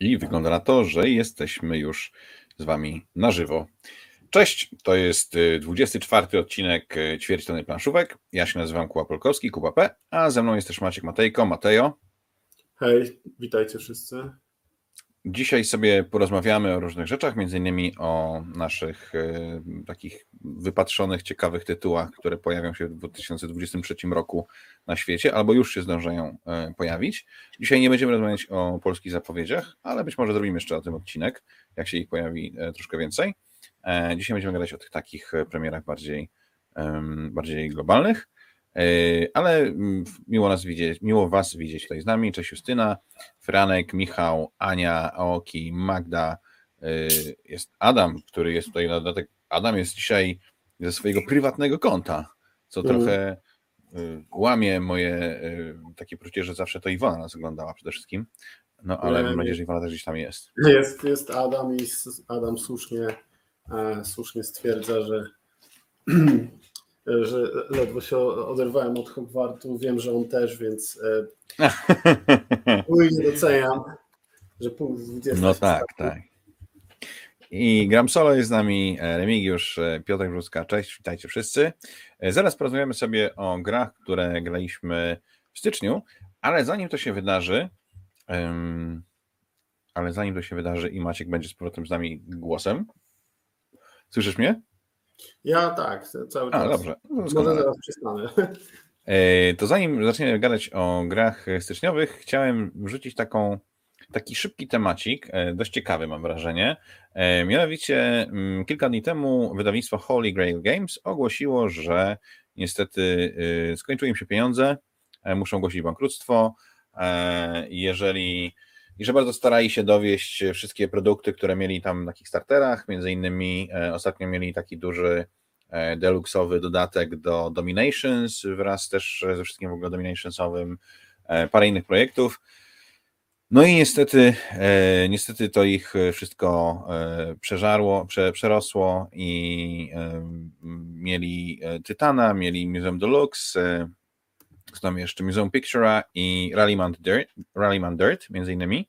I wygląda na to, że jesteśmy już z Wami na żywo. Cześć, to jest 24 y, odcinek y, Ćwierćtony Planszówek. Ja się nazywam Kuba Polkowski, Kuba P, a ze mną jest też Maciek Matejko. Matejo. Hej, witajcie wszyscy. Dzisiaj sobie porozmawiamy o różnych rzeczach, między innymi o naszych y, takich wypatrzonych, ciekawych tytułach, które pojawią się w 2023 roku na świecie, albo już się zdążają y, pojawić. Dzisiaj nie będziemy rozmawiać o polskich zapowiedziach, ale być może zrobimy jeszcze o tym odcinek, jak się ich pojawi y, troszkę więcej. E, dzisiaj będziemy gadać o tych takich premierach bardziej, bardziej globalnych. E, ale mm, miło nas widzieć, miło Was widzieć tutaj z nami. Cześć Justyna, Franek, Michał, Ania, Aoki, Magda, e, jest Adam, który jest tutaj na dodatek. Adam jest dzisiaj ze swojego prywatnego konta, co mm. trochę e, łamie moje takie poczucie, że zawsze to Iwona nas oglądała przede wszystkim. No ale mam nadzieję, że Iwona też gdzieś tam jest. Jest, jest Adam i Adam słusznie, słusznie stwierdza, że że ledwo się oderwałem od Hogwartu. Wiem, że on też, więc nie doceniam, że punkt 20. No tak, tak. I gram solo jest z nami e, Remigiusz, e, Piotr Brzuska. Cześć, witajcie wszyscy. E, zaraz porozmawiamy sobie o grach, które graliśmy w styczniu, ale zanim to się wydarzy, um, ale zanim to się wydarzy i Maciek będzie z powrotem z nami głosem. Słyszysz mnie? Ja tak, cały czas. A, dobrze. No, Może zaraz przestanę. E, to zanim zaczniemy gadać o grach styczniowych, chciałem wrzucić taką, taki szybki temacik, e, dość ciekawy mam wrażenie. E, mianowicie mm, kilka dni temu wydawnictwo Holy Grail Games ogłosiło, że niestety skończyły im się pieniądze, muszą ogłosić bankructwo. Jeżeli i że bardzo starali się dowieść wszystkie produkty, które mieli tam na Kickstarterach, między innymi e, ostatnio mieli taki duży e, deluxowy dodatek do Dominations wraz też ze wszystkim w ogóle Dominationsowym, e, parę innych projektów. No i niestety, niestety to ich wszystko przeżarło, prze, przerosło i mieli Tytana, mieli Museum Deluxe, tam jeszcze Museum Pictura i Rallyman Dirt, Rallyman Dirt między innymi.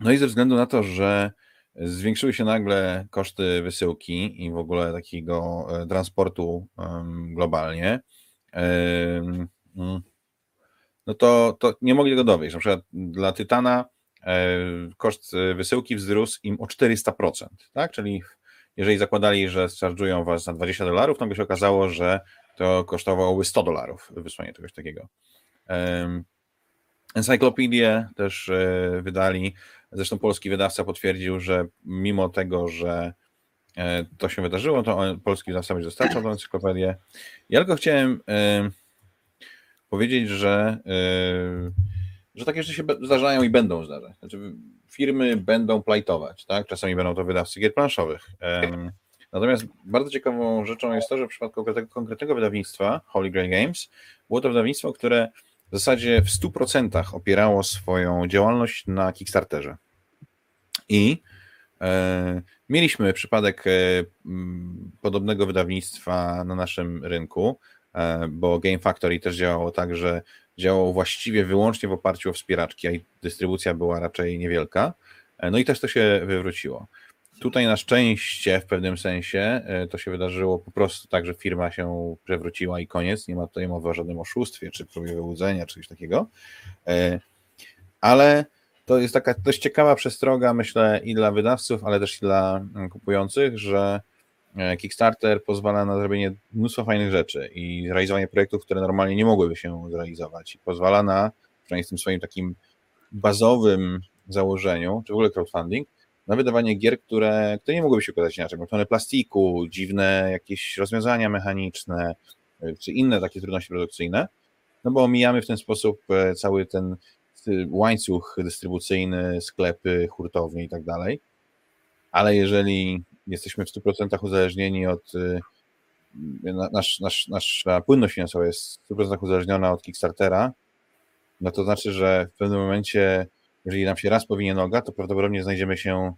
No i ze względu na to, że zwiększyły się nagle koszty wysyłki i w ogóle takiego e, transportu globalnie, mm, no to, to nie mogli tego dowieść. Na przykład dla Tytana e, koszt wysyłki wzrósł im o 400%, tak? Czyli jeżeli zakładali, że charge'ują was za 20 dolarów, to by się okazało, że to kosztowałoby 100 dolarów wysłanie czegoś takiego. Encyklopedię też e, wydali. Zresztą polski wydawca potwierdził, że mimo tego, że e, to się wydarzyło, to polski wydawca będzie dostarczał tę encyklopedię. Ja tylko chciałem powiedzieć, że, e, że takie rzeczy się zdarzają i będą zdarzać. Znaczy, firmy będą plajtować, tak? Czasami będą to wydawcy gier planszowych. Natomiast bardzo ciekawą rzeczą jest to, że w przypadku konkretnego, wydawnictwa, Holy Grail Games, było to wydawnictwo, które w zasadzie w 100% opierało swoją działalność na Kickstarterze. I e, mieliśmy przypadek e, podobnego wydawnictwa na naszym rynku, e, bo Game Factory też działało tak, że działało właściwie wyłącznie w oparciu o wspieraczki, a dystrybucja była raczej niewielka. E, no i też to się wywróciło. Tutaj na szczęście w pewnym sensie e, to się wydarzyło po prostu tak, że firma się przewróciła i koniec. Nie ma tutaj mowy o żadnym oszustwie, czy próbie wyłudzenia, czy coś takiego. E, ale to jest taka dość ciekawa przestroga, myślę, i dla wydawców, ale też i dla mm, kupujących, że e, Kickstarter pozwala na zrobienie mnóstwa fajnych rzeczy i realizowanie projektów, które normalnie nie mogłyby się zrealizować. I pozwala na, przynajmniej w tym swoim takim bazowym założeniu, czy w ogóle crowdfunding, na wydawanie gier, które, które nie mogłyby się układać inaczej, pełne plastiku, dziwne jakieś rozwiązania mechaniczne, e, czy inne takie trudności produkcyjne, no bo omijamy w ten sposób e, cały ten e, łańcuch dystrybucyjny, sklepy, hurtownie i tak dalej. Ale jeżeli jesteśmy w 100% uzależnieni od nasz, nasz, nasza płynność finansowa jest w 100% uzależniona od Kickstartera, no to znaczy, że w pewnym momencie jeżeli nam się raz powinie noga, to prawdopodobnie znajdziemy się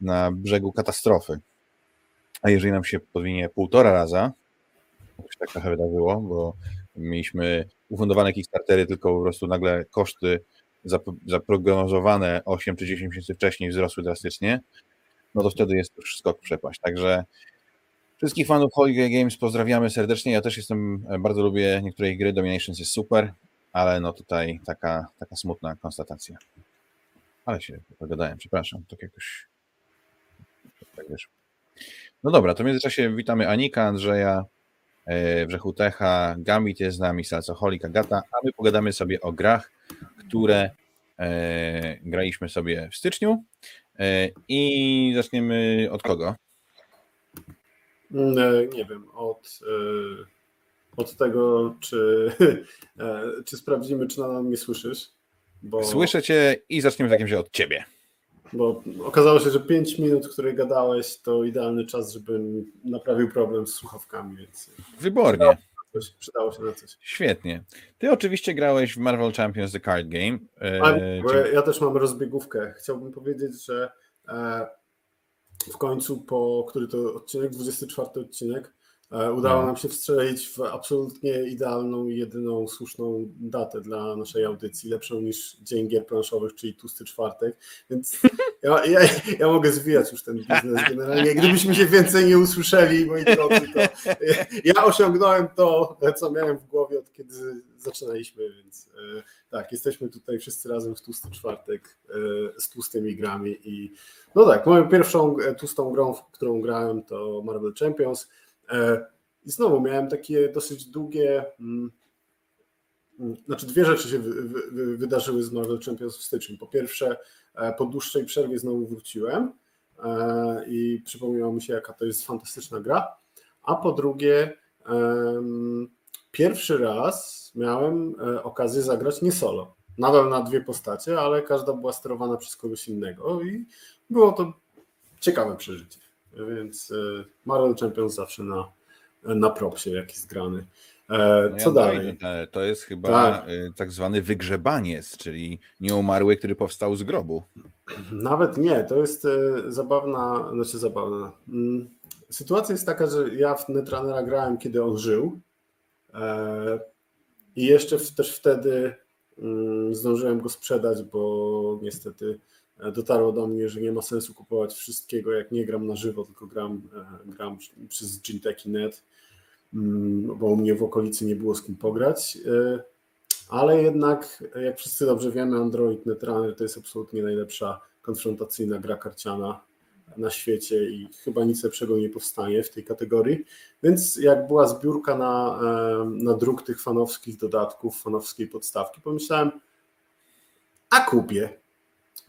na brzegu katastrofy. A jeżeli nam się powinie półtora raza, to się tak trochę wydarzyło, bo mieliśmy ufundowane Kickstartery, tylko po prostu nagle koszty zaprognozowane 8 czy 10 miesięcy wcześniej wzrosły drastycznie, no to wtedy jest już skok przepaść. Także wszystkich fanów Holiday Games pozdrawiamy serdecznie. Ja też jestem, bardzo lubię niektóre gry, Dominations jest super, ale no tutaj taka, taka smutna konstatacja. Ale się pogadałem, przepraszam, tak jakoś tak wiesz. No dobra, to w międzyczasie witamy Anika, Andrzeja, e, Wrzechutecha, Gambit jest z nami, Salcoholik, Agata, a my pogadamy sobie o grach, które e, graliśmy sobie w styczniu e, i zaczniemy od kogo? Mm, nie wiem, od, od tego, czy, czy sprawdzimy, czy nadal mnie słyszysz. Bo... Słyszę cię i zaczniemy w takim razie od ciebie. Bo okazało się, że 5 minut, które gadałeś, to idealny czas, żebym naprawił problem z słuchawkami, więc. Wybornie. Coś, przydało się na coś. Świetnie. Ty oczywiście grałeś w Marvel Champions The Card Game. A, czy... Ja też mam rozbiegówkę. Chciałbym powiedzieć, że e, w końcu po, który to odcinek, 24 odcinek, E, udało no. nam się wstrzelić w absolutnie idealną i jedyną słuszną datę dla naszej audycji, lepszą niż Dzień Gier Planszowych, czyli tłusty czwartek, więc ja, ja, ja mogę zwijać już ten biznes generalnie. Gdybyśmy się więcej nie usłyszeli, moi drodzy, to ja osiągnąłem to, co miałem w głowie od kiedy zaczynaliśmy, więc e, tak, jesteśmy tutaj wszyscy razem w tłusty czwartek e, z tłustymi grami i no tak, moją pierwszą tłustą grą, w którą grałem to Marvel Champions, E, I znowu miałem takie dosyć długie. Mm, mm, znaczy, dwie rzeczy się wydarzyły z Marvel Champions w styczniu. Po pierwsze, e, po dłuższej przerwie znowu wróciłem e, i przypomniało mi się, jaka to jest fantastyczna gra. A po drugie, pierwszy raz miałem okazję zagrać nie solo. Nadal na dwie postacie, ale każda była sterowana przez kogoś innego i było to ciekawe przeżycie. Więc e, Marvel Champions zawsze na, na propsie, jak jest grany. E, no co ja dalej? To jest chyba tak. E, tak zwany wygrzebaniec, czyli nieumarły, który powstał z grobu. Nawet nie, to jest zabawna, znaczy zabawna. Mm, sytuacja jest taka, że ja w Netrunnera grałem, kiedy on żył i jeszcze też wtedy mm, zdążyłem go sprzedać, bo niestety dotarło do mnie, że nie ma sensu kupować wszystkiego, jak nie gram na żywo, tylko gram, e, gram przez Ginteki.net, mm, bo u mnie w okolicy nie było z kim pograć. E, ale jednak, jak wszyscy dobrze wiemy, Android Netrunner to jest absolutnie najlepsza konfrontacyjna gra karciana na świecie i chyba nic lepszego nie powstanie w tej kategorii. Więc jak była zbiórka na, e, na druk tych fanowskich dodatków, fanowskiej podstawki, pomyślałem, a kupię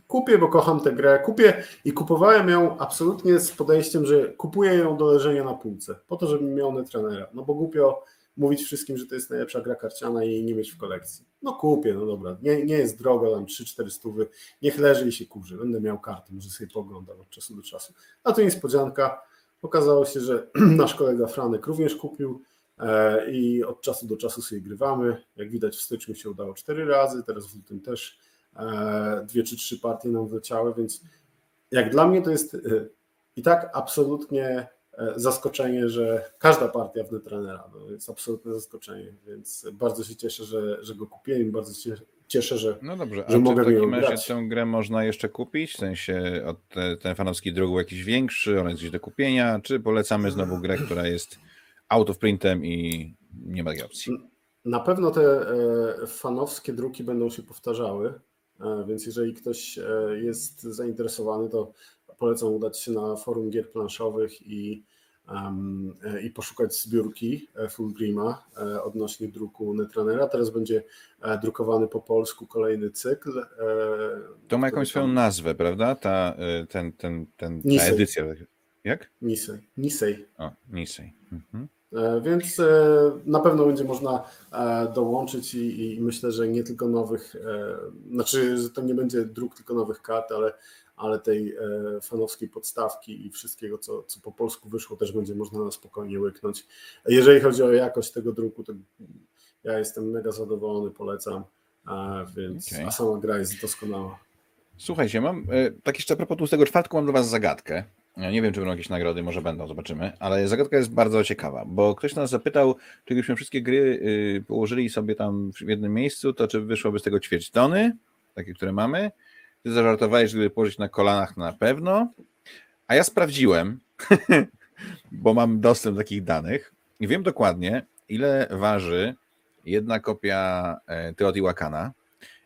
kupię, bo kocham tę grę, kupię i kupowałem ją absolutnie z podejściem, że kupuję ją do leżenia na półce, po to, żebym miał netranera, no bo głupio mówić wszystkim, że to jest najlepsza gra karciana i jej nie mieć w kolekcji. No kupię, no dobra, nie, nie jest drogo, tam 3-4 stówy, niech leży i się kurzy, będę miał kartę, może sobie poglądam od czasu do czasu. A tu niespodzianka, okazało się, że nasz kolega Franek również kupił e, i od czasu do czasu sobie grywamy. Jak widać w styczniu się udało 4 razy, teraz w lutym też dwie czy trzy partie nam wleciały, więc jak dla mnie to jest e, i tak absolutnie e, zaskoczenie, że każda partia w Netrunnera to jest absolutne zaskoczenie, więc bardzo się cieszę, że, że go kupiłem, bardzo się cieszę, że, no dobrze, że mogę w takim razie tę grę można jeszcze kupić? W sensie od te, ten fanowski drog jakiś większy, on jest gdzieś do kupienia, czy polecamy znowu grę, która jest out of printem i nie ma takiej opcji? Na pewno te fanowskie druki będą się powtarzały, E, więc jeżeli ktoś e, jest zainteresowany, to polecam udać się na forum gier planszowych i, um, i poszukać zbiórki Fullgrima odnośnie druku Netrunnera. Teraz będzie drukowany po polsku kolejny cykl. To ma jakąś swoją nazwę, prawda? Ta, ten, ten, ten, ta edycja. Jak? Nisej. Nisej. O, Nisej. Mhm. E, więc e, na pewno będzie można e, dołączyć i, i, myślę, że nie tylko nowych, znaczy, że to nie będzie druk tylko nowych kart, ale, ale tej fanowskiej podstawki i wszystkiego, co, co po polsku wyszło, też będzie można na spokojnie łyknąć. Jeżeli chodzi o jakość tego druku, to ja jestem mega zadowolony, polecam, więc okay. a sama gra jest doskonała. Słuchajcie, mam tak jeszcze a propos tłustego czwartku, mam dla Was zagadkę. Ja nie wiem, czy będą jakieś nagrody, może będą, zobaczymy, ale zagadka jest bardzo ciekawa, bo ktoś nas zapytał, czy gdybyśmy wszystkie gry y, położyli sobie tam w jednym miejscu, to czy wyszłoby z tego ćwierć tony, takie, które mamy. Ty zażartowałeś, żeby położyć na kolanach na pewno, a ja sprawdziłem, bo mam dostęp do takich danych i wiem dokładnie, ile waży jedna kopia e, Teotihuacana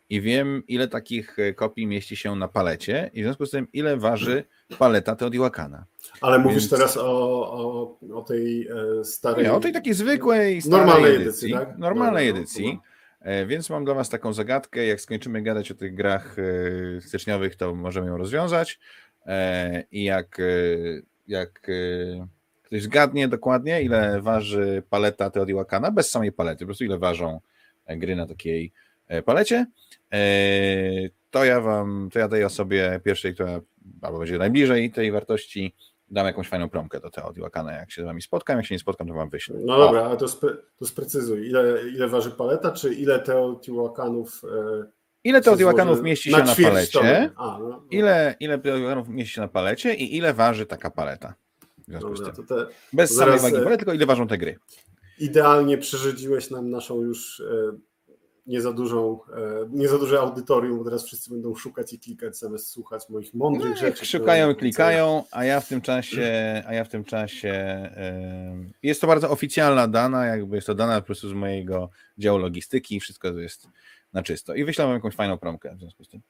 i wiem, ile takich e, kopii mieści się na palecie i w związku z tym, ile waży paleta Teotihuacana. Ale mówisz Więc... teraz o, o, o tej e, starej... Nie, o tej takiej zwykłej, normalnej edycji. edycji tak? Normalnej no, no, edycji. No. Więc mam dla Was taką zagadkę. Jak skończymy gadać o tych grach styczniowych, to możemy ją rozwiązać. I jak, jak ktoś zgadnie dokładnie, ile waży paleta Teotihuacana, bez samej palety, po prostu ile ważą gry na takiej e, palecie, e, to ja wam, to ja daję osobie pierwszej, która albo będzie najbliżej tej wartości, dam jakąś fajną promkę do Teotihuacana, jak się z wami spotkam, jak się nie spotkam, to wam wyślę. No dobra, ale to, spre, to sprecyzuj, ile, ile waży paleta, czy ile Teotihuacanów e, Ile Teotihuacanów mieści się na, na palecie? A, no, no. Ile, ile Teotihuacanów mieści się na palecie i ile waży taka paleta? Dobra, to te, Bez samej wagi pole, tylko ile ważą te gry. Idealnie przerzedziłeś nam naszą już e, nie za dużą, e, nie za duże audytorium, bo teraz wszyscy będą szukać i klikać zamiast słuchać moich mądrych no, rzeczy. Szukają i klikają, a ja w tym czasie, a ja w tym czasie jest to bardzo oficjalna dana, jakby jest to dana po prostu z mojego działu logistyki, wszystko jest na czysto. I wyślę wam jakąś fajną promkę w związku z tym.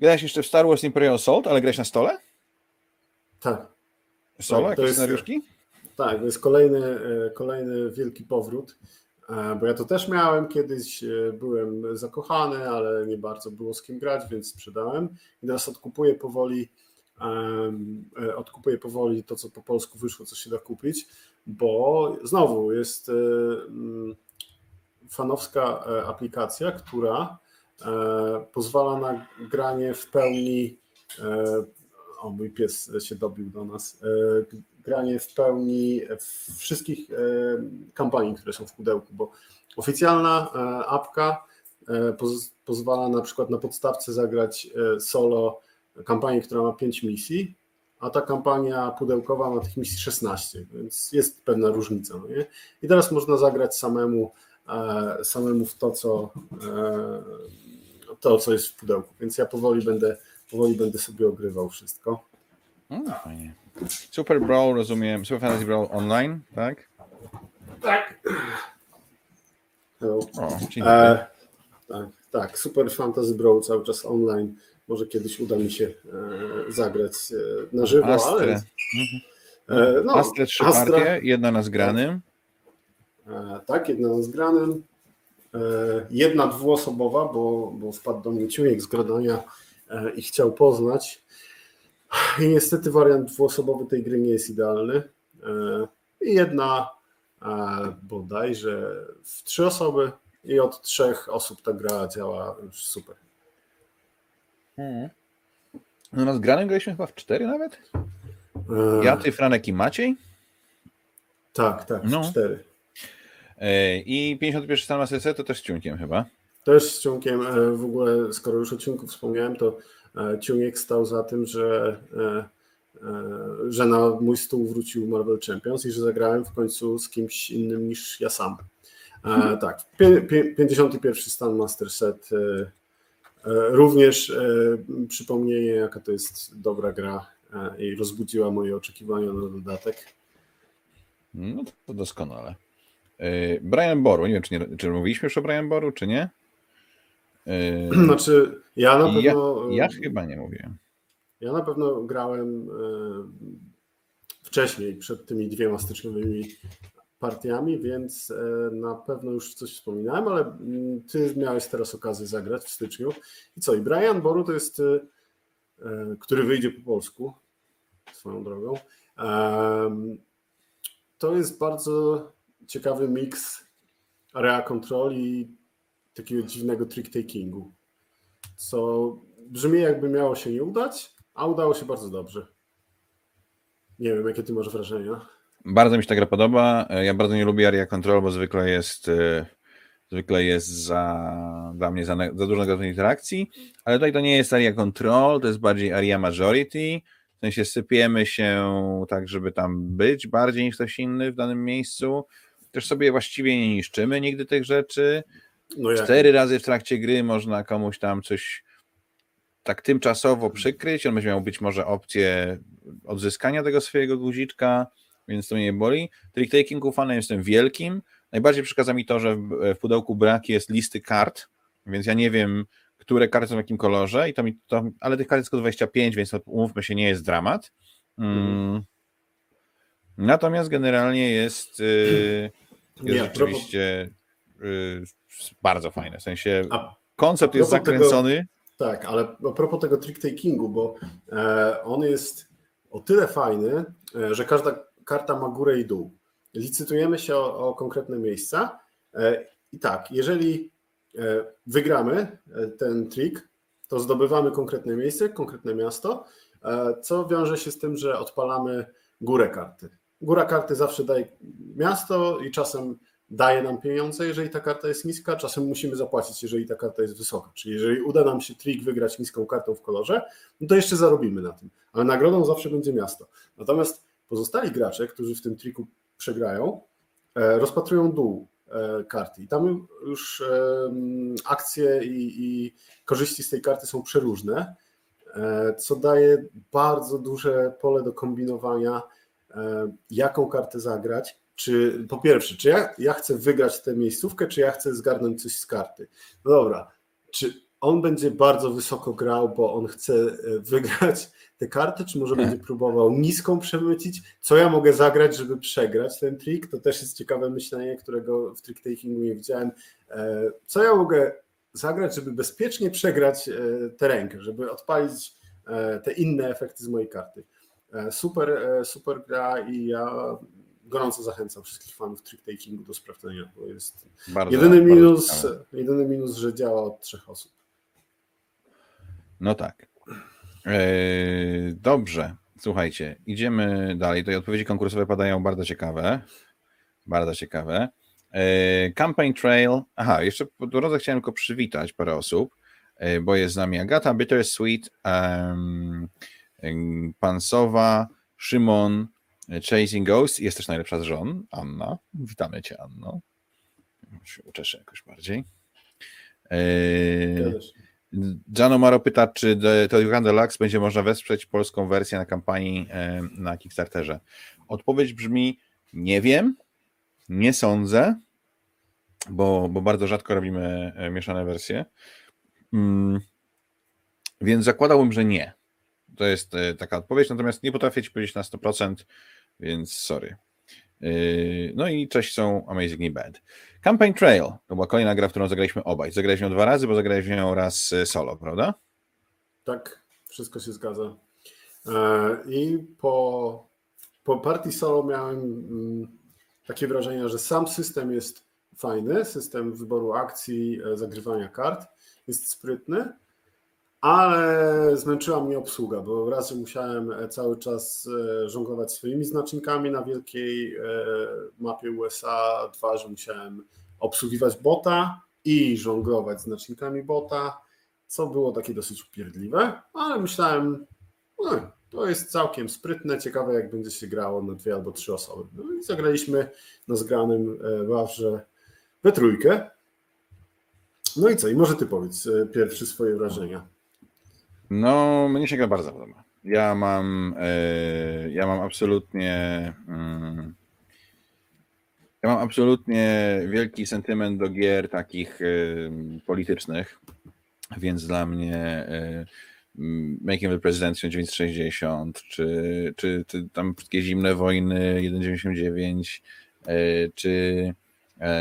Grałeś jeszcze w Star Wars Imperial Assault, ale grałeś na stole? Tak. Solo, tak, jakieś scenariuszki? Tak, to jest kolejny, e, kolejny wielki powrót, bo ja to też miałem kiedyś, e, byłem zakochany, ale nie bardzo było z kim grać, więc sprzedałem. I teraz odkupuję powoli odkupuję powoli to, co po polsku wyszło, co się da kupić, bo znowu jest mm, fanowska aplikacja, która pozwala na granie w pełni o mój pies się dobił do nas, e, granie w pełni wszystkich e, kampanii, które są w pudełku, bo oficjalna e, apka pozwala na przykład na podstawce zagrać solo kampanię, która ma 5 misji, a ta kampania pudełkowa ma tych misji 16, więc jest pewna różnica. No nie? I teraz można zagrać samemu, samemu w to co, to, co jest w pudełku. Więc ja powoli będę powoli będę sobie ogrywał wszystko. No, fajnie. Super Brawl, rozumiem, Super Fantasy Brawl online, tak? Tak. O, e, tak, tak, Super Fantasy Brawl cały czas online. Może kiedyś uda mi się e, zagrać e, na żywo, Astre. ale... Mhm. E, no, Astre trzy Astra, partie, jedna na zgranym. E, tak, jedna na zgranym. E, jedna dwuosobowa, bo, bo wpadł do mnie ciujek z gradania E, i chciał poznać. I niestety wariant dwuosobowy tej gry nie jest idealny. E, I jedna e, bodajże w trzy osoby i od trzech osób ta gra działa już super. Hmm. No na zgranym graliśmy chyba w cztery nawet? Ja, ty, Franek i Maciej? Tak, tak, no. cztery. I 51 stan Master to też z ciunkiem chyba. Też z Ciunkiem, e, w ogóle skoro już o Ciunku wspomniałem, to e, Ciuniek stał za tym, że, e, że na mój stół wrócił Marvel Champions i że zagrałem w końcu z kimś innym niż ja sam. Mhm. Tak, 51 stan Master Set również przypomnienie, jaka to jest dobra gra i rozbudziła moje oczekiwania na dodatek. No to doskonale. Brian Boru, nie wiem, czy, nie, czy mówiliśmy już o Brian Boru, czy nie? Yy, znaczy, ja na pewno. Ja, ja chyba nie mówiłem. Ja na pewno grałem yy, wcześniej, przed tymi dwiema styczniowymi partiami, więc yy, na pewno już coś wspominałem, ale mm, ty miałeś teraz okazję zagrać w styczniu. I co? I Brian Boru to jest, który wyjdzie po polsku swoją drogą. To jest bardzo ciekawy miks area control i takiego dziwnego trick-takingu, co brzmi jakby miało się nie udać, a udało się bardzo dobrze. Nie wiem, jakie ty masz wrażenia. Bardzo mi się ta gra podoba. Ja bardzo nie lubię Area Control, bo zwykle jest e, zwykle jest za, dla mnie za, za dużo negatywnej interakcji, ale tutaj to nie jest Area Control, to jest bardziej Area Majority, w sensie sypiemy się tak, żeby tam być bardziej niż ktoś inny w danym miejscu. Też sobie właściwie nie niszczymy nigdy tych rzeczy. No cztery razy w trakcie gry można komuś tam coś tak tymczasowo przykryć. On będzie miał być może opcję odzyskania tego swojego guziczka, więc to mnie nie boli. Trick-takingu fanem jestem wielkim. Najbardziej przeszkadza mi to, że w pudełku brak jest listy kart, więc ja nie wiem, które karty są w jakim kolorze, i to mi to, ale tych kart jest tylko 25, więc to, umówmy się, nie jest dramat. Mm. Natomiast generalnie jest, yy, jest nie, rzeczywiście yy, bardzo fajne. W sensie koncept jest zakręcony. Tego, tak, ale a propos tego trick-takingu, bo e, on jest o tyle fajny, e, że każda karta ma górę i dół. Licytujemy się o, o konkretne miejsca e, i tak, jeżeli e, wygramy e, ten trik, to zdobywamy konkretne miejsce, konkretne miasto, co wiąże się z tym, że odpalamy górę karty. Góra karty zawsze daje miasto i czasem daje nam pieniądze, jeżeli ta karta jest niska, czasem musimy zapłacić, jeżeli ta karta jest wysoka. Czyli jeżeli uda nam się trik wygrać niską kartą w kolorze, no to jeszcze zarobimy na tym. Ale nagrodą zawsze będzie miasto. Natomiast pozostali gracze, którzy w tym triku przegrają, e, rozpatrują dół e, karty. I tam już akcje i, i korzyści z tej karty są przeróżne, e, co daje bardzo duże pole do kombinowania, jaką kartę zagrać. Czy po pierwsze, czy ja, ja chcę wygrać tę miejscówkę, czy ja chcę zgarnąć coś z karty? No dobra, czy on będzie bardzo wysoko grał, bo on chce e, wygrać te karty, czy może będzie próbował niską przemycić? Co ja mogę zagrać, żeby przegrać ten trik? To też jest ciekawe myślenie, którego w trick takingu nie widziałem. E, co ja mogę zagrać, żeby bezpiecznie przegrać e, tę rękę, żeby odpalić te inne efekty z mojej karty? Super, super gra i ja gorąco zachęcam wszystkich fanów trick takingu do sprawdzenia, bo jest bardzo, jedyny, minus, jedyny minus, że działa od trzech osób. No tak. Eee, dobrze. Słuchajcie, idziemy dalej. Tutaj odpowiedzi konkursowe padają bardzo ciekawe. Bardzo ciekawe. Eee, campaign Trail. Aha, jeszcze po drodze chciałem tylko przywitać parę osób, eee, bo jest z nami Agata, Bittersweet, um, Pansowa, Szymon, Chasing Ghost. Jest też najlepsza z żon, Anna. Witamy Cię, Anno. Uczeszę jakoś bardziej. Eee, Jano Maro pyta, czy Telegram Deluxe będzie można wesprzeć polską wersję na kampanii e, na Kickstarterze. Odpowiedź brzmi: Nie wiem, nie sądzę, bo, bo bardzo rzadko robimy e, mieszane wersje. Mm, więc zakładałbym, że nie. To jest e, taka odpowiedź, natomiast nie potrafię Ci powiedzieć na 100%, więc sorry. Yy, no i cześć są Amazingly Bad. Campaign Trail to była kolejna gra, w którą zagraliśmy obaj. Zagraliśmy ją dwa razy, bo zagraliśmy ją raz y, solo, prawda? Tak, wszystko się zgadza. E, I po, po partii solo miałem mm, takie wrażenie, że sam system jest fajny, system wyboru akcji, e, zagrywania kart jest sprytny, ale zmęczyła mnie obsługa, bo raz, musiałem e, cały czas e, żonglować swoimi znacznikami na wielkiej e, mapie USA, dwa, że musiałem obsługiwać bota i żonglować znacznikami bota, co było takie dosyć upierdliwe, ale myślałem, no, to jest całkiem sprytne, ciekawe jak będzie się grało na dwie albo trzy osoby. No i zagraliśmy na zgranym wawrze we trójkę. No i co? I może ty powiedz pierwsze swoje wrażenia. No, mnie się gra bardzo podoba. Ja mam, e, ja mam absolutnie, mm, ja mam absolutnie wielki sentyment do gier takich e, politycznych, więc dla mnie e, Making the President 1960, czy, czy, czy tam wszystkie zimne wojny 1.99, czy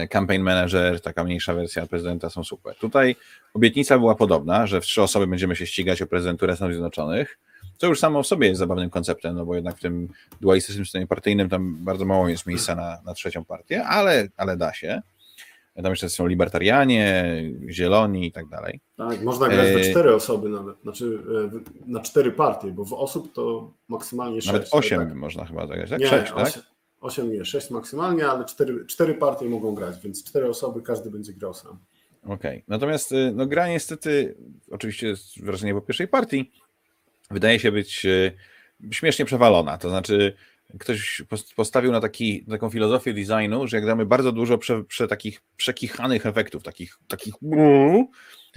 campaign Manager, taka mniejsza wersja prezydenta są super. Tutaj obietnica była podobna, że w trzy osoby będziemy się ścigać o prezydenturę Stanów Zjednoczonych, co już samo w sobie jest zabawnym konceptem, no bo jednak w tym dualistycznym systemie partyjnym tam bardzo mało jest miejsca na, na trzecią partię, ale, ale da się. Tam jeszcze są libertarianie, zieloni i tak dalej. Tak, można grać we e, cztery osoby nawet, znaczy e, na cztery partie, bo w osób to maksymalnie sześć. Nawet osiem tak? można chyba zagrać, tak? Nie, sześć, tak? 8 nie, 6 maksymalnie, ale 4, 4 partie mogą grać, więc 4 osoby, każdy będzie grał sam. Okej, okay. natomiast y, no, gra niestety, oczywiście jest wrażenie po pierwszej partii, wydaje się być y, śmiesznie przewalona, to znaczy ktoś postawił na taki, taką filozofię designu, że jak damy bardzo dużo prze, prze takich przekichanych efektów, takich, takich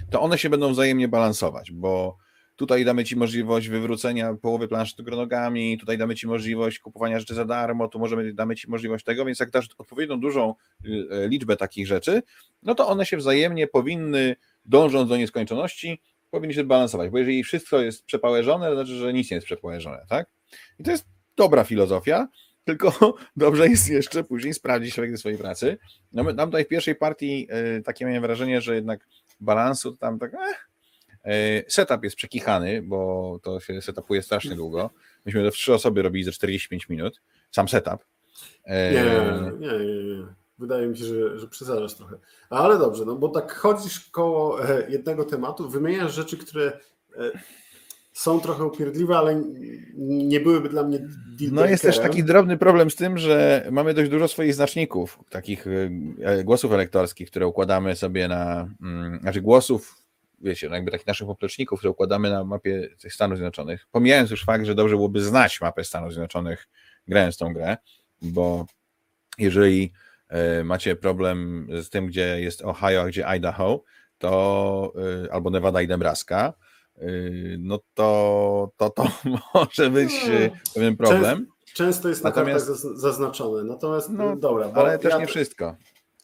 to one się będą wzajemnie balansować, bo tutaj damy Ci możliwość wywrócenia połowy planszy do nogami, tutaj damy Ci możliwość kupowania rzeczy za darmo, tu możemy damy Ci możliwość tego, więc jak dasz odpowiednią dużą y, e, liczbę takich rzeczy, no to one się wzajemnie powinny, dążąc do nieskończoności, powinny się balansować, bo jeżeli wszystko jest przepałeżone, to znaczy, że nic nie jest przepałeżone, tak? I to jest dobra filozofia, tylko dobrze jest jeszcze później sprawdzić efekty swojej pracy. No my, tam tutaj w pierwszej partii y, takie miałem wrażenie, że jednak balansu tam tak eh, setup jest przekichany, bo to się setupuje strasznie długo. Myśmy to w trzy osoby robili za 45 minut. Sam setup. E, nie, nie, nie, nie. Wydaje mi się, że, że przesadzasz trochę. Ale dobrze, no bo tak chodzisz koło e, jednego tematu, wymieniasz rzeczy, które są trochę upierdliwe, ale nie byłyby dla mnie No jest też taki drobny problem z tym, że mamy dość dużo swoich znaczników, takich głosów elektorskich, które układamy sobie na, mm, znaczy głosów wiecie, no jakby takich naszych popleczników, które układamy na mapie tych Stanów Zjednoczonych, pomijając już fakt, że dobrze byłoby znać mapę Stanów Zjednoczonych grając tą grę, bo jeżeli e, macie problem z tym, gdzie jest Ohio, a gdzie Idaho, to e, albo Nevada i Nebraska, e, no to to, to może być hmm. pewien problem. Często jest Natomiast, na kartach zaznaczone, natomiast no, dobra. Ale też ja, nie wszystko.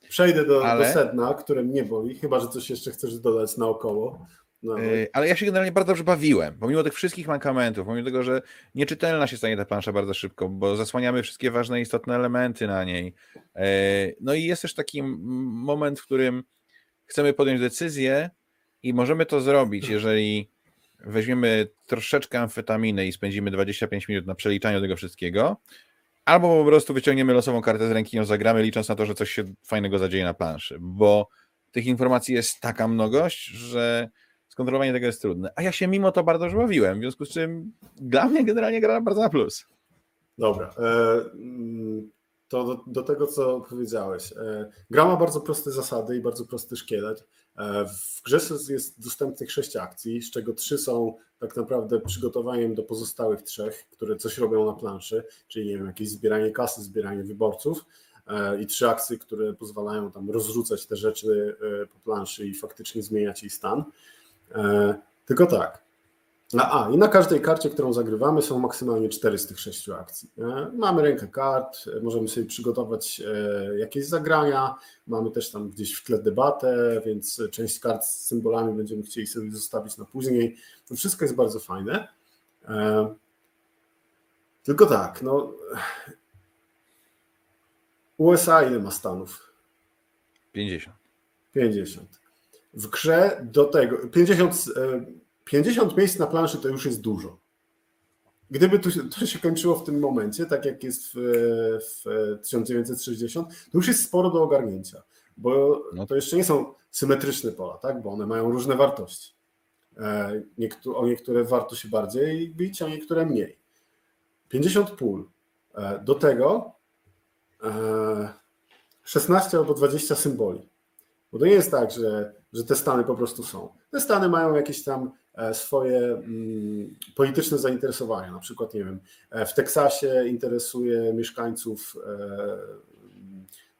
Przejdę do, ale... do sedna, które mnie boli, chyba że coś jeszcze chcesz dodać naokoło. No. Yy, ale ja się generalnie bardzo dobrze bawiłem, pomimo tych wszystkich mankamentów, pomimo tego, że nieczytelna się stanie ta plansza bardzo szybko, bo zasłaniamy wszystkie ważne, istotne elementy na niej. Yy, no i jest też taki moment, w którym chcemy podjąć decyzję i możemy to zrobić, jeżeli weźmiemy troszeczkę amfetaminy i spędzimy 25 minut na przeliczaniu tego wszystkiego, albo po prostu wyciągniemy losową kartę z ręki i ją zagramy, licząc na to, że coś się fajnego zadzieje na planszy, bo tych informacji jest taka mnogość, że skontrolowanie tego jest trudne. A ja się mimo to bardzo żławiłem, w związku z czym dla mnie generalnie gra bardzo na plus. Dobra. E, to do, do, tego, co powiedziałeś. E, gra ma bardzo proste zasady i bardzo prosty szkielet. E, w grze jest dostępnych sześć akcji, z czego trzy są tak naprawdę przygotowaniem do pozostałych trzech, które coś robią na planszy, czyli nie wiem, jakieś zbieranie kasy, zbieranie wyborców e, i trzy akcje, które pozwalają tam rozrzucać te rzeczy po planszy i faktycznie zmieniać jej stan. Tylko tak, a, a, i na każdej karcie, którą zagrywamy, są maksymalnie cztery z tych sześciu akcji. Mamy rękę kart, możemy sobie przygotować e, jakieś zagrania, mamy też tam gdzieś w tle debatę, więc część kart z symbolami będziemy chcieli sobie zostawić na później. To wszystko jest bardzo fajne. E, tylko tak, no. USA ile ma stanów? 50. 50. W grze do tego 50 50 miejsc na planszy to już jest dużo. Gdyby to, to się kończyło w tym momencie, tak jak jest w, w 1960, to już jest sporo do ogarnięcia, bo no. to jeszcze nie są symetryczne pola, tak? bo one mają różne wartości. E, Niektó o niektóre warto się bardziej bić, a niektóre mniej. 50 pól. E, do tego 16 e, albo 20 symboli. Bo to nie jest tak, że, że te stany po prostu są. Te stany mają jakieś tam swoje mm, polityczne zainteresowania. Na przykład, nie wiem, e, w Teksasie interesuje mieszkańców e,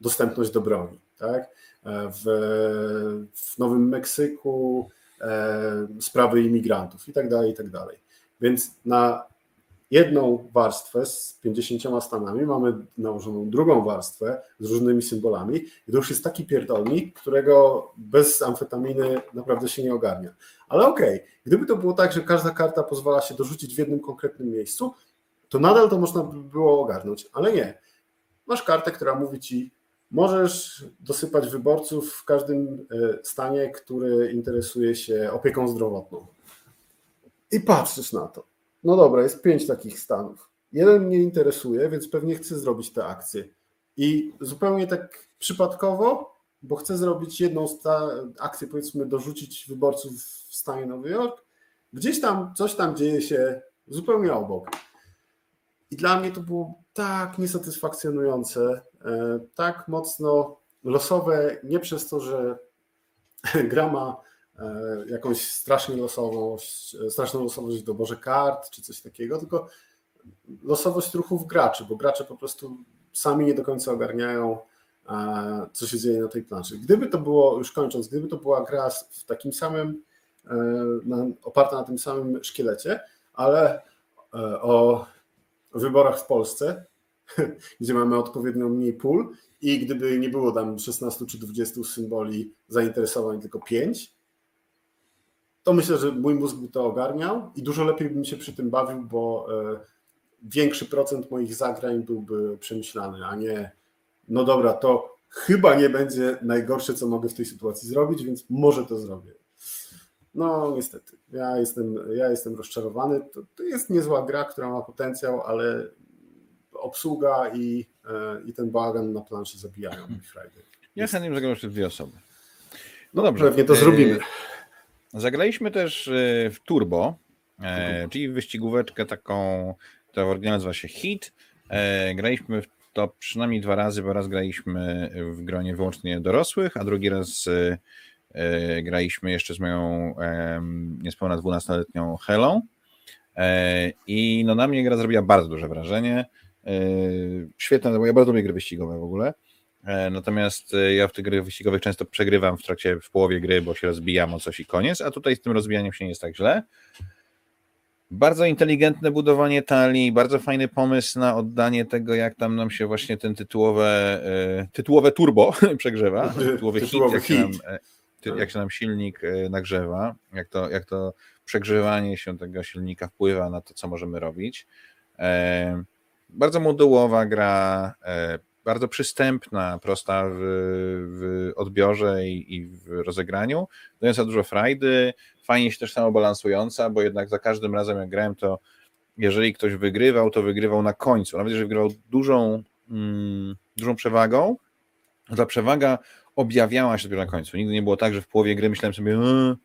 dostępność do broni, tak? W, w Nowym Meksyku sprawy imigrantów i tak dalej, i tak dalej. Więc na jedną warstwę z 50 stanami, mamy nałożoną drugą warstwę z różnymi symbolami i to już jest taki pierdolnik, którego bez amfetaminy naprawdę się nie ogarnia. Ale okej, okay, gdyby to było tak, że każda karta pozwala się dorzucić w jednym konkretnym miejscu, to nadal to można by było ogarnąć, ale nie. Masz kartę, która mówi ci, możesz dosypać wyborców w każdym e, stanie, który interesuje się opieką zdrowotną. I patrzysz na to no dobra, jest pięć takich stanów. Jeden mnie interesuje, więc pewnie chcę zrobić tę akcję. I zupełnie tak przypadkowo, bo chcę zrobić jedną akcję, powiedzmy, dorzucić wyborców w stanie Nowy Jork, gdzieś tam coś tam dzieje się zupełnie obok. I dla mnie to było tak niesatysfakcjonujące, e, tak mocno losowe, nie przez to, że gra ma E, jakąś strasznie losowość, straszną losowość w doborze kart czy coś takiego, tylko losowość ruchów graczy, bo gracze po prostu sami nie do końca ogarniają, co się dzieje na tej planszy. Gdyby to było, już kończąc, gdyby to była gra w takim samym, na, oparta na tym samym szkielecie, ale o wyborach w Polsce, gdzie mamy odpowiednio mniej pól i gdyby nie było tam 16 czy 20 symboli zainteresowań, tylko 5, to myślę, że mój mózg by to ogarniał i dużo lepiej bym się przy tym bawił, bo e, większy procent moich zagrań byłby przemyślany, a nie no dobra, to chyba nie będzie najgorsze, co mogę w tej sytuacji zrobić, więc może to zrobię. No niestety, ja jestem, ja jestem rozczarowany. To, to jest niezła gra, która ma potencjał, ale obsługa i, e, i ten bałagan na planszy zabijają mi Friday. Ja chętnie zagram jeszcze dwie osoby. No, dobrze. Pewnie to zrobimy. Zagraliśmy też e, w Turbo, czyli wyścigóweczkę taką, która w oryginale nazywa się Hit. Graliśmy w to przynajmniej dwa razy, bo raz graliśmy w gronie wyłącznie dorosłych, a drugi raz graliśmy jeszcze z moją niespełna 12-letnią Helą. I no na mnie gra zrobiła bardzo duże wrażenie. Świetne, bo ja bardzo lubię gry wyścigowe w ogóle. E, natomiast e, ja w tych grach wyścigowych często przegrywam w trakcie, w połowie gry, bo się rozbijam o coś i koniec, a tutaj z tym rozbijaniem się nie jest tak źle. Bardzo inteligentne budowanie talii, bardzo fajny pomysł na oddanie tego, jak tam nam się właśnie ten tytułowe, e, tytułowe turbo przegrzewa, tytułowy, tytułowy hit, jak, Się nam, tak. jak się nam silnik nagrzewa, jak to, jak to przegrzewanie się tego silnika wpływa na to, co możemy robić. Bardzo modułowa gra, bardzo przystępna, prosta w, w odbiorze i, i, w rozegraniu, dająca dużo frajdy, fajnie się też samo balansująca, bo jednak za każdym razem jak grałem, to jeżeli ktoś wygrywał, to wygrywał na końcu, nawet jeżeli wygrywał dużą, mm, dużą przewagą, ta przewaga objawiała się dopiero na końcu. Nigdy nie było tak, że w połowie gry myślałem sobie, eee,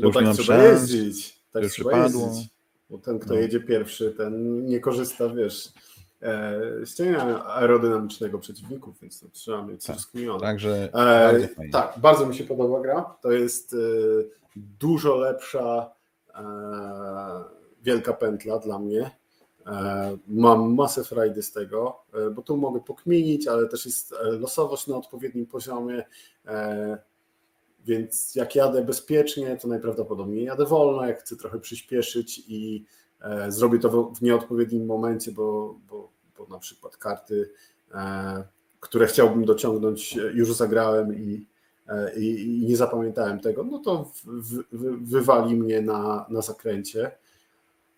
to już tak nie mam szans, jeździć. Tak już przypadło. Jeździć. Bo ten, kto no. jedzie pierwszy, ten nie korzysta, wiesz, ścienia e, aerodynamicznego przeciwników, więc to trzeba mieć tak, rozkminione. Także e, bardzo tak, bardzo mi się podoba gra. To jest e, dużo lepsza wielka pętla dla mnie. Mam masę frajdy z tego, bo tu mogę pokminić, ale też jest losowość na odpowiednim poziomie. Więc jak jadę bezpiecznie, to najprawdopodobniej jadę wolno. Jak chcę trochę przyspieszyć i zrobię to w nieodpowiednim momencie, bo, bo bo na przykład karty, e, które chciałbym dociągnąć, e, już zagrałem i, e, i, i nie zapamiętałem tego, no to w, w, wywali mnie na, na zakręcie.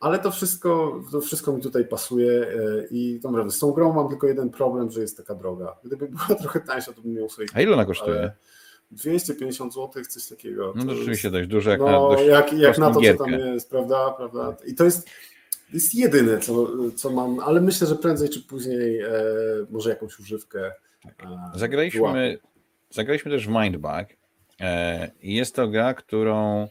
Ale to wszystko, to wszystko mi tutaj pasuje i to naprawdę z tą grą mam tylko jeden problem, że jest taka droga. Gdyby była trochę tańsza, to bym miał sobie. A ile ona kosztuje? 250 zł, coś takiego. No to rzeczywiście dość duże, jak no, na dość jak, jak na to, co tam jest, prawda? prawda? I to jest, jest jedyne, co, co mam, ale myślę, że prędzej czy później e, może jakąś używkę. E, zagraliśmy, zagraliśmy też w Mindbug e, i jest to gra, którą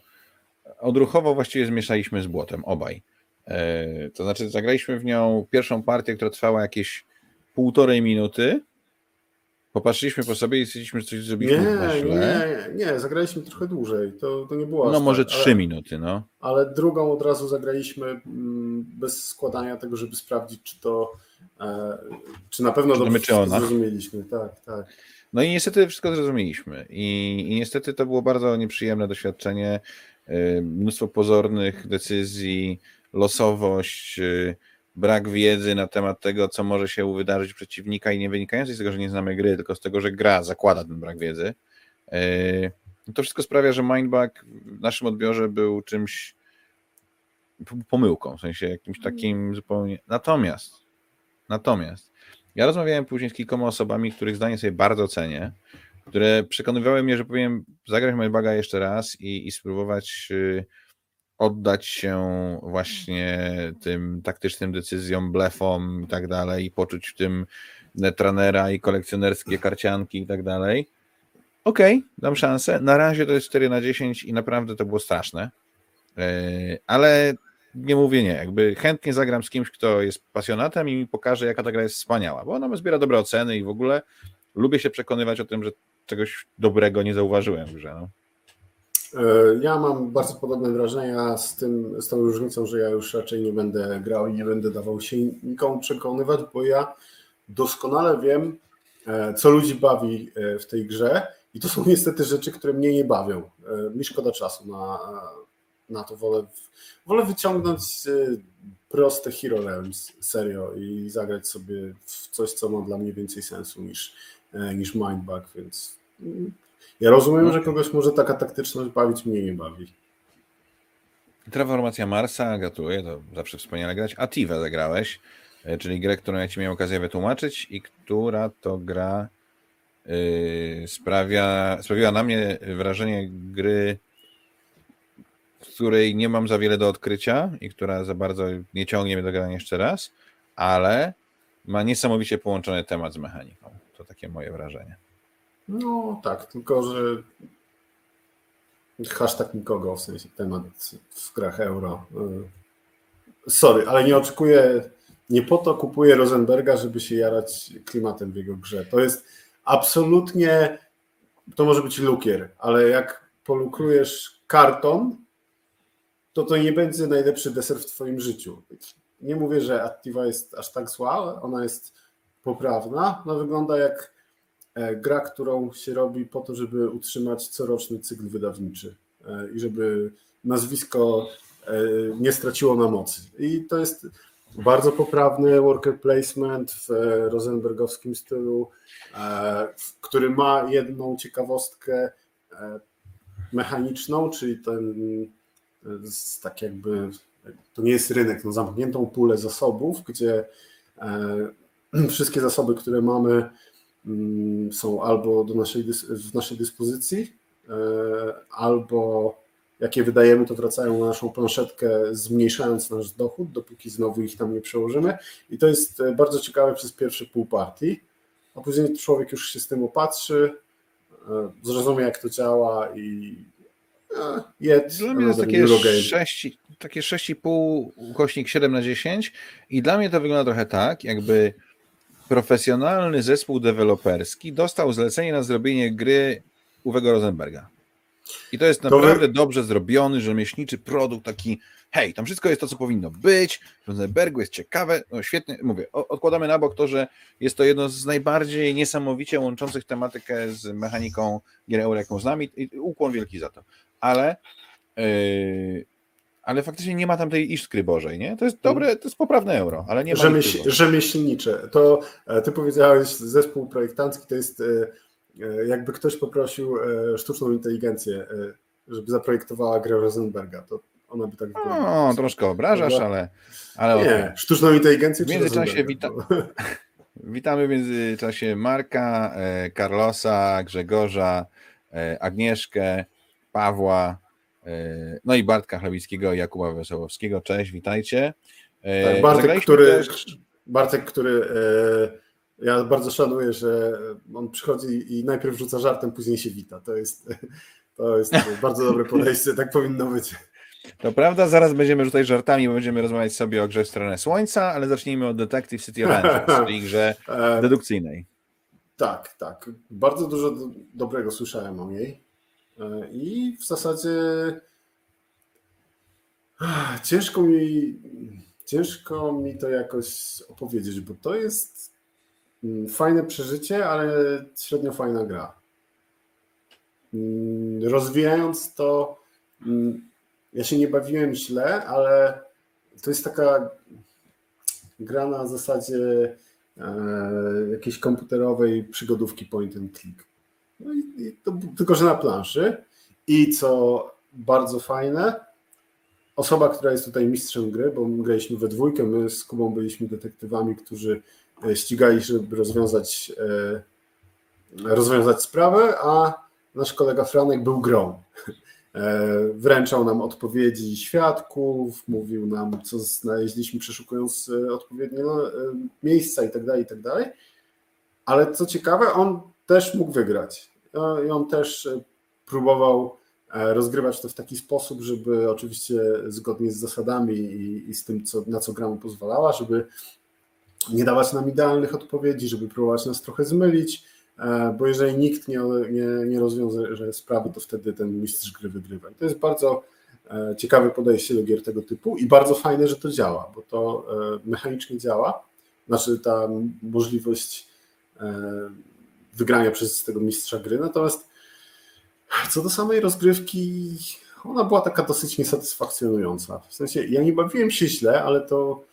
odruchowo właściwie zmieszaliśmy z błotem, obaj. E, to znaczy zagraliśmy w nią pierwszą partię, która trwała jakieś półtorej minuty, Popatrzyliśmy po sobie i stwierdziliśmy, że coś zrobiliśmy nie, źle. Nie, nie, zagraliśmy trochę dłużej. To, to nie było. No może tak, trzy ale, minuty, no. Ale drugą od razu zagraliśmy mm, bez składania tego, żeby sprawdzić, czy to e, czy na pewno dobrze zrozumieliśmy. Tak, tak. No i niestety wszystko zrozumieliśmy. I, I niestety to było bardzo nieprzyjemne doświadczenie. E, mnóstwo pozornych decyzji, losowość. Brak wiedzy na temat tego, co może się wydarzyć przeciwnika i nie wynikającej z tego, że nie znamy gry, tylko z tego, że gra zakłada ten brak wiedzy. E, to wszystko sprawia, że Mindbug w naszym odbiorze był czymś pomyłką, w sensie jakimś mm. takim zupełnie. Natomiast, natomiast ja rozmawiałem później z kilkoma osobami, których zdanie sobie bardzo cenię, które przekonywały mnie, że powinien zagrać Mindbuga jeszcze raz i, i spróbować y, oddać się właśnie tym taktycznym decyzjom, blefom i tak dalej, i poczuć w tym netranera i kolekcjonerskie karcianki i tak dalej. Okej, okay, dam szansę. Na razie to jest 4 na 10 i naprawdę to było straszne. E, ale nie mówię nie. Jakby chętnie zagram z kimś, kto jest pasjonatem i mi pokaże, jaka ta gra jest wspaniała, bo ona zbiera dobre oceny i w ogóle lubię się przekonywać o tym, że czegoś dobrego nie zauważyłem w grze. No. Ja mam bardzo podobne wrażenia z, tym, z tą różnicą, że ja już raczej nie będę grał i nie będę dawał się nikomu przekonywać, bo ja doskonale wiem, co ludzi bawi w tej grze i to są niestety rzeczy, które mnie nie bawią. Mi szkoda czasu na, na to. Wolę, wolę wyciągnąć proste Hero Realms, serio, i zagrać sobie w coś, co ma dla mnie więcej sensu niż, e, niż Mindbug, więc mm, ja rozumiem, że kogoś może taka taktyczność bawić, mnie nie bawi. Transformacja Marsa, gratuluję, to zawsze wspaniale grać. A Tive zagrałeś, e, czyli grę, którą ja Ci miałem okazję wytłumaczyć i która to gra yy, sprawia, sprawiła na mnie wrażenie gry w której nie mam za wiele do odkrycia i która za bardzo nie ciągnie mnie do grania jeszcze raz, ale ma niesamowicie połączony temat z mechaniką. To takie moje wrażenie. No tak, tylko że hashtag nikogo, w sensie temat w grach euro. Y, sorry, ale nie oczekuję, nie po to kupuję Rosenberga, żeby się jarać klimatem w jego grze. To jest absolutnie, to może być lukier, ale jak polukrujesz karton, to to nie będzie najlepszy deser w Twoim życiu. Nie mówię, że Activa jest aż tak zła, ona jest poprawna. Ona wygląda jak gra, którą się robi po to, żeby utrzymać coroczny cykl wydawniczy e, i żeby nazwisko e, nie straciło na mocy. I to jest bardzo poprawny worker placement w rosenbergowskim stylu, który ma jedną ciekawostkę mechaniczną, czyli ten tak jakby, to nie jest rynek, no zamkniętą pulę zasobów, gdzie e, wszystkie zasoby, które mamy są albo do naszej, w naszej dyspozycji, e, albo jakie wydajemy, to wracają na naszą planszetkę, zmniejszając nasz dochód, dopóki znowu ich tam nie przełożymy. I to jest e, bardzo ciekawe przez pierwsze pół partii, a później człowiek już się z tym opatrzy, zrozumie jak to działa i Yet dla mnie to jest takie 6, takie 6,5 ukośnik 7 na 10 i dla mnie to wygląda trochę tak, jakby profesjonalny zespół deweloperski dostał zlecenie na zrobienie gry Uwego Rosenberga. I to jest naprawdę to... dobrze zrobiony, rzemieślniczy produkt, taki hej, tam wszystko jest to, co powinno być, w Rosenbergu jest ciekawe, no świetnie, mówię, odkładamy na bok to, że jest to jedno z najbardziej niesamowicie łączących tematykę z mechaniką gier euro, jaką znamy i ukłon wielki za to ale yy, ale faktycznie nie ma tam tej iskry bożej, nie? To jest dobre, to jest poprawne euro, ale nie ma Rzemieś, Rzemieślnicze. To e, ty powiedziałeś, zespół projektancki to jest e, e, jakby ktoś poprosił sztuczną inteligencję, żeby zaprojektowała grę Rosenberga, to ona by tak wyglądała. No, troszkę obrażasz, ale, ale Nie, okay. sztuczną inteligencję W międzyczasie wita... witamy w międzyczasie Marka, Carlosa, Grzegorza, Agnieszkę, Pawła, no i Bartka Chlebickiego i Jakuba Wesołowskiego. Cześć, witajcie. E, tak, Bartek, który, też... Bartek, który e, ja bardzo szanuję, że on przychodzi i najpierw rzuca żartem, później się wita. To jest, to jest bardzo dobre podejście, tak powinno być. To prawda, zaraz będziemy rzucać żartami, bo będziemy rozmawiać sobie o grze w stronę Słońca, ale zacznijmy od Detective City Avengers, czyli grze dedukcyjnej. Tak, tak. Bardzo dużo do, dobrego słyszałem o niej. E, I w zasadzie ciężko mi, ciężko mi to jakoś opowiedzieć, bo to jest mm, fajne przeżycie, ale średnio fajna gra. Mm, rozwijając to, mm, ja się nie bawiłem źle, ale to jest taka gra na zasadzie e, jakiejś komputerowej przygodówki point and click. No i, to, tylko, że na planszy. I co bardzo fajne, osoba, która jest tutaj mistrzem gry, bo my graliśmy we dwójkę, my z Kubą byliśmy detektywami, którzy e, ścigali, żeby rozwiązać, e, rozwiązać sprawę, a nasz kolega Franek był grą. E, wręczał nam odpowiedzi świadków, mówił nam, co znaleźliśmy, przeszukując odpowiednie no, miejsca i tak dalej, i tak. Ale co ciekawe, on też mógł wygrać. No I on też e, próbował e, rozgrywać to w taki sposób, żeby oczywiście zgodnie z zasadami i, i z tym, co, na co gra mu pozwalała, żeby nie dawać nam idealnych odpowiedzi, żeby próbować nas trochę zmylić, e, bo jeżeli nikt nie, nie, nie rozwiąże sprawy, to wtedy ten mistrz gry wygrywa. I to jest bardzo ciekawe podejście do gier tego typu i bardzo fajne, że to działa, bo to mechanicznie działa, znaczy ta możliwość wygrania przez tego mistrza gry, natomiast co do samej rozgrywki, ona była taka dosyć niesatysfakcjonująca. W sensie ja nie bawiłem się źle, ale to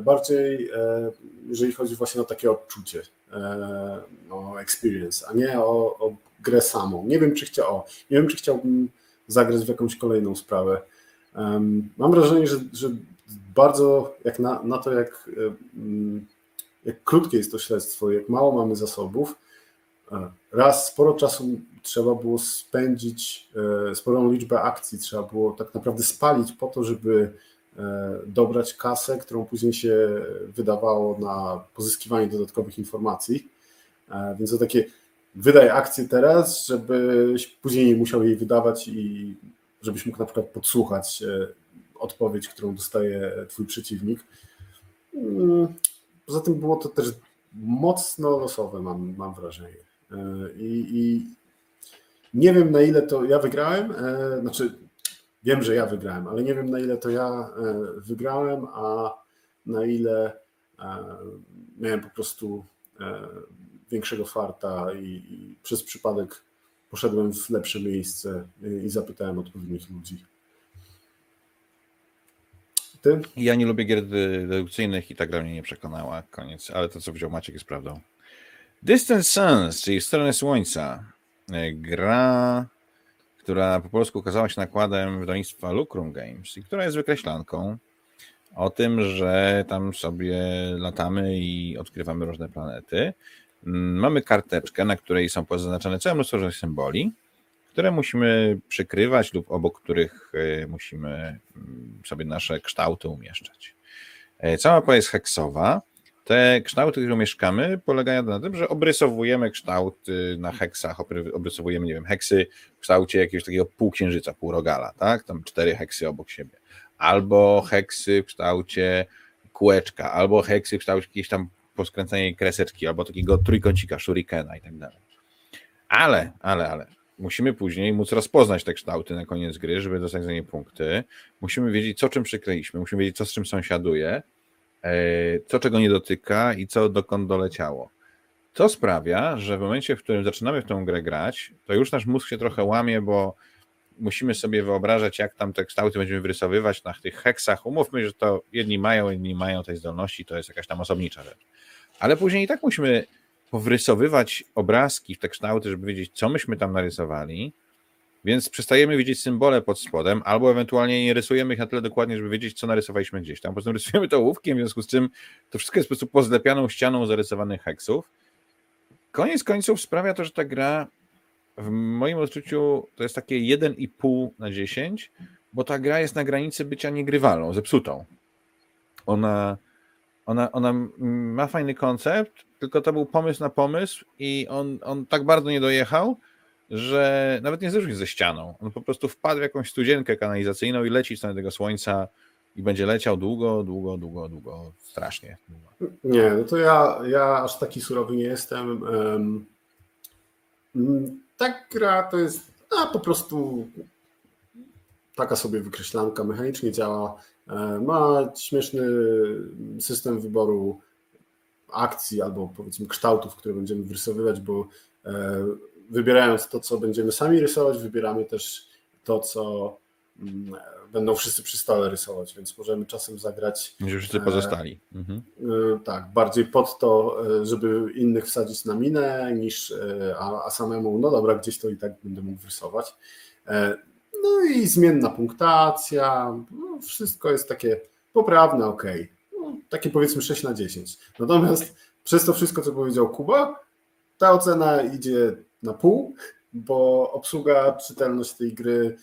bardziej e, jeżeli chodzi właśnie o takie odczucie, e, o experience, a nie o, o grę samą. Nie wiem, czy chciał, o, nie wiem, czy chciałbym zagrać w jakąś kolejną sprawę. Mam wrażenie, że, że bardzo jak na, na to, jak, jak krótkie jest to śledztwo, jak mało mamy zasobów, e, raz sporo czasu trzeba było spędzić, sporą liczbę akcji trzeba było tak naprawdę spalić po to, żeby E, dobrać kasę, którą później się wydawało na pozyskiwanie dodatkowych informacji. E, więc to takie wydaj akcję teraz, żebyś później nie musiał jej wydawać i żebyś mógł na przykład podsłuchać e, odpowiedź, którą dostaje twój przeciwnik. Mm, poza tym było to też mocno losowe, mam, mam wrażenie. I, I, nie wiem na ile to ja wygrałem, znaczy wiem, że ja wygrałem, ale nie wiem na ile to ja e, wygrałem, a na ile e, miałem po prostu e, większego farta i, i przez przypadek poszedłem w lepsze miejsce i zapytałem odpowiednich ludzi. Ty? Ja nie lubię gier dedukcyjnych i tak gra mnie nie przekonała. Koniec. Ale to, co wziął Maciek, jest prawdą. Distance Suns, czyli Stronę Słońca. Gra która po polsku okazała się nakładem wydawnictwa Lucrum Games i która jest wykreślanką o tym, że tam sobie latamy i odkrywamy różne planety. Mamy karteczkę, na której są pozaznaczone całe mnóstwo różnych symboli, które musimy przykrywać lub obok których e, musimy mm, sobie nasze kształty umieszczać. E, cała mapa jest heksowa te kształty, które mieszkamy, polegają na tym, że obrysowujemy kształty na heksach, obrysowujemy, nie wiem, heksy w kształcie jakiegoś takiego półksiężyca, półrogala, tak? Tam cztery heksy obok siebie. Albo heksy w kształcie kółeczka, albo heksy w kształcie jakiejś tam poskręcanej kreseczki, albo takiego trójkącika, shurikena i tak dalej. Ale, ale, ale, musimy później móc rozpoznać te kształty na koniec gry, żeby dostać za nie punkty. Musimy wiedzieć, co czym przykleiliśmy, musimy wiedzieć, co z czym sąsiaduje, co czego nie dotyka i co dokąd doleciało. To sprawia, że w momencie, w którym zaczynamy w tą grę grać, to już nasz mózg się trochę łamie, bo musimy sobie wyobrażać, jak tam te kształty będziemy wyrysowywać na tych heksach. Umówmy, że to jedni mają, inni mają tej zdolności, to jest jakaś tam osobnicza rzecz. Ale później i tak musimy powrysowywać obrazki w te kształty, żeby wiedzieć, co myśmy tam narysowali, więc przestajemy widzieć symbole pod spodem, albo ewentualnie nie rysujemy ich na tyle dokładnie, żeby wiedzieć, co narysowaliśmy gdzieś tam. Po prostu rysujemy to ołówkiem, w związku z czym to wszystko jest po prostu pozlepianą ścianą zarysowanych heksów. Koniec końców sprawia to, że ta gra w moim odczuciu to jest takie 1,5 na 10, bo ta gra jest na granicy bycia niegrywalną, zepsutą. Ona, ona, ona ma fajny koncept, tylko to był pomysł na pomysł i on, on tak bardzo nie dojechał, że nawet nie się ze ścianą. On po prostu wpadł w jakąś studzienkę kanalizacyjną i leci w stronę tego słońca i będzie leciał długo, długo, długo, długo, strasznie. Nie, no to ja, ja aż taki surowy nie jestem. Tak gra to jest a, po prostu taka sobie wykreślanka, mechanicznie działa. E, ma śmieszny system wyboru akcji albo powiedzmy kształtów, które będziemy wyrysowywać, bo e, wybierając to, co będziemy sami rysować, wybieramy też to, co mm, będą wszyscy przy stole rysować, więc możemy czasem zagrać. Że wszyscy e, pozostali. Mhm. E, tak, bardziej pod to, e, żeby innych wsadzić na minę, niż a, a samemu, no dobra, gdzieś to i tak będę mógł rysować. No i zmienna punktacja, no wszystko jest takie poprawne, ok. No, takie powiedzmy 6 na 10. Natomiast przez to wszystko, co powiedział Kuba, ta ocena idzie na pół, bo obsługa, czytelność tej gry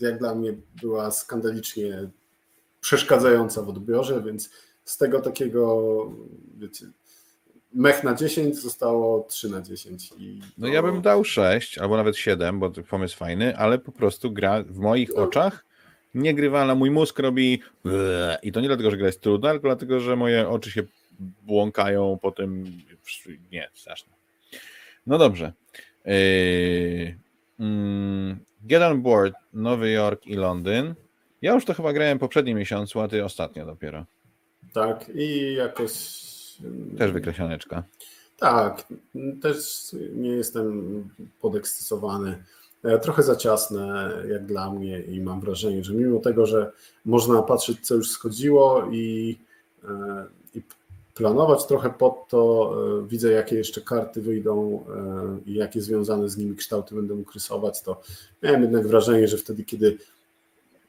jak dla mnie była skandalicznie przeszkadzająca w odbiorze, więc z tego takiego, wiecie, mech na 10 zostało 3 na 10. I no ja bym dał 6 albo nawet 7, bo pomysł fajny, ale po prostu gra w moich no. oczach niegrywalna. Mój mózg robi i to nie dlatego, że gra jest trudna, tylko dlatego, że moje oczy się błąkają po tym. Nie, straszne. No dobrze. Yy, mm, Get on Board, Nowy Jork i Londyn. Ja już to chyba grałem poprzednim miesiącu, a ty ostatnio dopiero. Tak, i jakoś. Też wykreślaneczka. Tak, też nie jestem podekscytowany. E, trochę za ciasne jak dla mnie i mam wrażenie, że mimo tego, że można patrzeć co już schodziło i, e, i planować trochę pod to, e, widzę jakie jeszcze karty wyjdą i jakie związane z nimi kształty będę mógł rysować, to miałem jednak wrażenie, że wtedy kiedy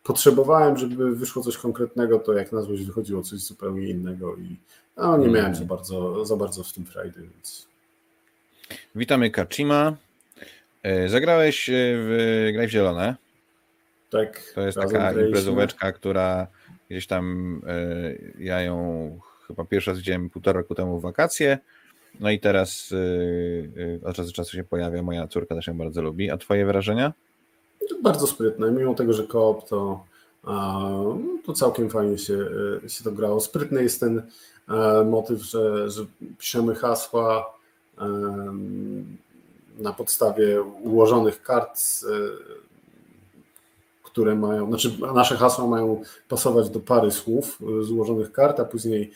potrzebowałem, żeby wyszło coś konkretnego, to jak na złość wychodziło coś zupełnie innego i no, nie miałem za bardzo, za bardzo w tym frajdy, więc... Witamy Kachima. E, zagrałeś e, w Graj w Zielone. Tak. To jest taka imprezóweczka, która gdzieś tam e, ja ją chyba pierwszy raz widziałem półtora roku temu wakacje. No i teraz od czasu do czasu się pojawia. Moja córka też ją bardzo lubi. A twoje wrażenia? Bardzo sprytne. Mimo tego, że koop to, to całkiem fajnie się, się to grało. Sprytny jest ten motyw, że, że piszemy hasła na podstawie ułożonych kart, które mają, znaczy nasze hasła mają pasować do pary słów z ułożonych kart, a później e,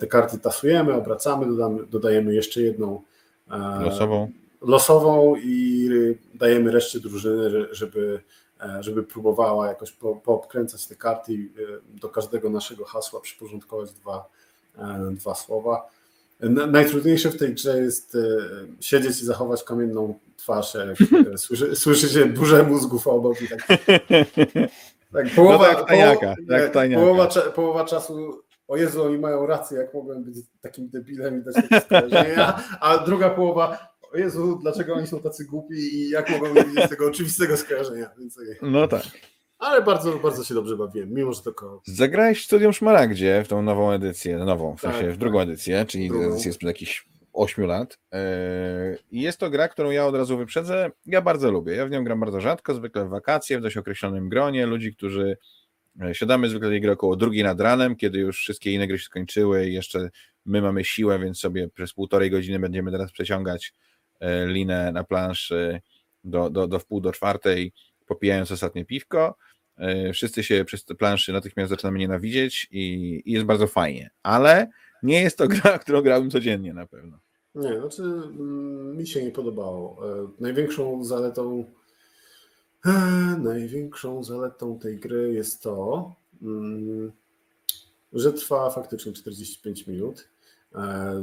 te karty tasujemy, obracamy, dodamy, dodajemy jeszcze jedną e, losową. losową i dajemy reszcie drużyny, żeby, e, żeby próbowała jakoś po, poobkręcać te karty i do każdego naszego hasła przyporządkować dwa, dwa słowa. Najtrudniejsze w tej grze jest e, siedzieć i zachować kamienną twarz, jak e, słyszy, słyszy się burzę mózgów obok i tak. tak połowa, no tak, tajaka, połowa, tak, połowa, połowa czasu o Jezu, oni mają rację, jak mogłem być takim debilem i dać takie skojarzenia, a druga połowa, o Jezu, dlaczego oni są tacy głupi i jak mogą nie widzieć tego oczywistego skojarzenia. Więc... No tak. Ale bardzo, bardzo się dobrze bawiłem, mimo że tylko. Zagrałeś w Studium Szmaragdzie w tą nową edycję, nową, w sensie tak, w drugą tak. edycję, czyli drugą. edycję sprzed jakichś 8 lat. Yy, I jest to gra, którą ja od razu wyprzedzę. Ja bardzo lubię. Ja w nią gram bardzo rzadko, zwykle w wakacje, w dość określonym gronie. Ludzi, którzy siadamy zwykle tej gry około drugiej nad ranem, kiedy już wszystkie inne gry się skończyły i jeszcze my mamy siłę, więc sobie przez półtorej godziny będziemy teraz przeciągać e, linę na planszy do, do, do wpół do czwartej, popijając ostatnie piwko. E, wszyscy się przez te planszy natychmiast zaczynamy nienawidzieć i, i jest bardzo fajnie, ale nie jest to gra, którą grałbym codziennie na pewno. Nie, znaczy mm, mi się nie podobało. E, największą zaletą e, największą zaletą tej gry jest to, mm, że trwa faktycznie 45 minut.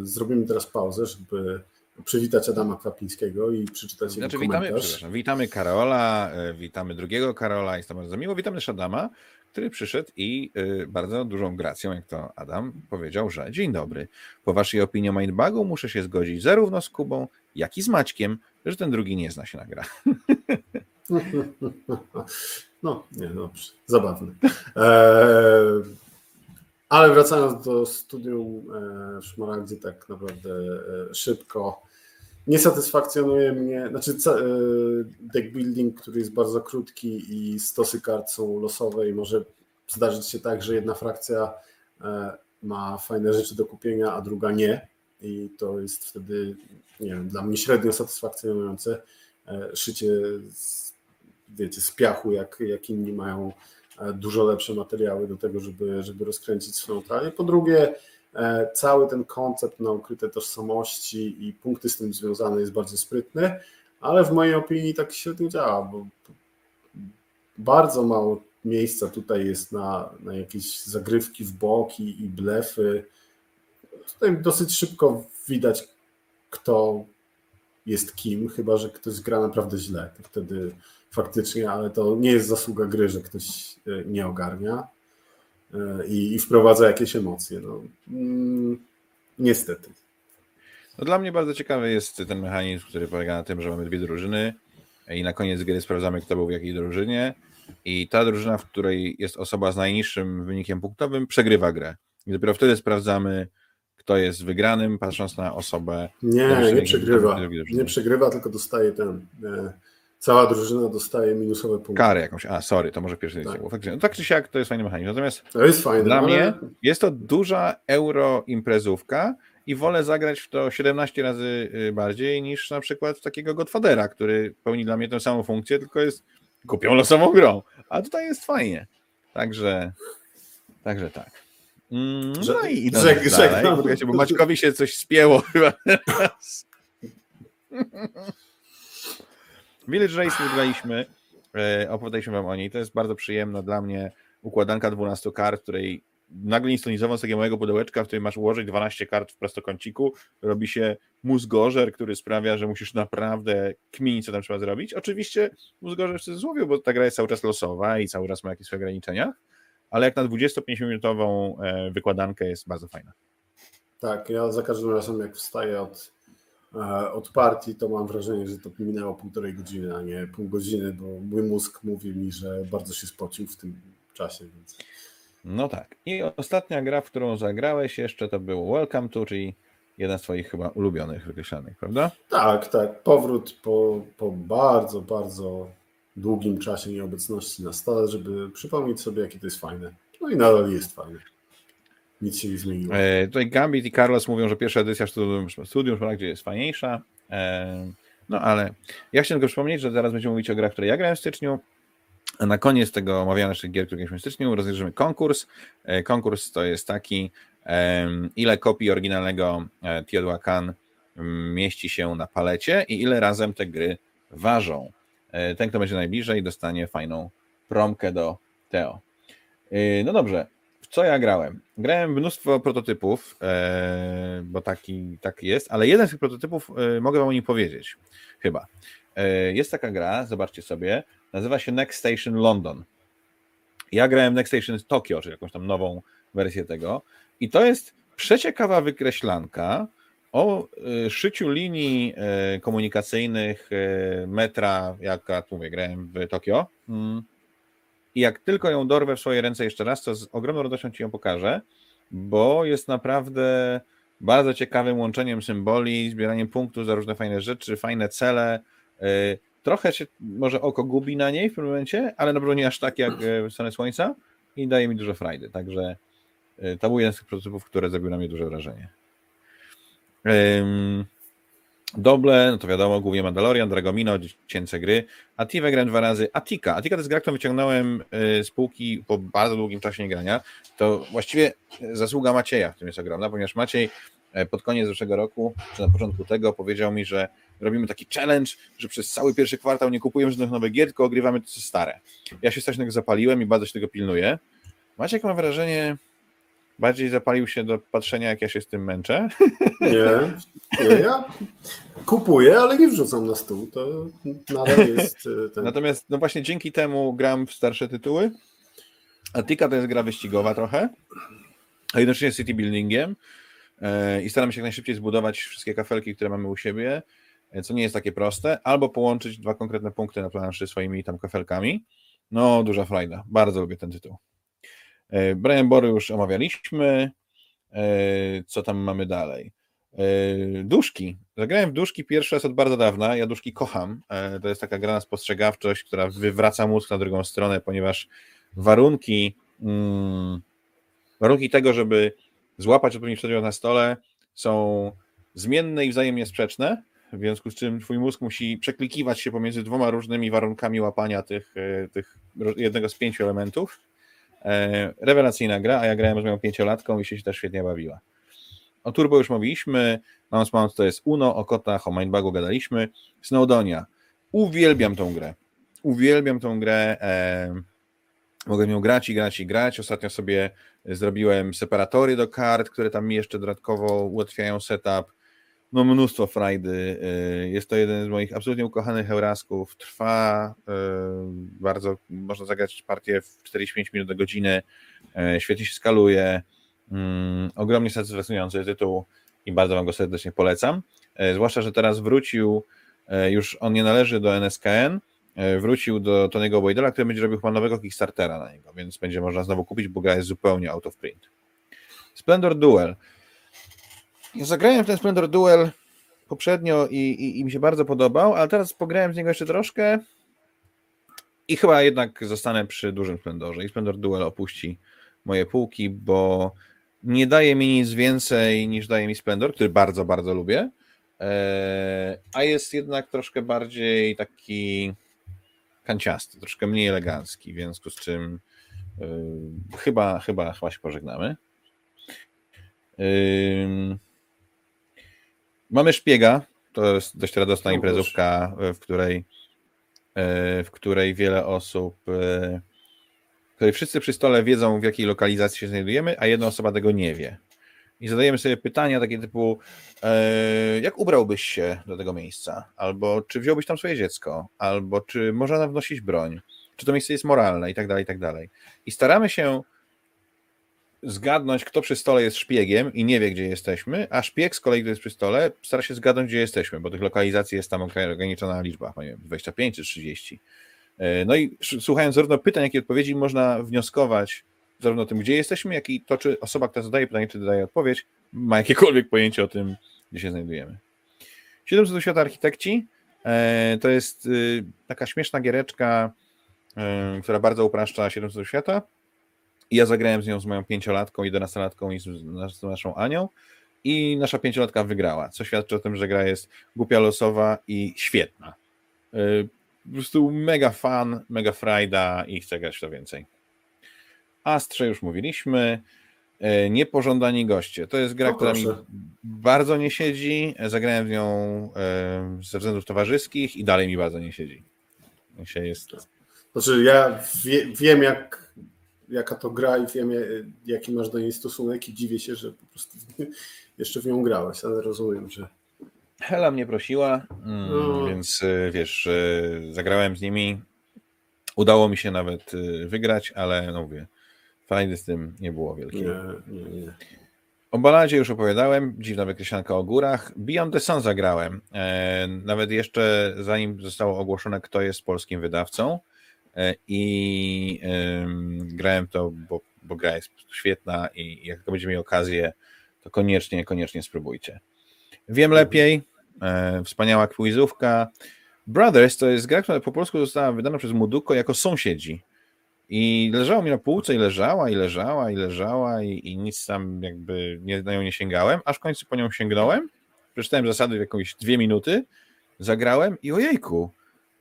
Zrobimy teraz pauzę, żeby przywitać Adama Kwapińskiego i przeczytać znaczy, jego witamy, przepraszam, witamy Karola, e, witamy drugiego Karola, jest to bardzo miło. Witamy też Adama, który przyszedł i e, bardzo dużą gracją, jak to Adam powiedział, że dzień dobry. Po waszej opinii o Mindbugu muszę się zgodzić zarówno z Kubą, jak i z Maćkiem, że ten drugi nie zna się na gra. No, nie, dobrze, zabawne. Eee, ale wracając do studium e, w Szmaragdzie tak naprawdę e, szybko, nie satysfakcjonuje mnie, znaczy e, deck building, który jest bardzo krótki i stosy kart są losowe i może zdarzyć się tak, że jedna frakcja ma fajne rzeczy do kupienia, a druga nie i to jest wtedy, nie wiem, dla mnie średnio satysfakcjonujące szycie z, wiecie, z piachu, jak, jak inni mają E, dużo lepsze materiały do tego, żeby, żeby rozkręcić swoją tralię. Po drugie, e, cały ten koncept na ukryte tożsamości i punkty z tym związane jest bardzo sprytny, ale w mojej opinii tak średnio działa, bo bardzo mało miejsca tutaj jest na, na jakieś zagrywki w boki i blefy. Tutaj dosyć szybko widać, kto jest kim, chyba że ktoś gra naprawdę źle. To wtedy faktycznie, ale to nie jest zasługa gry, że ktoś e, nie ogarnia e, i, i wprowadza jakieś emocje. No, mm, niestety. No dla mnie bardzo ciekawy jest ten mechanizm, który polega na tym, że mamy dwie drużyny i na koniec gry sprawdzamy, kto był w jakiej drużynie i ta drużyna, w której jest osoba z najniższym wynikiem punktowym, przegrywa grę. I dopiero wtedy sprawdzamy, kto jest wygranym, patrząc na osobę. Nie, nie przegrywa. Nie przegrywa, tylko dostaje ten. E, Cała drużyna dostaje minusowe punkty. Karę jakąś. A, sorry, to może pierwszy tak. Faktycznie. No, tak czy siak to jest fajny mechanizm. Natomiast to jest fajne, dla ale... mnie jest to duża euro imprezówka i wolę zagrać w to 17 razy y, bardziej niż na przykład w takiego Godfathera, który pełni dla mnie tę samą funkcję, tylko jest kupią losową grą. A tutaj jest fajnie. Także, także tak. Mm, no i idę Żeg- dalej. Słuchajcie, bo Maćkowi się coś spięło chyba teraz. Village Race wygraliśmy. E, opowiadaliśmy wam o niej. To jest bardzo przyjemna dla mnie układanka 12 kart, której nagle instalizowano z takiego małego pudełeczka, w którym masz ułożyć 12 kart w prostokąciku. Robi się mózgorzer, który sprawia, że musisz naprawdę kminić, co tam trzeba zrobić. Oczywiście mózgorzer w cudzysłowie, bo ta gra jest cały czas losowa i cały czas ma jakieś swoje ograniczenia, ale jak na 25-minutową e, wykładankę jest bardzo fajna. Tak, ja za każdym razem jak wstaję od, od partii, to mam wrażenie, że to minęło półtorej godziny, a nie pół godziny, bo mój mózg mówi mi, że bardzo się spocił w tym czasie. Więc... No tak. I ostatnia gra, w którą zagrałeś jeszcze, to był Welcome to, czyli jeden z twoich chyba ulubionych wykreślanych, prawda? Tak, tak. Powrót po, po bardzo, bardzo długim czasie nieobecności na stole, żeby przypomnieć sobie, jakie to jest fajne. No i nadal jest fajne. Nic się nie zmieniło. E, tutaj Gambit i Carlos mówią, że pierwsza edycja Studium, studium gdzie jest fajniejsza. E, no ale ja chciałem tylko przypomnieć, że zaraz będziemy mówić o grach, które ja grałem w styczniu. A na koniec tego omawiania naszych gier, które graliśmy w styczniu, rozejrzymy konkurs. E, konkurs to jest taki, ile kopii oryginalnego e, Teotihuacan mieści się na palecie i ile razem te gry ważą. E, Ten, kto będzie najbliżej, dostanie fajną promkę do Teo. E, No dobrze, co ja grałem? Grałem mnóstwo prototypów, e, bo taki, taki jest, ale jeden z tych prototypów e, mogę wam o nim powiedzieć, chyba. E, Jest taka gra, zobaczcie sobie, nazywa się Next Station London. Ja grałem Next Station Tokyo, czyli jakąś tam nową wersję tego i to jest przeciekawa wykreślanka o szyciu linii komunikacyjnych metra, jak ja tu mówię, grałem w Tokio. Mm. I jak tylko ją dorwę w swoje ręce jeszcze raz, to z ogromną radością Ci ją pokażę, bo jest naprawdę bardzo ciekawym łączeniem symboli, zbieraniem punktów za różne fajne rzeczy, fajne cele. Yy, Trochę się może oko gubi na niej w pewnym momencie, ale na pewno nie aż tak jak w stronę słońca i daje mi dużo frajdy. Także yy, to był jeden z tych prototypów, które zrobił na mnie duże wrażenie. Doble, no to wiadomo, głównie Mandalorian, Dragomino, dziecięce gry. Ativę grałem dwa razy. Atika. Atika to jest gra, którą wyciągnąłem y, z półki po bardzo długim czasie niegrania. To właściwie zasługa Macieja w tym jest ogromna, ponieważ Maciej e, pod koniec zeszłego roku, czy na początku tego, powiedział mi, że robimy taki challenge, że przez cały pierwszy kwartał nie kupujemy żadnych nowych gier, tylko ogrywamy to, co stare. Ja się strasznie tego zapaliłem i bardzo się tego pilnuję. Maciek ma wrażenie, bardziej zapalił się do patrzenia, jak ja się z tym męczę. Nie, nie, ja kupuję, ale nie wrzucam na stół. To nadal jest e, ten. Natomiast no właśnie dzięki temu gram w starsze tytuły. Atika to jest gra wyścigowa trochę, a jednocześnie city buildingiem e, i staram się jak najszybciej zbudować wszystkie kafelki, które mamy u siebie, e, co nie jest takie proste, albo połączyć dwa konkretne punkty na planszy swoimi tam kafelkami. No, duża frajda. Bardzo lubię ten tytuł. E, Brian Bory już omawialiśmy. E, Co tam mamy dalej? E, Duszki. Zagrałem w Duszki pierwszy raz od bardzo dawna. Ja Duszki kocham. To jest taka gra na spostrzegawczość, która wywraca mózg na drugą stronę, ponieważ warunki, mm, warunki tego, żeby złapać odpowiedni przedmiot na stole są zmienne i wzajemnie sprzeczne, w związku z czym twój mózg musi przeklikiwać się pomiędzy dwoma różnymi warunkami łapania tych, tych jednego z pięciu elementów. E, Rewelacyjna gra, a ja grałem z moją pięciolatką i się też świetnie bawiła. O Turbo już mówiliśmy, Mouse Mount to jest Uno, o kotach, o Mindbugu gadaliśmy. Snowdonia. Uwielbiam tą grę. Uwielbiam tą grę. E, mogę nią grać i grać i grać. Ostatnio sobie zrobiłem separatory do kart, które tam mi jeszcze dodatkowo ułatwiają setup. No mnóstwo frajdy. E, Jest to jeden z moich absolutnie ukochanych Eurasków. Trwa e, bardzo, można zagrać partię w 45 minut do godziny. E, Świetnie się skaluje. Ogromnie satysfakcjonujący tytuł i bardzo Wam go serdecznie polecam. Zwłaszcza, że teraz wrócił, już on nie należy do NSKN, wrócił do Tony'ego Boydela, który będzie robił chyba nowego Kickstartera na niego, więc będzie można znowu kupić, bo gra jest zupełnie out of print. Splendor Duel. Ja zagrałem w ten Splendor Duel poprzednio i, i, i mi się bardzo podobał, ale teraz pograłem z niego jeszcze troszkę i chyba jednak zostanę przy dużym Splendorze i Splendor Duel opuści moje półki, bo nie daje mi nic więcej niż daje mi Splendor, który bardzo, bardzo lubię, e, a jest jednak troszkę bardziej taki kanciasty, troszkę mniej elegancki, w związku z czym yy, chyba, chyba, chyba się pożegnamy. Mamy szpiega, to jest dość radosna no imprezówka, w której, yy, w której wiele osób, yy, w której wszyscy przy stole wiedzą, w jakiej lokalizacji się znajdujemy, a jedna osoba tego nie wie. I zadajemy sobie pytania takie typu, e, jak ubrałbyś się do tego miejsca? Albo czy wziąłbyś tam swoje dziecko? Albo czy można wnosić broń? Czy to miejsce jest moralne? I tak dalej, i tak dalej. I staramy się zgadnąć, kto przy stole jest szpiegiem i nie wie, gdzie jesteśmy, a szpieg z kolei, kto jest przy stole, stara się zgadnąć, gdzie jesteśmy, bo tych lokalizacji jest tam ograniczona liczba, nie wiem, 25 czy 30. E, no i słuchając zarówno pytań, jak i odpowiedzi, można wnioskować, zarówno o tym, gdzie jesteśmy, jak i to, czy osoba, która zadaje pytanie, czy daje odpowiedź, ma jakiekolwiek pojęcie o tym, gdzie się znajdujemy. 700 świata architekci e, to jest y, taka śmieszna giereczka, e, która bardzo upraszcza 700 świata. Ja zagrałem z nią z moją pięciolatką, jedenastolatką i z naszą Anią. I nasza pięciolatka wygrała, co świadczy o tym, że gra jest głupia losowa i świetna. E, po prostu mega fan, mega frajda i chcę grać to więcej. Astrze już mówiliśmy. E, Niepożądani goście. To jest gra, która mi bardzo nie siedzi. Zagrałem w nią e, ze względów towarzyskich i dalej mi bardzo nie siedzi. Się jest... Znaczy, ja wie, wiem, jak, jaka to gra i wiem, jaki masz do niej stosunek i dziwię się, że po prostu jeszcze w nią grałeś, ale rozumiem, że. Hela mnie prosiła, mm, no. więc e, wiesz, zagrałem z nimi. Udało mi się nawet wygrać, ale no mówię, Frajdy z tym nie było wielkiej. Nie, nie, nie. O baladzie już opowiadałem, dziwna wykreślanka o górach. Beyond the Sun zagrałem. E, nawet jeszcze zanim zostało ogłoszone, kto jest polskim wydawcą. E, I grałem to, bo, bo gra jest świetna i jak będziecie mieli okazję, to koniecznie, koniecznie spróbujcie. Wiem lepiej. E, wspaniała quizówka. Brothers to jest gra, która po polsku została wydana przez Muduko jako sąsiedzi. I leżało mi na półce i leżała, i leżała, i leżała, i, i nic tam jakby nie, na nią nie sięgałem, aż w końcu po nią sięgnąłem, przeczytałem zasady w jakieś dwie minuty, zagrałem i ojejku,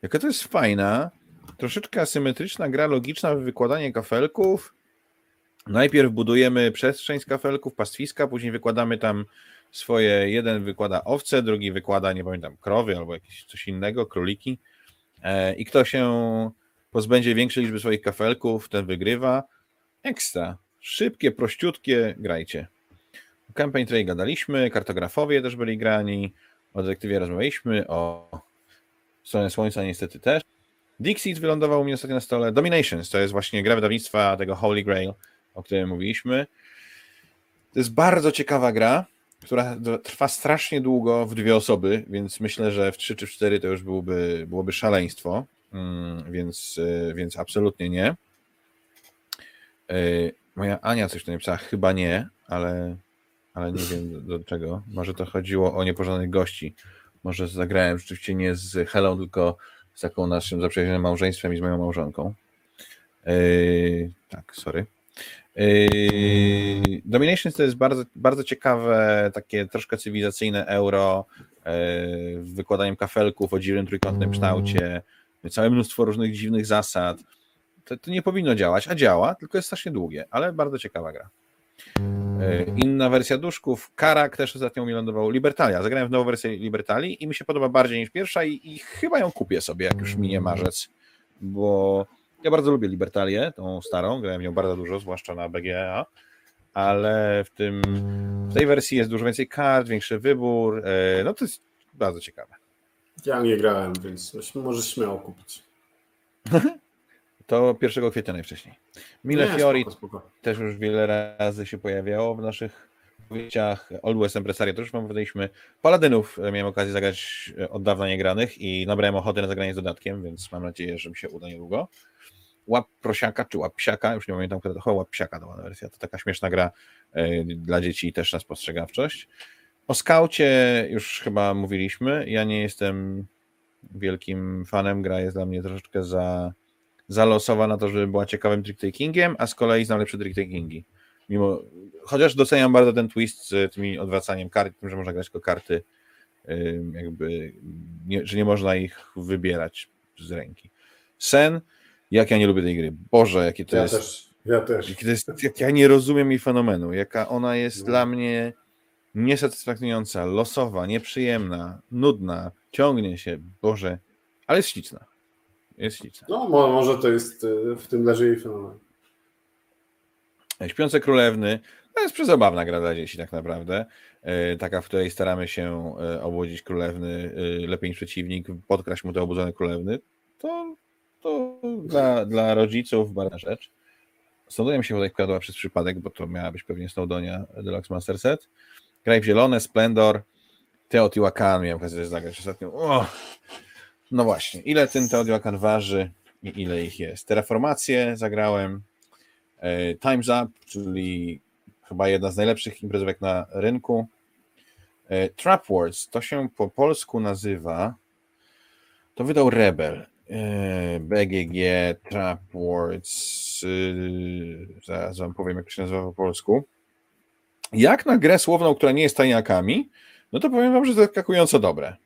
jaka to jest fajna, troszeczkę asymetryczna gra logiczna w wykładanie kafelków. Najpierw budujemy przestrzeń z kafelków, pastwiska, później wykładamy tam swoje, jeden wykłada owce, drugi wykłada, nie pamiętam, krowy albo jakieś coś innego, króliki e, i kto się pozbędzie większej liczby swoich kafelków, ten wygrywa. Ekstra. Szybkie, prościutkie, grajcie. Campaign Trade gadaliśmy, kartografowie też byli grani, o detektywie rozmawialiśmy, o stronie Słońca niestety też. Dixit wylądował u mnie ostatnio na stole. Dominations to jest właśnie gra wydawnictwa tego Holy Grail, o którym mówiliśmy. To jest bardzo ciekawa gra, która trwa strasznie długo w dwie osoby, więc myślę, że w trzy czy cztery to już byłoby, byłoby szaleństwo. Mm, więc, e, więc absolutnie nie. E, moja Ania coś tu napisała, chyba nie, ale, ale nie wiem do, do czego. Może to chodziło o niepożądanych gości. Może zagrałem rzeczywiście nie z Helą, tylko z taką naszym zaprzyjaźnionym małżeństwem i z moją małżonką. Yy, tak, sorry. Yy, Dominations to jest bardzo, bardzo ciekawe, takie troszkę cywilizacyjne euro, yy, wykładaniem kafelków o dziwnym trójkątnym kształcie, całe mnóstwo różnych dziwnych zasad. To, to, nie powinno działać, a działa, tylko jest strasznie długie, ale bardzo ciekawa gra. E, inna wersja duszków, Karak też ostatnio mi lądował, Libertalia. Zagrałem w nową wersję Libertalii i mi się podoba bardziej niż pierwsza i, i chyba ją kupię sobie, jak już minie marzec, bo ja bardzo lubię Libertalię, tą starą, grałem w nią bardzo dużo, zwłaszcza na BGA, ale w, tym, w tej wersji jest dużo więcej kart, większy wybór, e, no to jest bardzo ciekawe. Ja nie grałem, więc możesz śmiało kupić. To 1 kwietnia najwcześniej. Mile nie, Fiori spoko, spoko. też już wiele razy się pojawiało w naszych powiedziach. Old West Empresario to już wam wydaliśmy. Paladynów miałem okazję zagrać od dawna niegranych i nabrałem ochoty na zagranie z dodatkiem, więc mam nadzieję, że mi się uda niedługo. Łap prosiaka czy łap psiaka, już nie pamiętam, to łap psiaka to była wersja. To taka śmieszna gra y, dla dzieci też na spostrzegawczość. O skaucie już chyba mówiliśmy. Ja nie jestem wielkim fanem. Gra jest dla mnie troszeczkę za, za losowa na to, żeby była ciekawym trick-takingiem, a z kolei znam lepsze trick-takingi. mimo, chociaż doceniam bardzo ten twist z tymi odwracaniem kart, tym, że można grać tylko karty, jakby, nie, że nie można ich wybierać z ręki. Sen, jak ja nie lubię tej gry. Boże, jakie to ja jest. Też, ja też. Jakie to jest jak ja nie rozumiem jej fenomenu, jaka ona jest no. dla mnie niesatysfakcjonująca, losowa, nieprzyjemna, nudna, ciągnie się, Boże, ale jest śliczna. Jest śliczna. No, może to jest, y, w tym leży jej fenomen. Śpiące Królewny to jest przezabawna gra dla dzieci tak naprawdę. E, taka, w której staramy się e, obłodzić królewny e, lepiej niż przeciwnik, podkraść mu te obudzone królewny. To, to dla, dla rodziców bardzo rzecz. Snowdonia mi się tutaj wkładła przez przypadek, bo to miała być pewnie Snowdonia Deluxe Master Set. Graj w zielone, Splendor, Teotihuacan miałem okazję zagrać ostatnio. Oh. No właśnie, ile ten Teotihuacan waży i ile ich jest? Terraformację zagrałem, Time's Up, czyli chyba jedna z najlepszych imprezówek na rynku. Trap Wars, to się po polsku nazywa, to wydał Rebel. BGG, Trap Wars, zaraz wam powiem, jak to się nazywa po polsku. Jak na grę słowną, która nie jest tajniakami, no to powiem wam, że zaskakująco dobre.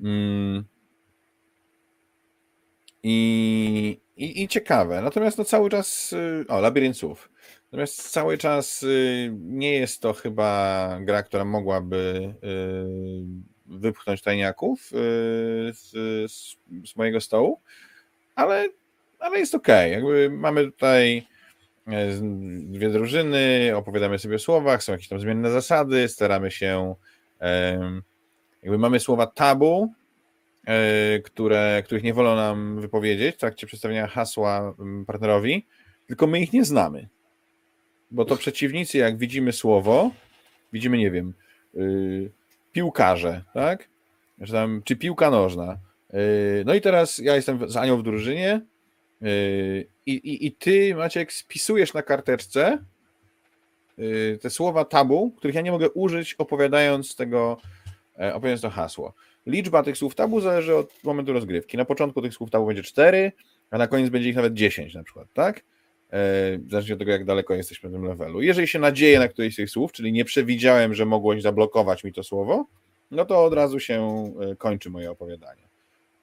Mm. I, i, I, ciekawe. Natomiast no cały czas. Y, o, Labirynt Słów. Natomiast cały czas y, nie jest to chyba gra, która mogłaby y, wypchnąć tajniaków z, z mojego stołu, ale, ale jest ok. Jakby mamy tutaj dwie drużyny, opowiadamy sobie o słowach, są jakieś tam zmienne zasady, staramy się. Jakby mamy słowa tabu, które, których nie wolno nam wypowiedzieć w trakcie przedstawienia hasła mm, partnerowi, tylko my ich nie znamy. Bo to przeciwnicy, jak widzimy słowo, widzimy, nie wiem, yy, piłkarze, tak? Czy, tam, czy piłka nożna. Yy, no i teraz ja jestem z Anią w drużynie yy, i, i ty, Maciek, spisujesz na karteczce y, te słowa tabu, których ja nie mogę użyć, opowiadając tego, e, opowiadając to hasło. Liczba tych słów tabu zależy od momentu rozgrywki. Na początku tych słów tabu będzie 4, a na koniec będzie ich nawet 10 na przykład, tak? E, zależnie od tego, jak daleko jesteśmy w tym levelu. Jeżeli się nadzieję na któryś z tych słów, czyli nie przewidziałem, że mogłoś zablokować mi to słowo, no to od razu się e, kończy moje opowiadanie.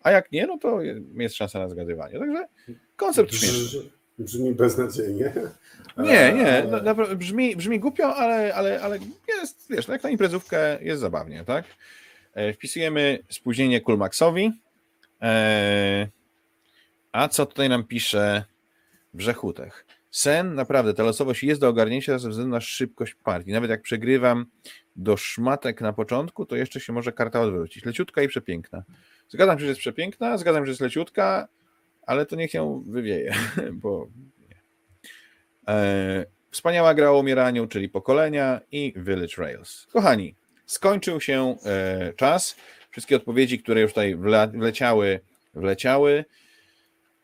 A jak nie, no to jest szansa na zgadywanie. Także koncept śmieszny. Brzmi beznadziejnie. Nie, nie, no, brzmi, brzmi głupio, ale, ale, ale jest, wiesz, no jak na imprezówkę jest zabawnie, tak? E, wpisujemy spóźnienie Kulmaxowi. E, a co tutaj nam pisze Brzechutech? Sen, naprawdę, ta losowość jest do ogarnięcia ze względu na szybkość partii. Nawet jak przegrywam do szmatek na początku, to jeszcze się może karta odwrócić. Leciutka i przepiękna. Zgadzam się, że jest przepiękna, zgadzam się, że jest leciutka, ale to niech ją wywieje, bo nie. E, wspaniała gra o umieraniu, czyli pokolenia i Village Rails. Kochani, skończył się e, czas. Wszystkie odpowiedzi, które już tutaj wleciały, wleciały.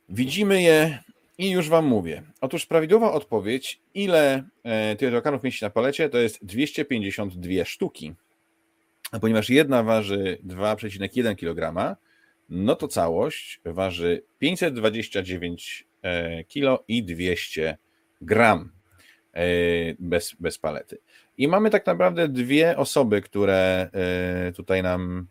Widzimy je i już Wam mówię. Otóż prawidłowa odpowiedź, ile e, tych tokanów mieści na palecie, to jest 252 sztuki. A ponieważ jedna waży 2,1 kg, no to całość waży 529 e, kg i 200 gram bez, bez palety. I mamy tak naprawdę dwie osoby, które e, tutaj nam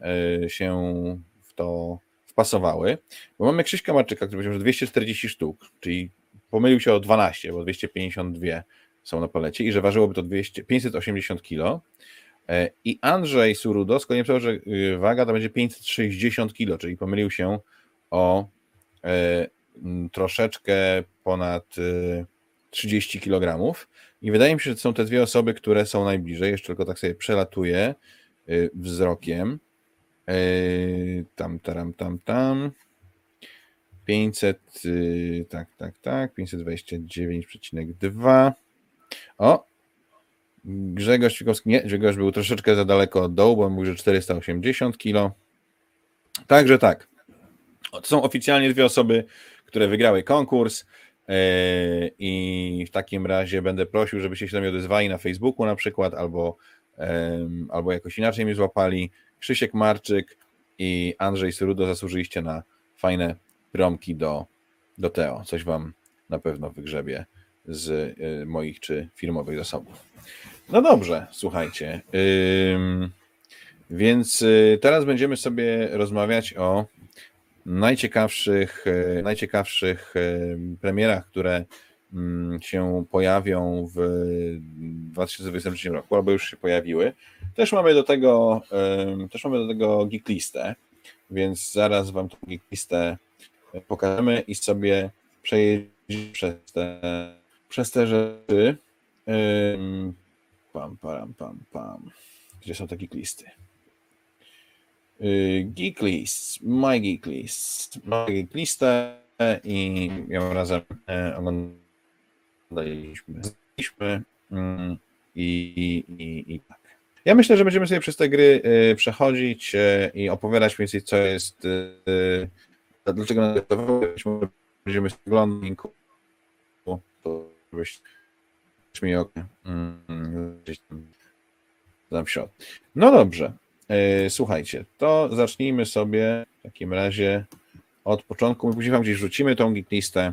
e, się w to wpasowały. Bo mamy Krzyśka Marczyka, który powiedział, że 240 sztuk, czyli pomylił się o 12, bo 252 są na palecie i że ważyłoby to 200, 580 kg. E, I Andrzej Surudo z kolei że waga to będzie 560 kg, czyli pomylił się o troszeczkę ponad 30 kg. I wydaje mi się, że to są te dwie osoby, które są najbliżej. Jeszcze tylko tak sobie przelatuję y, wzrokiem. Y, tam, tam, tam, tam. 500, y, tak, tak, tak, 529,2. O! Grzegorz Fikowski, nie, Grzegorz był troszeczkę za daleko od dołu, bo mówił, że 480 kg. Także tak. To są oficjalnie dwie osoby, które wygrały konkurs. E, I w takim razie będę prosił, żebyście się do mnie odezwali na Facebooku na przykład, albo, albo jakoś inaczej mnie złapali. Krzysiek Marczyk i Andrzej Syrudo zasłużyliście na fajne promki do, do Teo. Coś wam na pewno wygrzebie z moich czy firmowych zasobów. No dobrze, słuchajcie. Więc teraz będziemy sobie rozmawiać o najciekawszych, najciekawszych premierach, które mm, się pojawią w 2023 roku, albo już się pojawiły. Też mamy do tego, też mamy do tego geek listę, więc zaraz Wam tę geek listę pokażemy i sobie przejedziemy przez te, przez te rzeczy. Pam, pam, pam, pam. Gdzie są geek listy? Y, geek list, my geek list, my geek listę i ją razem e, oglądaliśmy mm, i, i, i tak. Ja myślę, że będziemy sobie przez te gry y, przechodzić e, i opowiadać więcej, co jest, dlaczego będziemy oglądać linku, to żebyś mi okno mm, tam, w środku. No dobrze, e, słuchajcie, to zacznijmy sobie w takim razie od początku. My później wam gdzieś rzucimy tą geek listę.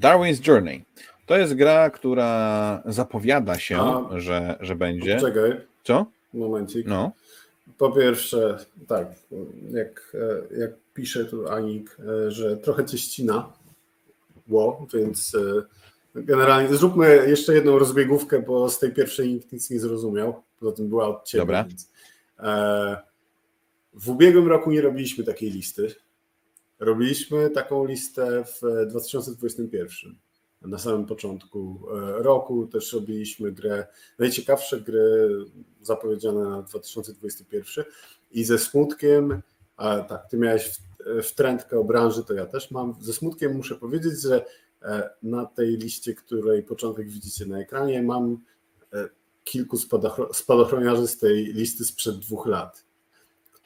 Darwin's Journey. To jest gra, która zapowiada się, A, że, że będzie. Czekaj. Co? Momencik. No. Po pierwsze, tak, jak, jak pisze tu Anik, że trochę cię ścina, było, więc e, generalnie zróbmy jeszcze jedną rozbiegówkę, bo z tej pierwszej nikt nic nie zrozumiał. Poza tym była od ciebie. Dobra. Więc, e, w ubiegłym roku nie robiliśmy takiej listy. Robiliśmy taką listę w 2021 na samym początku e, roku. Też robiliśmy grę, najciekawsze gry zapowiedziane na 2021 i ze smutkiem, a tak, ty miałeś w, w trendkę o branży, to ja też mam. Ze smutkiem muszę powiedzieć, że e, na tej liście, której początek widzicie na ekranie, mam kilku spadochroniarzy z tej listy sprzed dwóch lat.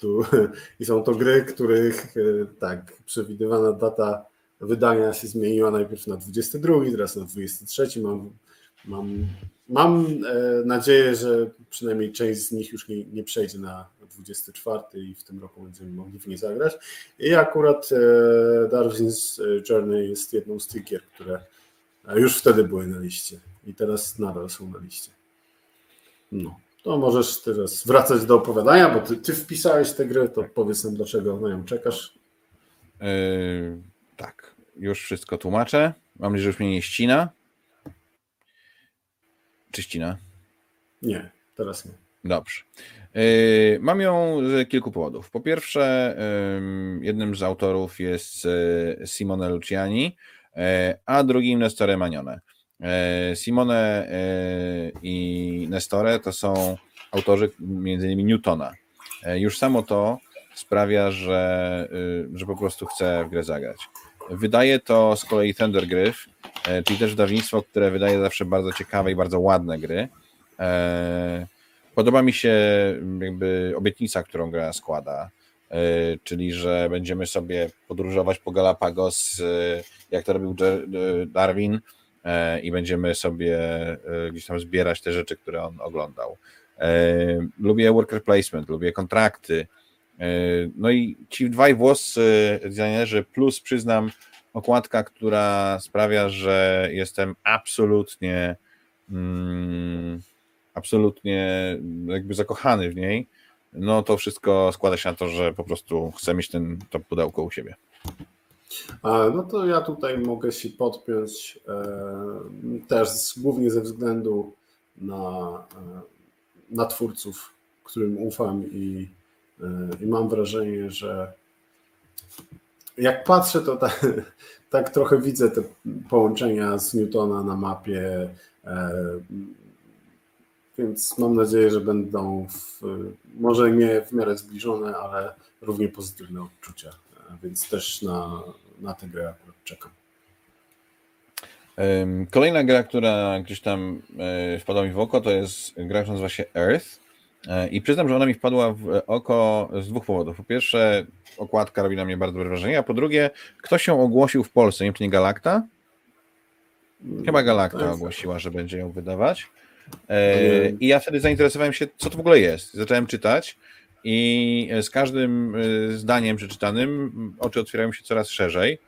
I są to gry, których tak, przewidywana data wydania się zmieniła najpierw na 22, teraz na 23. Mam, mam, mam e, nadzieję, że przynajmniej część z nich już nie, nie przejdzie na 24 i w tym roku będziemy mogli w nie zagrać. I akurat e, Darwin's Journey jest jedną z tych gier, które już wtedy były na liście i teraz nadal są na liście. No. To możesz teraz wracać do opowiadania, bo ty, ty wpisałeś tę grę, to powiedz nam, dlaczego na nią czekasz. Yy, tak, już wszystko tłumaczę. Mam nadzieję, że już mnie nie ścina. Czy ścina? Nie, teraz nie. Dobrze. Yy, mam ją z kilku powodów. Po pierwsze, jednym z autorów jest yy, Simone Luciani, a drugim Nestore Manione. Simone i Nestore to są autorzy m.in. Newtona. Już samo to sprawia, że, że po prostu chcę w grę zagrać. Wydaje to z kolei Thundergryph, e, czyli też wydawnictwo, które wydaje zawsze bardzo ciekawe i bardzo ładne gry. E, podoba mi się jakby obietnica, którą gra składa, e, czyli że będziemy sobie podróżować po Galapagos, jak to robił Darwin i będziemy sobie gdzieś tam zbierać te rzeczy, które on oglądał. Lubię worker placement, lubię kontrakty, E, no i ci dwaj włoscy designerzy, plus przyznam okładka, która sprawia, że jestem absolutnie mm, absolutnie jakby zakochany w niej, no to wszystko składa się na to, że po prostu chcę mieć ten, to pudełko u siebie. No to ja tutaj mogę się podpiąć e, też głównie ze względu na, e, na twórców, którym ufam i i mam wrażenie, że jak patrzę, to tak, tak trochę widzę te połączenia z Newtona na mapie. E, więc mam nadzieję, że będą w, może nie w miarę zbliżone, ale równie pozytywne odczucia. E, więc też na, na tę grę akurat czekam. Kolejna gra, która gdzieś tam e, wpadła mi w oko, to jest gra, która nazywa się Earth. E, I przyznam, że ona mi wpadła w oko z dwóch powodów. Po pierwsze, okładka robi na mnie bardzo dobre wrażenie, a po drugie, ktoś ją ogłosił w Polsce, nie wiem czy nie Galakta? Chyba Galakta ogłosiła, że będzie ją wydawać. E, I ja wtedy zainteresowałem się, co to w ogóle jest. Zacząłem czytać i z każdym e, zdaniem przeczytanym oczy otwierają się coraz szerzej.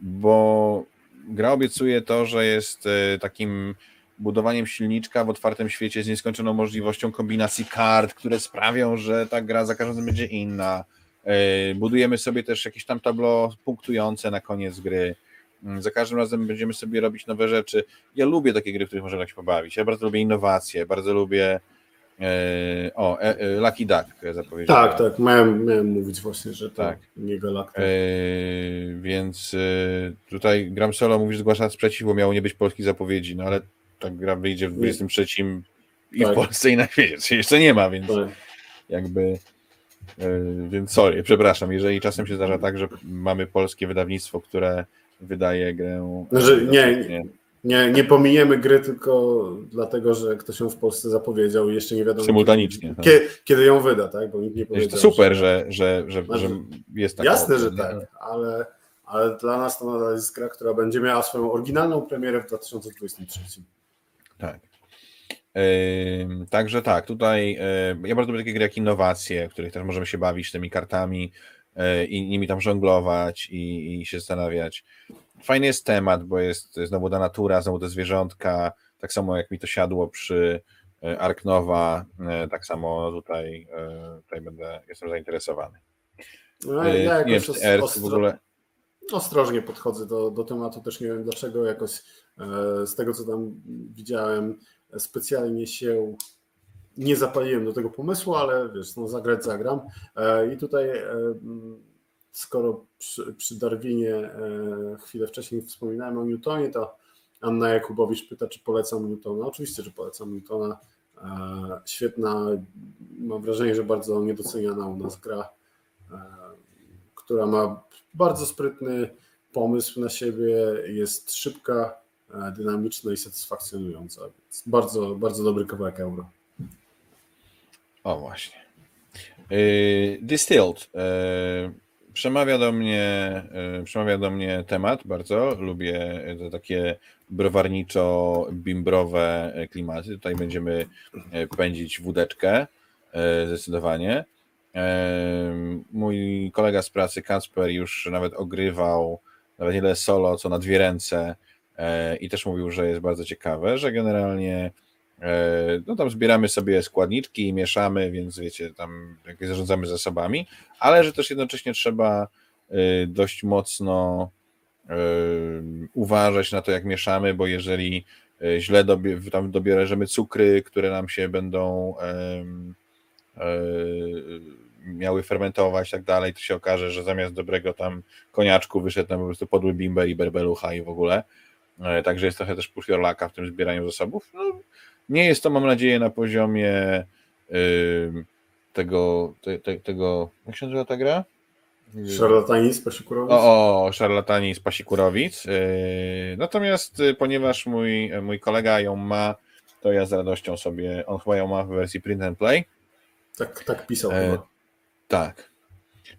bo gra obiecuje to, że jest e, takim budowaniem silniczka w otwartym świecie z nieskończoną możliwością kombinacji kart, które sprawią, że ta gra za każdym razem będzie inna. E, budujemy sobie też jakieś tam tablo punktujące na koniec gry. Mm, za każdym razem będziemy sobie robić nowe rzeczy. Ja lubię takie gry, w których możemy się pobawić. Ja bardzo lubię innowacje, bardzo lubię E, o, e, e, Lucky Duck zapowiedziałem. Tak, tak, miałem, miałem mówić właśnie, że to tak. więc tutaj Gram Solo mówi, że zgłasza sprzeciw, bo miało nie być polskich zapowiedzi, no ale ta gra wyjdzie w 23 i tak. w Polsce i na świecie, jeszcze nie ma, więc tak. jakby więc sorry, przepraszam, jeżeli czasem się zdarza tak, że mamy polskie wydawnictwo, które wydaje grę... Znaczy, nie, nie nie, nie pominiemy gry tylko dlatego, że ktoś ją w Polsce zapowiedział i jeszcze nie wiadomo. Symultanicznie. Tak. Kiedy, tak. kiedy ją wyda, tak? Bo nikt nie powiedział. Super, że, że, że, że, że jest taka. Jasne, że tak, ale, ale dla nas to nadal jest gra, która będzie miała swoją oryginalną premierę w 2023. Tak. Yy, także tak, tutaj yy, ja bardzo lubię takie gry jak innowacje, w których też możemy się bawić tymi kartami yy, i nimi tam żonglować i, i się zastanawiać fajny jest temat, bo jest znowu ta natura, znowu te zwierzątka, tak samo jak mi to siadło przy e, Arknowa, e, tak samo tutaj, e, tutaj będę, jestem zainteresowany. No, ja jakoś nie wiem, ostro, w ogóle... ostrożnie podchodzę do, do tematu, też nie wiem dlaczego jakoś z tego, co tam widziałem, specjalnie się nie zapaliłem do tego pomysłu, ale wiesz, no zagrać zagram. I tutaj skoro przy, przy Darwinie e, chwilę wcześniej wspominałem o Newtonie, to Anna Jakubowicz pyta, czy polecam Newtona. Oczywiście, że polecam Newtona. E, świetna, mam wrażenie, że bardzo niedoceniana u nas gra, e, która ma bardzo sprytny pomysł na siebie, jest szybka, dynamiczna i satysfakcjonująca. Więc bardzo, bardzo dobry kawałek euro. O właśnie. Distilled. Przemawia do mnie, e, przemawia do mnie temat bardzo. Lubię te takie browarniczo-bimbrowe klimaty. Tutaj będziemy e, pędzić wódeczkę e, zdecydowanie. Mój kolega z pracy Kacper już nawet ogrywał nawet nie tyle solo, co na dwie ręce i też mówił, że jest bardzo ciekawe, że generalnie E, no tam zbieramy sobie składniczki i mieszamy, więc wiecie, tam jakby zarządzamy zasobami, ale że też jednocześnie trzeba e, dość mocno e, uważać na to, jak mieszamy, bo jeżeli źle dobie, tam dobierzemy cukry, które nam się będą miały fermentować i tak dalej, to się okaże, że zamiast dobrego tam koniaczku wyszedł nam po prostu podły bimber i berbelucha i w ogóle. Także jest trochę też pufiorlaka w tym zbieraniu zasobów. No, nie jest to, mam nadzieję, na poziomie yy, tego, te, te, tego, jak się nazywa ta gra? Szarlatani z Pasikurowic. O, o szarlatani z Pasikurowic. Yy, natomiast yy, ponieważ mój, mój kolega ją ma, to ja z radością sobie, on chyba ją ma w wersji print and play. Tak, tak pisał yy, Tak.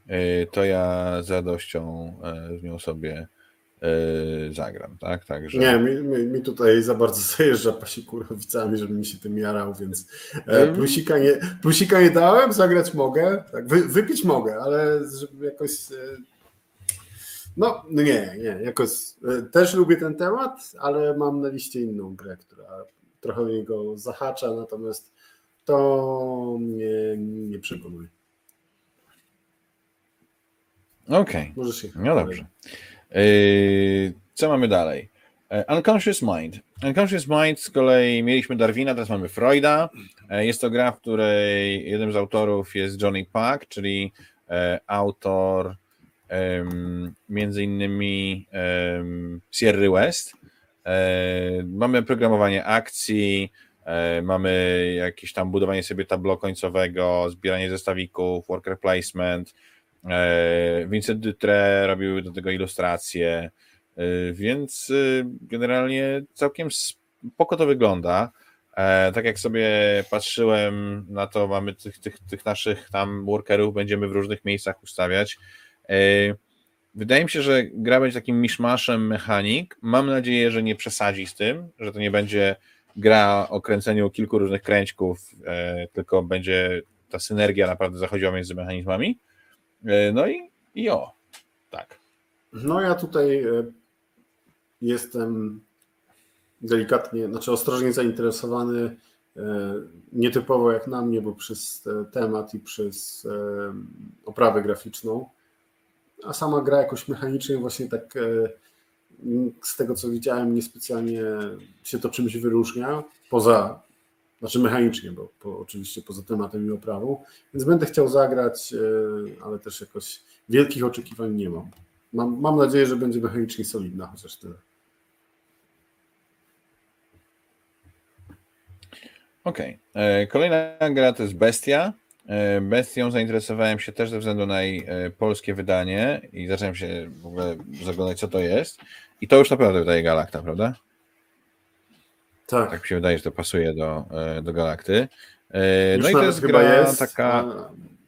Yy, to ja z radością z nią sobie Yy, zagram, tak? Także... Nie, mi, mi, mi, tutaj za bardzo zajeżdża pasikurowicami, żeby mi się tym jarał, więc mm. plusika, nie, plusika nie dałem, zagrać mogę, tak, wy, wypić mogę, ale żeby jakoś e, no, no nie, nie, jakoś e, też lubię ten temat, ale mam na liście inną grę, która trochę mnie go zahacza, natomiast to mnie nie przekonuje. Okej, okay. Możesz no dobrze. Yy, co mamy dalej? E, Unconscious Mind. Unconscious Mind z kolei mieliśmy Darwina, teraz mamy Freuda. E, jest to gra, w której jednym z autorów jest Johnny Pack, czyli autor między innymi Sierra West. Mamy programowanie akcji, mamy jakieś tam budowanie sobie tablo końcowego, zbieranie zestawików, worker placement, Vincent Dutre robił do tego ilustracje, e, więc e, generalnie całkiem spoko to wygląda. Tak jak sobie patrzyłem na to, mamy tych, tych, tych naszych tam workerów, będziemy w różnych miejscach ustawiać. Wydaje mi się, że gra będzie takim miszmaszem mechanik. Mam nadzieję, że nie przesadzi z tym, że to nie będzie gra o kręceniu kilku różnych kręćków, tylko będzie ta synergia naprawdę zachodziła między mechanizmami. E, no i, i o, tak. No ja tutaj e, jestem delikatnie, znaczy ostrożnie zainteresowany, e, nietypowo jak na mnie, bo przez temat i przez oprawę graficzną, a sama gra jakoś mechanicznie właśnie tak z tego co widziałem niespecjalnie się to czymś wyróżnia, poza, znaczy mechanicznie, bo po, oczywiście poza tematem i oprawą, więc będę chciał zagrać, ale też jakoś wielkich oczekiwań nie mam. Mam, mam nadzieję, że będzie mechanicznie solidna, chociaż tyle. Okej. Okay. E, kolejna gra to jest Bestia. E, Bestią zainteresowałem się też ze względu na jej e, polskie wydanie i zacząłem się w ogóle zaglądać, co to jest. I to już naprawdę wydaje Galakta, prawda? Tak. Tak mi się wydaje, że to pasuje do, do Galakty. Już no i to jest gra jest, taka.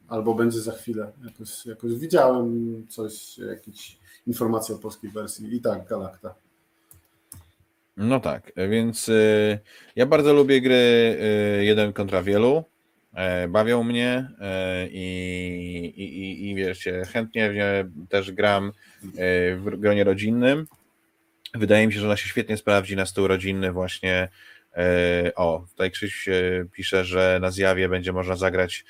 Albo będzie za chwilę. Jakoś, jakoś widziałem coś, jakieś informacje o polskiej wersji. I tak, Galakta. No tak, więc y, ja bardzo lubię gry jeden kontra wielu. E, bawią mnie e, i, i, i wiecie, chętnie też gram e, w gronie rodzinnym. Wydaje mi się, że ona się świetnie sprawdzi na stół rodzinny właśnie. O, tutaj Krzyś pisze, że na zjawie będzie można zagrać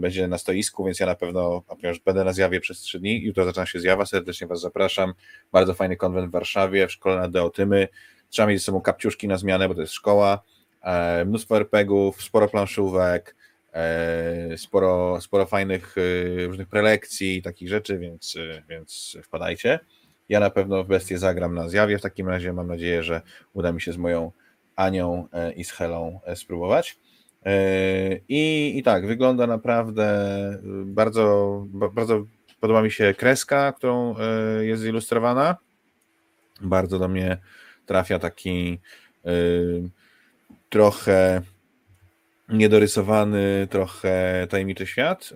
będzie na stoisku, więc ja na pewno, ponieważ będę na zjawie przez trzy dni, jutro zaczyna się zjawa, serdecznie Was zapraszam. Bardzo fajny konwent w Warszawie, w szkole na Deotymy. Trzeba mieć ze sobą kapciuszki na zmianę, bo to jest szkoła. E, mnóstwo RPGów, sporo planszówek, e, sporo, sporo fajnych e, różnych prelekcji, takich rzeczy, więc, więc wpadajcie. Ja na pewno w Bestię zagram na zjawie. W takim razie mam nadzieję, że uda mi się z moją Anią i z Helą spróbować. I, I tak, wygląda naprawdę bardzo, bardzo podoba mi się kreska, którą jest zilustrowana. Bardzo do mnie trafia taki trochę niedorysowany, trochę tajemniczy świat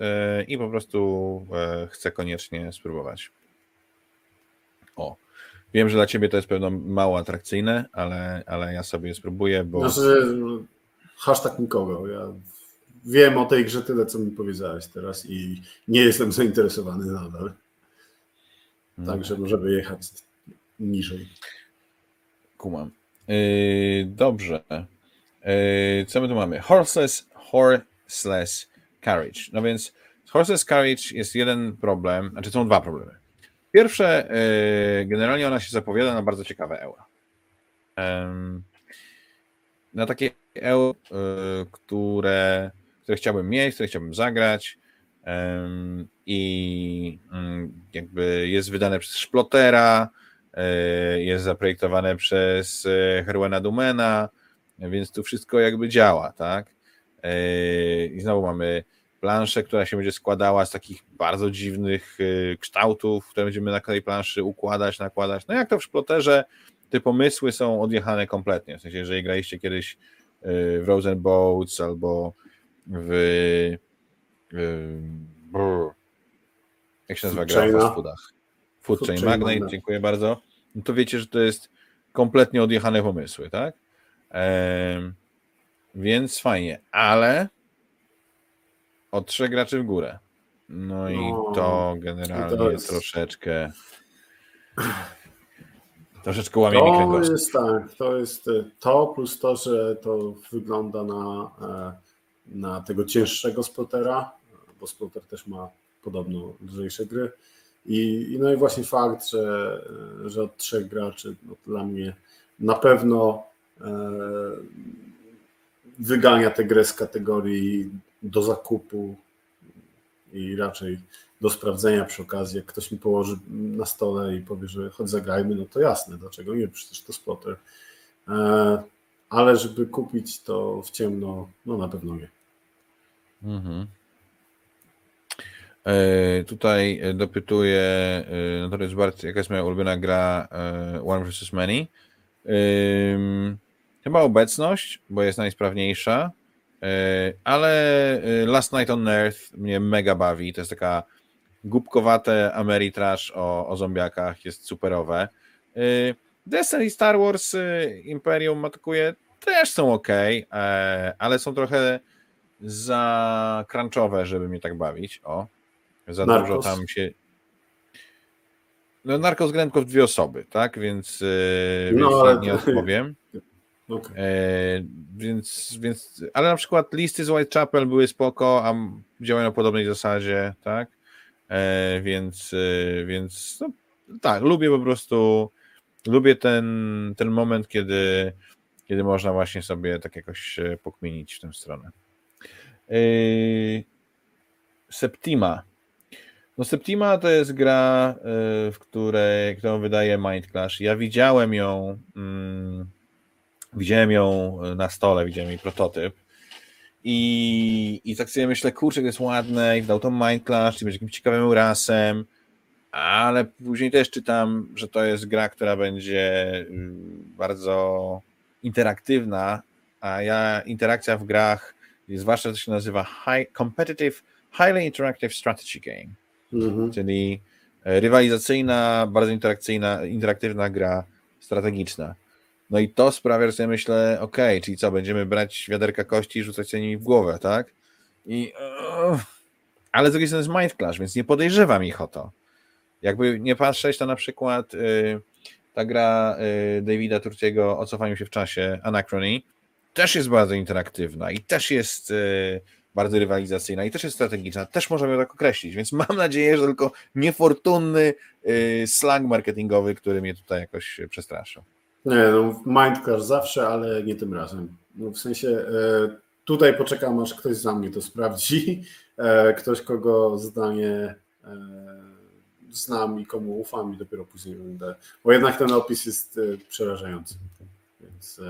i po prostu chcę koniecznie spróbować. Wiem, że dla ciebie to jest pewno mało atrakcyjne, ale, ale ja sobie spróbuję, bo. Znaczy, hashtag nikogo. Ja wiem o tej grze tyle, co mi powiedziałeś teraz i nie jestem zainteresowany nadal. Także tak. możemy jechać niżej. Kumam. Yy, dobrze. Yy, co my tu mamy? Horseless, horseless carriage. No więc horseless carriage jest jeden problem, znaczy są dwa problemy. Pierwsze, yy, generalnie ona się zapowiada na bardzo ciekawe euro. Na takie EU, które, które chciałbym mieć, które chciałbym zagrać i mm, jakby jest wydane przez Splotera, e, jest zaprojektowane przez Herwena Dumena, więc tu wszystko jakby działa, tak? I znowu mamy planszę, która się będzie składała z takich bardzo dziwnych kształtów, które będziemy na tej planszy układać, nakładać. No jak to w Szploterze, te pomysły są odjechane kompletnie. W sensie, jeżeli graliście kiedyś w Rosen Boats albo w, w jak się nazywa gra w foodach? Food, Food Chain Magnate, dziękuję bardzo. No to wiecie, że to jest kompletnie odjechane pomysły, tak? Ehm, więc fajnie, ale od trzech graczy w górę. No i no, to generalnie to jest... troszeczkę Troszeczkę łamie To jest tak, to jest e, to plus to, że to wygląda na, e, na tego cięższego spotera, bo spotter też ma podobno lżejsze gry. I, no i właśnie fakt, że, że od trzech graczy no dla mnie na pewno e, wygania tę grę z kategorii do zakupu i raczej do sprawdzenia przy okazji. Jak ktoś mi położy na stole i powie, że chodź zagrajmy, no to jasne, dlaczego nie, przecież to spotter. E, ale żeby kupić to w ciemno, no na pewno nie. Mhm. E, tutaj dopytuję Notorious Bart, jaka jest moja ulubiona gra e, One vs. Many. Chyba obecność, bo jest najsprawniejsza, ale Last Night on Earth mnie mega bawi. To jest taka głupkowate Ameritrash o, o zombiakach jest superowe. Y, Destiny Star Wars Imperium atakuje też są ok, e, ale są trochę za crunchowe, żeby mnie tak bawić. O, za Narcos. dużo tam się. no Narcos grałem tylko w dwie osoby, tak, więc, no, więc ale... nie odpowiem. Okay. E, więc, więc, ale na przykład listy z Whitechapel były spoko, a działają na podobnej zasadzie, tak? E, więc, e, więc no, tak, lubię po prostu, lubię ten, ten moment, kiedy, kiedy można właśnie sobie tak jakoś pokmienić w tę stronę. E, Septima. No Septima to jest gra, e, w której, którą wydaje Mind Clash. Ja widziałem ją mm, Widziałem ją na stole, widziałem jej prototyp. I, i tak sobie myślę, kurczę, jest ładne i wdał to Mind Clash, i będzie jakimś ciekawym rasem, ale później też czytam, że to jest gra, która będzie y, bardzo interaktywna, a ja interakcja w grach, zwłaszcza to się nazywa high, Competitive Highly Interactive Strategy Game, mhm. czyli rywalizacyjna, bardzo interakcyjna, interaktywna gra strategiczna. No i to sprawia, że sobie myślę, ok, czyli co, będziemy brać wiaderka kości i rzucać się nimi w głowę, tak? I, ale z drugiej strony jest Mind Clash, więc nie podejrzewam ich o to. Jakby nie patrzeć, to na przykład y, ta gra y, Davida Turciego o cofaniu się w czasie, Anachrony, też jest bardzo interaktywna i też jest y, bardzo rywalizacyjna i też jest strategiczna, też możemy tak określić, więc mam nadzieję, że tylko niefortunny slang marketingowy, który mnie tutaj jakoś przestraszył. Nie, no zawsze, ale nie tym razem. No, w sensie e, tutaj poczekam, aż ktoś za mnie to sprawdzi. E, ktoś, kogo zdanie e, znam i komu ufam i dopiero później będę. Bo jednak ten opis jest przerażający. Więc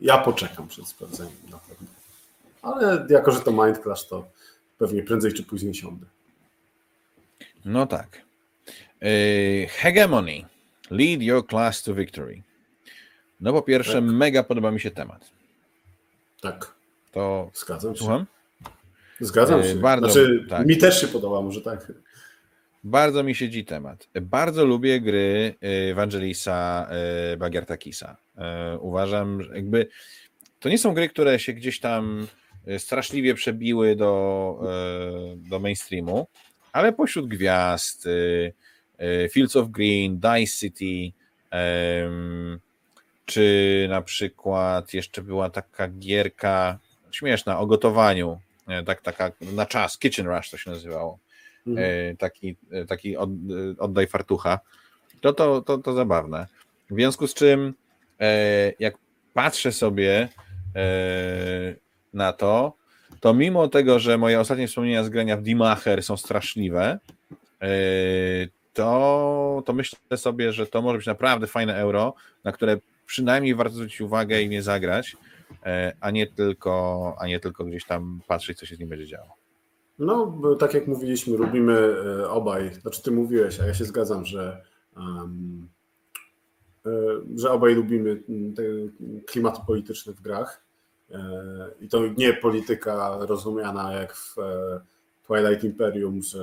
ja poczekam przed sprawdzeniem na pewno. Ale jako, że to Mindclash, to pewnie prędzej czy później siądę. No tak. Hegemony. Lead your class to victory. No po pierwsze, tak. mega podoba mi się temat. Tak. To zgadzam się. Słucham? Zgadzam e, się. Bardzo, znaczy, tak. mi też się podoba, może tak. Bardzo mi siedzi temat. Bardzo lubię gry Evangelisa e, Bagiartakisa. E, uważam, że jakby to nie są gry, które się gdzieś tam straszliwie przebiły do, do mainstreamu, ale pośród gwiazd, Fields of Green, Dice City, czy na przykład jeszcze była taka gierka śmieszna o gotowaniu, tak, taka na czas, Kitchen Rush to się nazywało. Mhm. E, taki, e, taki od, e, oddaj fartucha. To, to, to, to zabawne. W związku z czym, jak patrzę sobie na to, to mimo tego, że moje ostatnie wspomnienia z grania w Dimacher są straszliwe, to, to myślę sobie, że to może być naprawdę fajne euro, na które przynajmniej warto zwrócić uwagę i nie zagrać, e, a nie tylko, a nie tylko gdzieś tam patrzeć, co się z nim będzie działo. No, tak jak mówiliśmy, lubimy e, obaj, znaczy ty mówiłeś, a ja się zgadzam, że um, że obaj lubimy te klimaty polityczne w grach i to nie polityka rozumiana jak w Twilight Imperium, że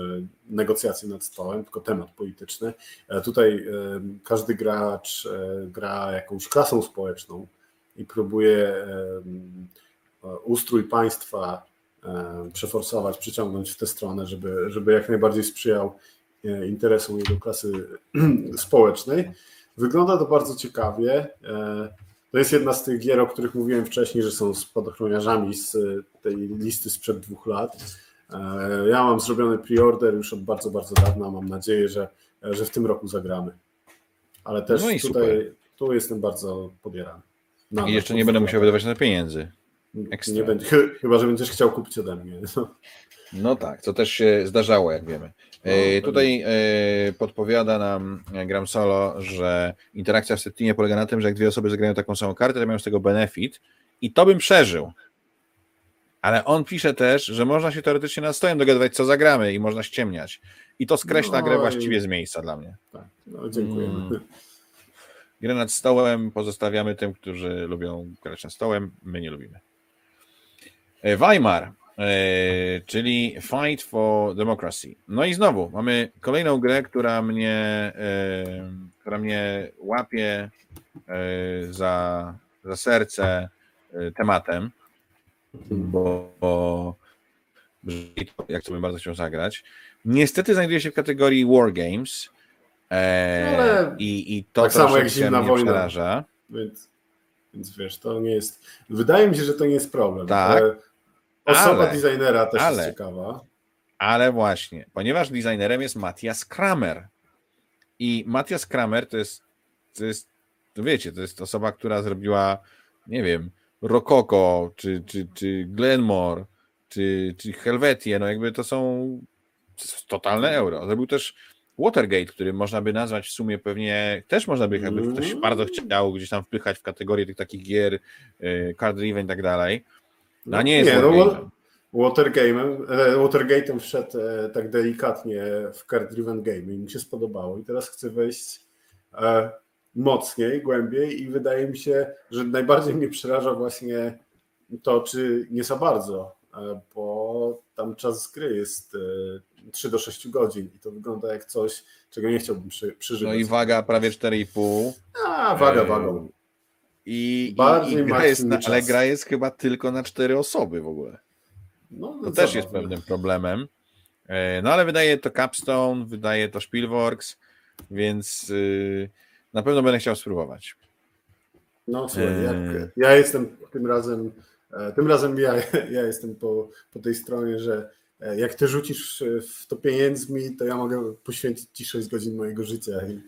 negocjacje nad stołem, tylko temat polityczny. E, tutaj e, każdy gracz e, gra jakąś klasą społeczną i próbuje ustrój państwa przeforsować, przyciągnąć w tę stronę, żeby, żeby jak najbardziej sprzyjał interesom jego klasy społecznej. Wygląda to bardzo ciekawie. To jest jedna z tych gier, o których mówiłem wcześniej, że są spadochroniarzami z tej listy sprzed dwóch lat. E, ja mam zrobiony preorder już od bardzo, bardzo dawna. Mam nadzieję, że, że w tym roku zagramy. Ale też no tutaj tu jestem bardzo podierany. I jeszcze nie będę musiał wydawać na pieniędzy. Nie będzie, chyba, że będziesz chciał kupić ode mnie. No. no tak, co też się zdarzało, jak wiemy. No, e, tutaj e, podpowiada nam Gram Solo, że interakcja w Steamie polega na tym, że jak dwie osoby zagrają taką samą kartę, to mają z tego benefit i to bym przeżył. Ale on pisze też, że można się teoretycznie nad stołem dogadywać, co zagramy i można ściemniać. I to skreśla no, grę właściwie z miejsca dla mnie. Tak, no, dziękujemy. Hmm. Grę nad stołem pozostawiamy tym, którzy lubią grać nad stołem, my nie lubimy. E, Weimar, e, czyli Fight for Democracy. No i znowu mamy kolejną grę, która mnie, e, która mnie łapie za, za serce tematem bo, bo jak to bym bardzo chciał zagrać. Niestety znajduje się w kategorii War Games, E, Ale i, I to tak samo jak zimna mnie wojna. przeraża. Więc, więc wiesz, to nie jest. Wydaje mi się, że to nie jest problem. Tak, Osoba ale- designera też ale- jest ciekawa. Ale właśnie, ponieważ designerem jest Matthias Kramer. I Matthias Kramer to jest, to jest, to wiecie, to jest osoba, która zrobiła, nie wiem, Rococo, czy, czy, czy Glenmore, czy, czy Helvetię, no jakby to są totalne euro. Zrobił też Watergate, który można by nazwać w sumie pewnie, też można by, jakby ktoś Mm. bardzo chciał gdzieś tam wpychać w kategorię tych takich gier, y, card driven i tak dalej. No, nie jest nie, no, Wargame'em. Watergame'em, e, Watergate'em wszedł e, tak delikatnie w card driven game i mi się spodobało i teraz chcę wejść e, mocniej, głębiej i wydaje mi się, że najbardziej mnie przeraża właśnie to, czy nie za bardzo, e, bo tam czas gry jest e, 3 do 6 godzin i to wygląda jak coś, czego nie chciałbym przy, przeżywać. No i waga prawie 4,5. A, waga, E, wagą. I, Bardziej i, i gra jest, na, ale gra jest chyba tylko na cztery osoby w ogóle. No, To no, też zabawne. jest pewnym problemem. E, No ale wydaje to Capstone, wydaje to Spielworks, więc y, na pewno będę chciał spróbować. No słuchaj, Eee. jak, ja jestem tym razem, e, tym razem ja, ja jestem po, po tej stronie, że e, jak ty rzucisz w to pieniędzmi, to ja mogę poświęcić ci 6 godzin mojego życia i,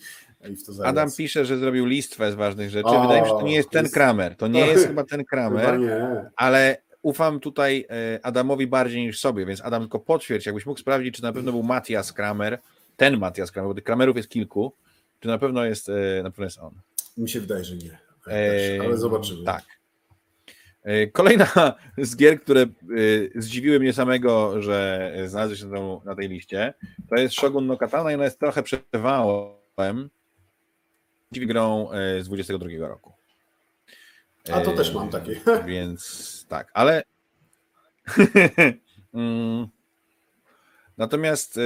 i w to zagrać. Adam pisze, że zrobił listwę z ważnych rzeczy. O, Wydaje mi się, że to nie jest ten jest- Kramer. To nie to- jest chyba ten Chyba Kramer, nie. ale ufam tutaj e, Adamowi bardziej niż sobie, więc Adam tylko potwierdź, jakbyś mógł sprawdzić, czy na pewno był Matthias Kramer, ten Matthias Kramer, bo tych Kramerów jest kilku, czy na pewno jest, e, na pewno jest on. Mi się wydaje, że nie. Eee, ale zobaczymy. Tak. E, Kolejna z gier, które e, zdziwiły mnie samego, że znalazły się na, tej liście, to jest Shogun no Katana i ona jest trochę przerwałem dziwi grą e, z 22 roku. A to E, też mam takie. Więc tak, ale Mm. Natomiast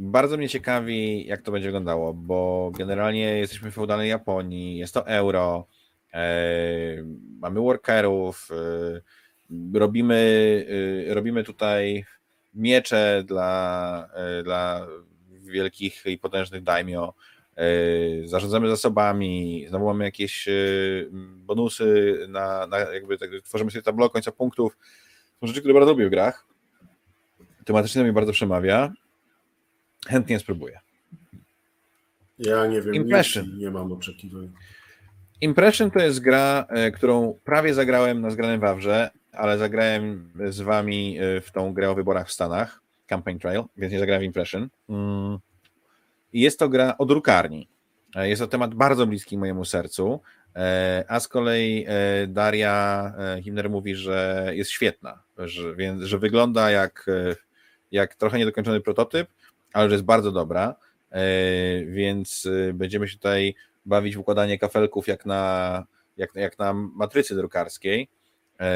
bardzo mnie ciekawi, jak to będzie wyglądało, bo generalnie jesteśmy w feudalnej Japonii, jest to euro, e, mamy workerów, e, robimy, e, robimy tutaj miecze dla, e, dla wielkich i potężnych daimyo, e, zarządzamy zasobami, znowu mamy jakieś e, bonusy na, na jakby tak, tworzymy sobie tablo końca punktów, są rzeczy, które bardzo lubię w grach. Tematycznie mnie bardzo przemawia. Chętnie spróbuję. Ja nie wiem, Impression. nic, nie mam oczekiwań. Impression to jest gra, e, którą prawie zagrałem na zgranym Wawrze, ale zagrałem z wami e, w tą grę o wyborach w Stanach, Campaign Trail, więc nie zagrałem w Impression. Mm. I jest to gra o drukarni. E, Jest to temat bardzo bliski mojemu sercu, a z kolei Daria Himner mówi, że jest świetna, że, że wygląda jak, jak trochę niedokończony prototyp, ale że jest bardzo dobra, e, więc e, będziemy się tutaj bawić w układanie kafelków jak na, jak, jak na matrycy drukarskiej e,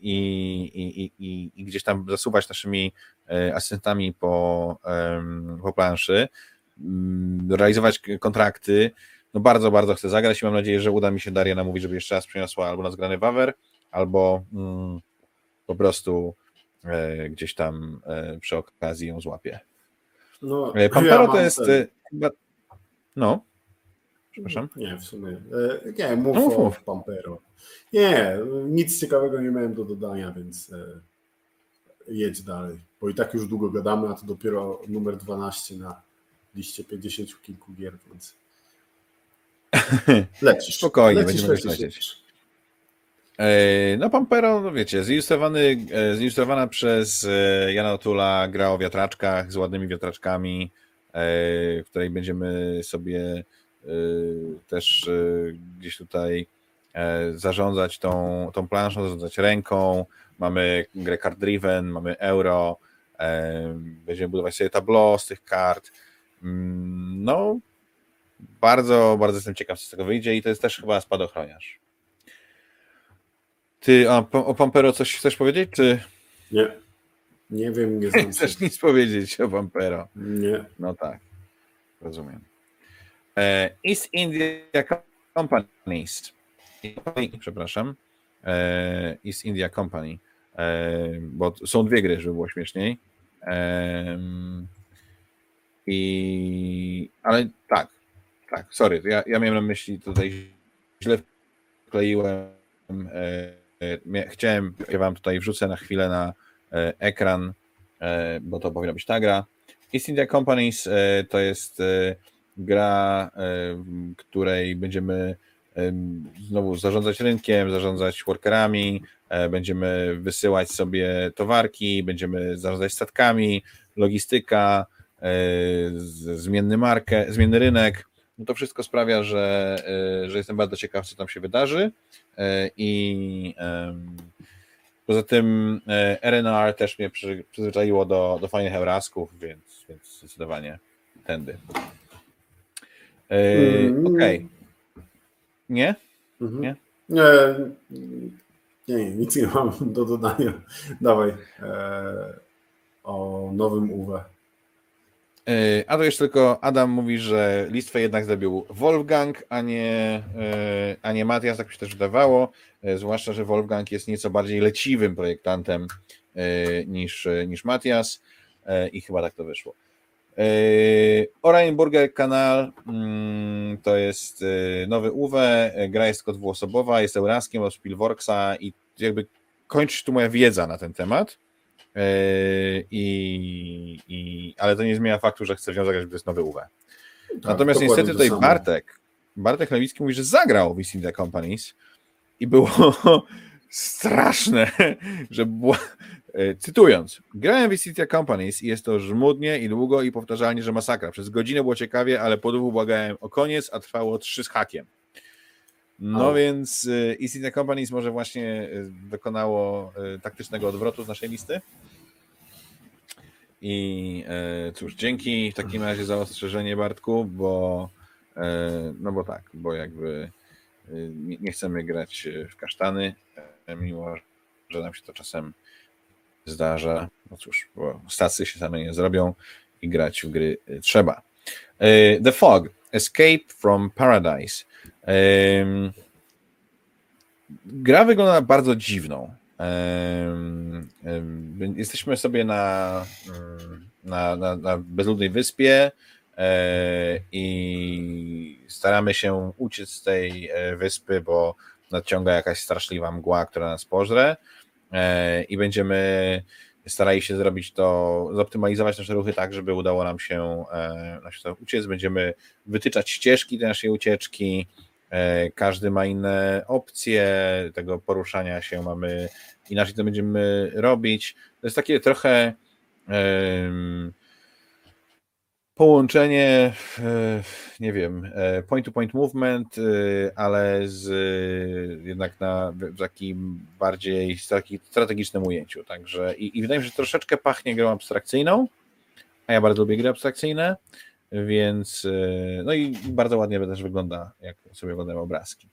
i, i, i, i, gdzieś tam zasuwać naszymi asystentami po, po planszy, mm, realizować kontrakty. No bardzo, bardzo chcę zagrać i mam nadzieję, że uda mi się Daria namówić, żeby jeszcze raz przyniosła albo na zgrany wawer, albo mm, po prostu e, gdzieś tam e, przy okazji ją złapie. No, Pampero mam to jest ten- e. No, przepraszam. Nie, w sumie. E, Nie, mów No mów, o mów. Pampero. Nie, nic ciekawego nie miałem do dodania, więc e, jedź dalej. Bo i tak już długo gadamy, a to dopiero numer 12 na liście 50 kilku gier, więc lecisz. Spokojnie, lecisz, będziemy lecisz, lecieć. lecisz. E, No Pampero, no wiecie, zilustrowany, e, zilustrowana przez e, Jana Otula gra o wiatraczkach z ładnymi wiatraczkami, w której będziemy sobie też gdzieś tutaj zarządzać tą, tą planszą, zarządzać ręką. Mamy grę card driven, mamy euro, będziemy budować sobie tableau z tych kart. Mm, No, bardzo, bardzo jestem ciekaw, co z tego wyjdzie i to jest też chyba spadochroniarz. Ty a, o Pampero coś chcesz powiedzieć, czy Nie, nie wiem, nie znam chcesz nic powiedzieć o Pampero? Nie. No tak, rozumiem. E, East India Companies. Przepraszam. E, East India Company. E, bo są dwie gry, żeby było śmieszniej. I, ale tak, tak, sorry, ja, ja miałem na myśli tutaj źle wkleiłem. Chciałem, ja wam tutaj wrzucę na chwilę na ekran, bo to powinna być ta gra. East India Companies to jest gra, w której będziemy znowu zarządzać rynkiem, zarządzać workerami, e, będziemy wysyłać sobie towarki, będziemy zarządzać statkami, logistyka, e, zmienny markę, zmienny rynek. No to wszystko sprawia, że, e, że jestem bardzo ciekaw, co tam się wydarzy. I poza tym RNR też mnie przyzwyczaiło do, do fajnych eurasków, więc, więc zdecydowanie tędy. Mm. Okej. Okay. Nie? Mhm. Nie? nie? Nie, nic nie mam do dodania. Dawaj. E, o nowym UW. E, a to jeszcze tylko Adam mówi, że listwę jednak zrobił Wolfgang, a nie, e, a nie Matias, tak się też wydawało. E, zwłaszcza, że Wolfgang jest nieco bardziej leciwym projektantem niż, niż Matias i chyba tak to wyszło. Oranienburger Kanal mm, to jest nowy UWE, gra jest tylko dwuosobowa, jest Euraskiem od Spielworksa i jakby kończy tu moja wiedza na ten temat. Yy, I, i, ale to nie zmienia faktu, że chcę wziąć zagrać, że to jest nowy UWE. Tak, Natomiast niestety tutaj Bartek, Bartek Lewicki mówi, że zagrał w India Companies i było straszne, że była, E, cytując, grałem w City Companies i jest to żmudnie i długo i powtarzalnie, że masakra. Przez godzinę było ciekawie, ale po długo błagałem o koniec, a trwało trzy z hakiem. No więc East India Companies może właśnie e, dokonało e, taktycznego odwrotu z naszej listy. I cóż, dzięki w takim razie za ostrzeżenie Bartku, bo no bo tak, bo jakby nie chcemy grać w kasztany, mimo że nam się to czasem zdarza. No cóż, bo stacje się same nie zrobią i grać w gry trzeba. The Fog, Escape from Paradise. Gra wygląda bardzo dziwną. Jesteśmy sobie na, na, na, na bezludnej wyspie e, i staramy się uciec z tej e, wyspy, bo nadciąga jakaś straszliwa mgła, która nas pożre. E, i będziemy starali się zrobić to, zoptymalizować nasze ruchy tak, żeby udało nam się, nam się uciec. Będziemy wytyczać ścieżki tej naszej ucieczki. E, każdy ma inne opcje tego poruszania się, mamy inaczej to będziemy robić. To jest takie trochę połączenie, e, nie wiem, point-to-point movement, e, ale z jednak na takim bardziej strategicznym ujęciu. Także i, i wydaje mi się, że troszeczkę pachnie grą abstrakcyjną, a ja bardzo lubię gry abstrakcyjne, więc e, no i bardzo ładnie też wygląda, jak sobie oglądam obrazki.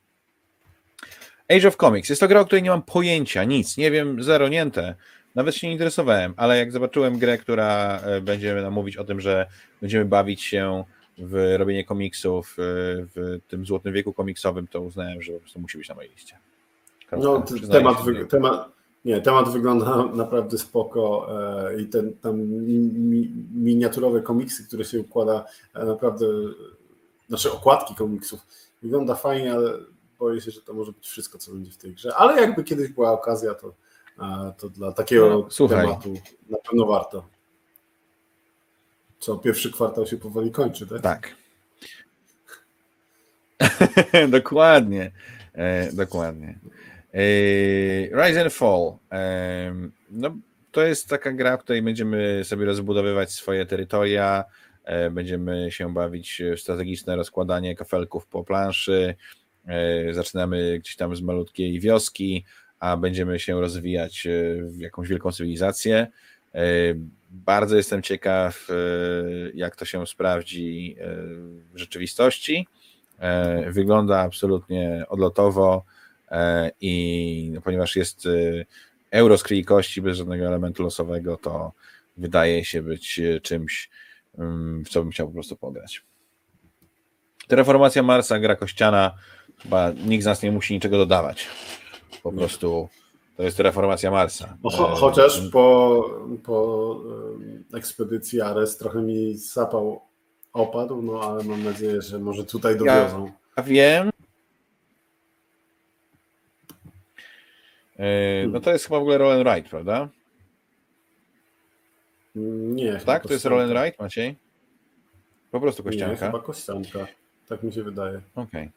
Age of Comics. Jest to gra, o której nie mam pojęcia, nic, nie wiem, zero niente. Nawet się nie interesowałem, ale jak zobaczyłem grę, która e, będzie nam mówić o tym, że będziemy bawić się w robienie komiksów e, w tym złotym wieku komiksowym, to uznałem, że po prostu musi być na mojej liście. no, temat, temat, nie, temat wygląda naprawdę spoko e, i ten tam mi, miniaturowe komiksy, które się układa, naprawdę, znaczy okładki komiksów, wygląda fajnie, ale boję się, że to może być wszystko, co będzie w tej grze. Ale jakby kiedyś była okazja, to to dla takiego no, tematu na pewno warto. Co, pierwszy kwartał się powoli kończy, tak? Tak. dokładnie. E, dokładnie. E, Rise and Fall. No, to jest taka gra, w której będziemy sobie rozbudowywać swoje terytoria, e, będziemy się bawić w strategiczne rozkładanie kafelków po planszy, e, zaczynamy gdzieś tam z malutkiej wioski, a będziemy się rozwijać e, w jakąś wielką cywilizację. Bardzo jestem ciekaw, jak to się sprawdzi w rzeczywistości. Wygląda absolutnie odlotowo i no, ponieważ jest euro z krwi kości bez żadnego elementu losowego, to wydaje się być czymś, mm, w co bym chciał po prostu pograć. Terraformacja Marsa, gra kościana, chyba nikt z nas nie musi niczego dodawać po prostu To jest reformacja Marsa. Cho, e, chociaż po, po ekspedycji Ares trochę mi sapał opadł, no ale mam nadzieję, że może tutaj dowiozą. Ja wiem. No to jest chyba w ogóle Roll and Ride, prawda? Nie. Tak? To jest Roll and Ride, Maciej? Po prostu kościanka? Nie, chyba kościanka. Tak mi się wydaje. Okej. Okay.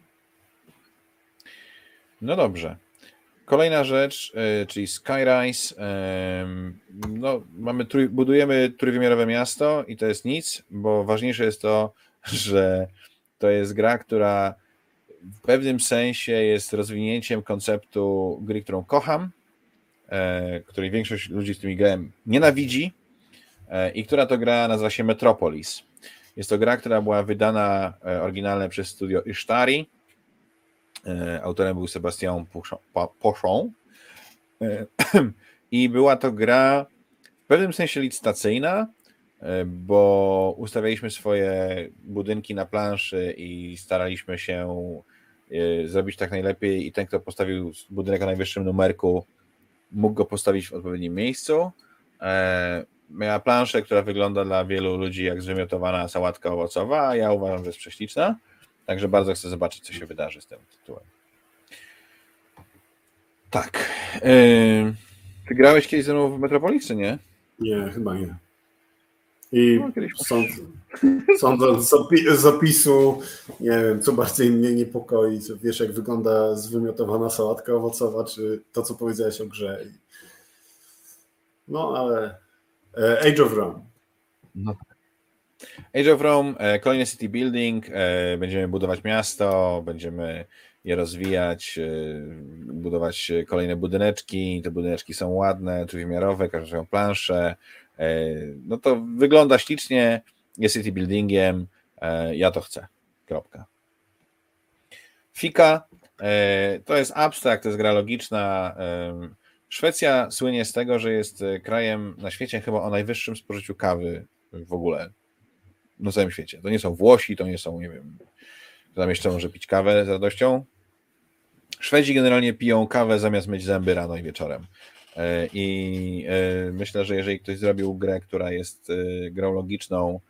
No dobrze. Kolejna rzecz, e, czyli Skyrise. No, mamy budujemy trójwymiarowe miasto i to jest nic, bo ważniejsze jest to, że to jest gra, która w pewnym sensie jest rozwinięciem konceptu gry, którą kocham, e, której większość ludzi, z którymi grałem, nienawidzi e, i która to gra nazywa się Metropolis. Jest to gra, która była wydana oryginalnie przez studio Ishtari, E, autorem był Sebastian Pochon. E, I była to gra w pewnym sensie licytacyjna, e, bo ustawialiśmy swoje budynki na planszy i staraliśmy się zrobić tak najlepiej i ten, kto postawił budynek o najwyższym numerku, mógł go postawić w odpowiednim miejscu. Miała planszę, która wygląda dla wielu ludzi jak zwymiotowana sałatka owocowa, a ja uważam, że jest prześliczna. Także bardzo chcę zobaczyć, co się wydarzy z tym tytułem. Tak. Yy, ty grałeś kiedyś ze mną w Metropolis, czy nie? Nie, chyba nie. I no, sąd, sądząc z opisu, nie wiem, co bardziej mnie niepokoi, co wiesz, jak wygląda zwymiotowana sałatka owocowa, czy to, co powiedziałeś o grze. No, ale e, Age of Rome. No Age of Rome, e, kolejny city building, e, będziemy budować miasto, będziemy je rozwijać, budować kolejne budyneczki, te budyneczki są ładne, trójwymiarowe, każdy mają plansze, no to wygląda ślicznie, jest city buildingiem, ja to chcę, kropka. Fika, to jest abstrakt, to jest gra logiczna, Szwecja słynie z tego, że jest krajem na świecie chyba o najwyższym spożyciu kawy w ogóle na całym świecie. To nie są Włosi, to nie są, nie wiem, tam jeszcze może pić kawę z radością. Szwedzi generalnie piją kawę zamiast myć zęby rano i wieczorem. E, I e, myślę, że jeżeli ktoś zrobił grę, która jest e, grą logiczną,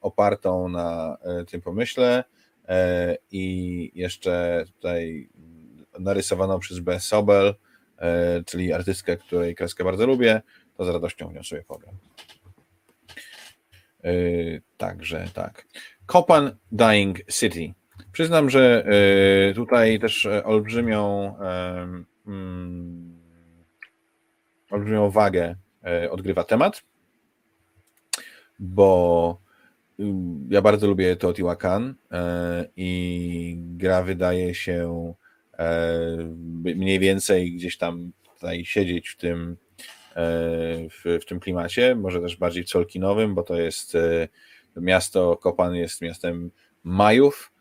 opartą na tym pomyśle i jeszcze tutaj narysowaną przez B. Sobel, czyli artystkę, której kreskę bardzo lubię, to z radością w sobie. Yy, także tak. Kopan Dying City. Przyznam, że tutaj też olbrzymią mm, olbrzymią wagę e, odgrywa temat, bo mm, ja bardzo lubię Teotihuacan e, i gra wydaje się mniej więcej gdzieś tam tutaj siedzieć w tym w, w tym klimacie, może też bardziej colkinowym, bo to jest e, miasto, Kopan jest miastem Majów.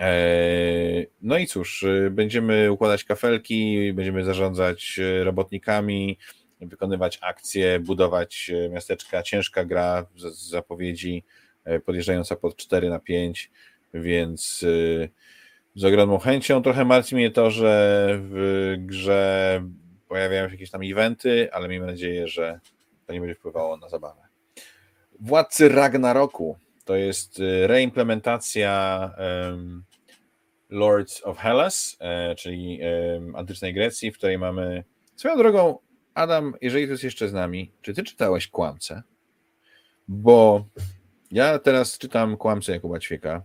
E, no i cóż, e, będziemy układać kafelki, będziemy zarządzać robotnikami, wykonywać akcje, budować miasteczka. Ciężka gra z zapowiedzi, podjeżdżająca pod 4 na 5, więc z ogromną chęcią. Trochę martwi mnie to, że w grze pojawiają się jakieś tam eventy, ale miejmy nadzieję, że to nie będzie wpływało na zabawę. Władcy Ragnaroku to jest reimplementacja um, Lords of Hellas, e, czyli um, antycznej Grecji, w której mamy. Swoją drogą, Adam, jeżeli to jest jeszcze z nami, czy ty czytałeś Kłamcę? Bo ja teraz czytam Kłamcę Jakuba Ćwieka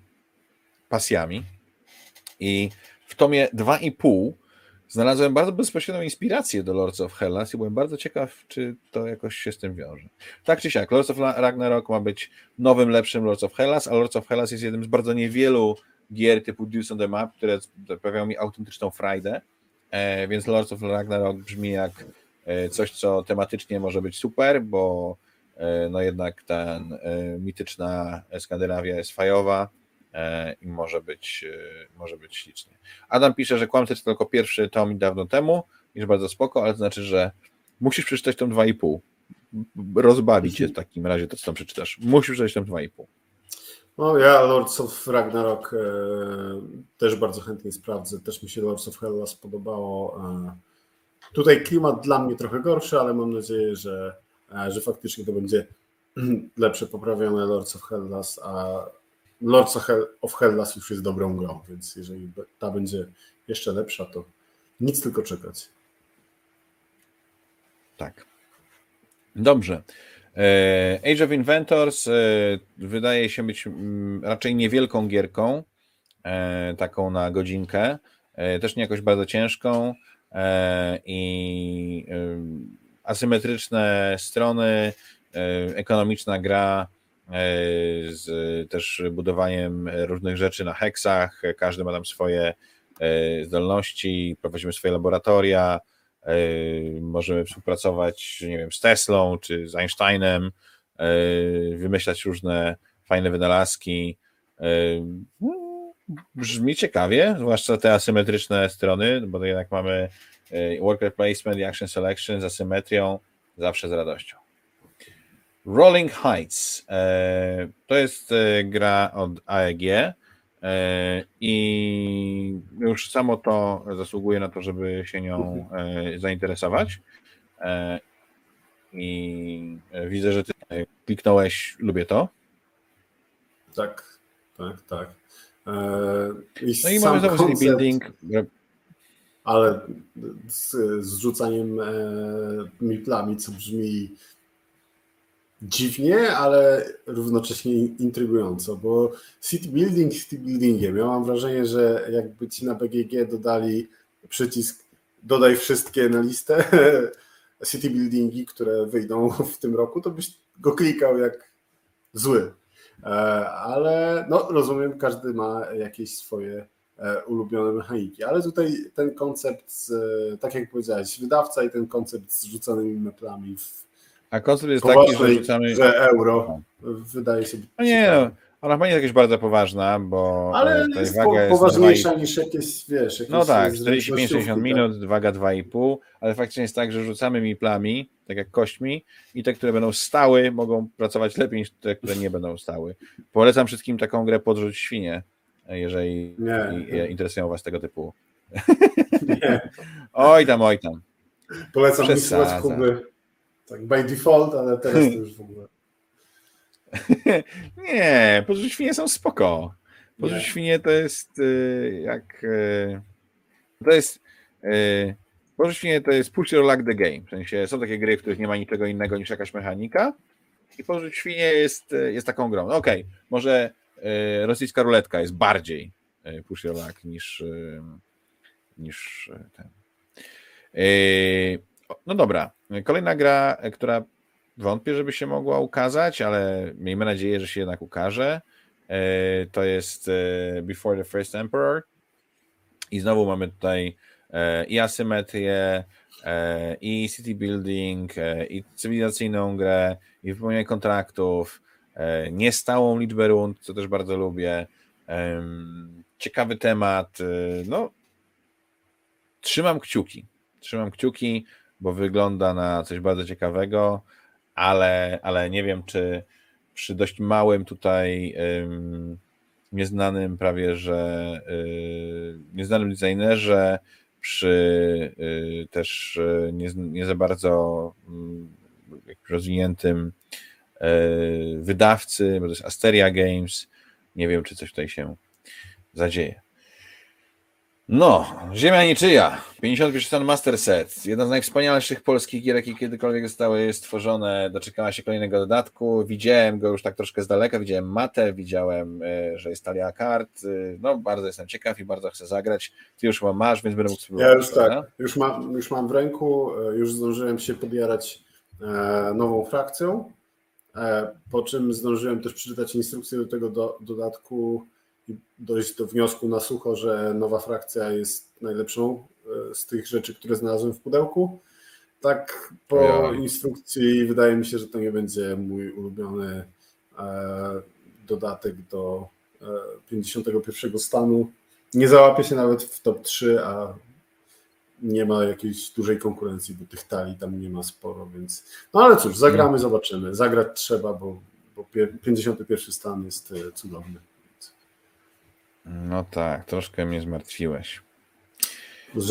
pasjami i w tomie 2,5 znalazłem bardzo bezpośrednią inspirację do Lords of Hellas i byłem bardzo ciekaw, czy to jakoś się z tym wiąże. Tak czy siak, Lords of Ragnarok ma być nowym, lepszym Lords of Hellas, a Lords of Hellas jest jednym z bardzo niewielu gier typu Deuce on the Map, które sprawiają mi autentyczną frajdę, e, więc Lords of Ragnarok brzmi jak coś, co tematycznie może być super, bo e, no jednak ta mityczna Skandynawia jest fajowa, E, i może być, e, może być ślicznie. Adam pisze, że Kłamcy to tylko pierwszy tom dawno temu, jest bardzo spoko, ale to znaczy, że musisz przeczytać tom 2,5. Rozbawi cię w takim razie to, co tam przeczytasz. Musisz przeczytać tom 2,5. No ja Lords of Ragnarok e, też bardzo chętnie sprawdzę. Też mi się Lords of Hellas podobało. E, Tutaj klimat dla mnie trochę gorszy, ale mam nadzieję, że, że faktycznie to będzie lepsze poprawione Lords of Hellas, a Lords of Hellas już jest dobrą grą, więc jeżeli ta będzie jeszcze lepsza, to nic tylko czekać. Tak. Dobrze. E, Age of Inventors e, wydaje się być mm, raczej niewielką gierką, e, taką na godzinkę, też nie jakoś bardzo ciężką i asymetryczne strony, ekonomiczna gra z też budowaniem różnych rzeczy na heksach, każdy ma tam swoje zdolności, prowadzimy swoje laboratoria, Możemy współpracować, nie wiem, z Teslą czy z Einsteinem, wymyślać różne fajne wynalazki. Brzmi ciekawie, zwłaszcza te asymetryczne strony, bo jednak mamy worker placement i action selection z asymetrią zawsze z radością. Rolling Heights to jest gra od AEG I już samo to zasługuje na to, żeby się nią zainteresować. I widzę, że ty kliknąłeś, lubię to. Tak, tak, tak. I no i mamy znowu koncept, building. Ale z, z rzucaniem miplami, co brzmi dziwnie, ale równocześnie intrygująco, bo city building city buildingiem. Ja mam wrażenie, że jakby ci na BGG dodali przycisk dodaj wszystkie na listę city buildingi, które wyjdą w tym roku, to byś go klikał jak zły. E, ale no, rozumiem, każdy ma jakieś swoje e, ulubione mechaniki, ale tutaj ten koncept, tak jak powiedziałeś, wydawca i ten koncept z rzucanymi meplami w a koncept jest taki, że rzucamy... Że euro wydaje się być No nie, no, ona chyba nie jest jakaś bardzo poważna, bo Ale tutaj jest waga jest poważniejsza niż jakieś, wiesz... Jakieś no tak, 45-60 minut, tak. waga 2,5, ale faktycznie jest tak, że rzucamy miplami, tak jak kośćmi i te, które będą stały, mogą pracować lepiej niż te, które nie będą stały. Polecam wszystkim taką grę Podrzuć Świnie, jeżeli nie. interesują Was tego typu. Nie. oj tam, oj tam. Polecam Przesadza. mi Kuby tak by default, ale teraz to już w ogóle. Nie, podróże świnie są spoko. Podróże świnie to jest y, jak. Y, to jest. Y, podróże świnie to jest push your luck the game. W sensie są takie gry, w których nie ma niczego innego niż jakaś mechanika. I podróże świnie jest, jest taką grą. No okej, okay, może rosyjska ruletka jest bardziej push your luck niż, niż ten. No dobra. Kolejna gra, która wątpię, żeby się mogła ukazać, ale miejmy nadzieję, że się jednak ukaże. E, to jest e, Before the First Emperor. I znowu mamy tutaj e, i asymetrię, i city building, i cywilizacyjną grę, i wypełnianie kontraktów, niestałą liczbę rund, co też bardzo lubię. Ciekawy temat. No, trzymam kciuki. Trzymam kciuki bo wygląda na coś bardzo ciekawego, ale, ale nie wiem, czy przy dość małym tutaj nieznanym prawie, że y, nieznanym designerze, przy y, też y, nie, nie, za bardzo rozwiniętym wydawcy, bo to jest Asteria Games, nie wiem, czy coś tutaj się zadzieje. No, Ziemia niczyja. 51 stan Master Set. Jedna z najwspanialszych polskich gier, jakie kiedykolwiek zostały stworzone. Doczekała się kolejnego dodatku. Widziałem go już tak troszkę z daleka. Widziałem matę, widziałem, e, że jest talia kart. E, no, bardzo jestem ciekaw i bardzo chcę zagrać. Ty już mam masz, więc będę mógł spróbować. Ja już tak, już mam, już mam w ręku. E, już zdążyłem się podjarać nową frakcją. Po czym zdążyłem też przeczytać instrukcję do tego do, dodatku dojść do wniosku na sucho, że nowa frakcja jest najlepszą e, z tych rzeczy, które znalazłem w pudełku. Tak po ja. instrukcji wydaje mi się, że to nie będzie mój ulubiony e, dodatek do 51 e, stanu. Nie załapię się nawet w top 3, a nie ma jakiejś dużej konkurencji, bo tych talii tam nie ma sporo, więc no ale cóż, zagramy, zobaczymy. Zagrać trzeba, bo, bo 51 stan jest cudowny. No tak, troszkę mnie zmartwiłeś.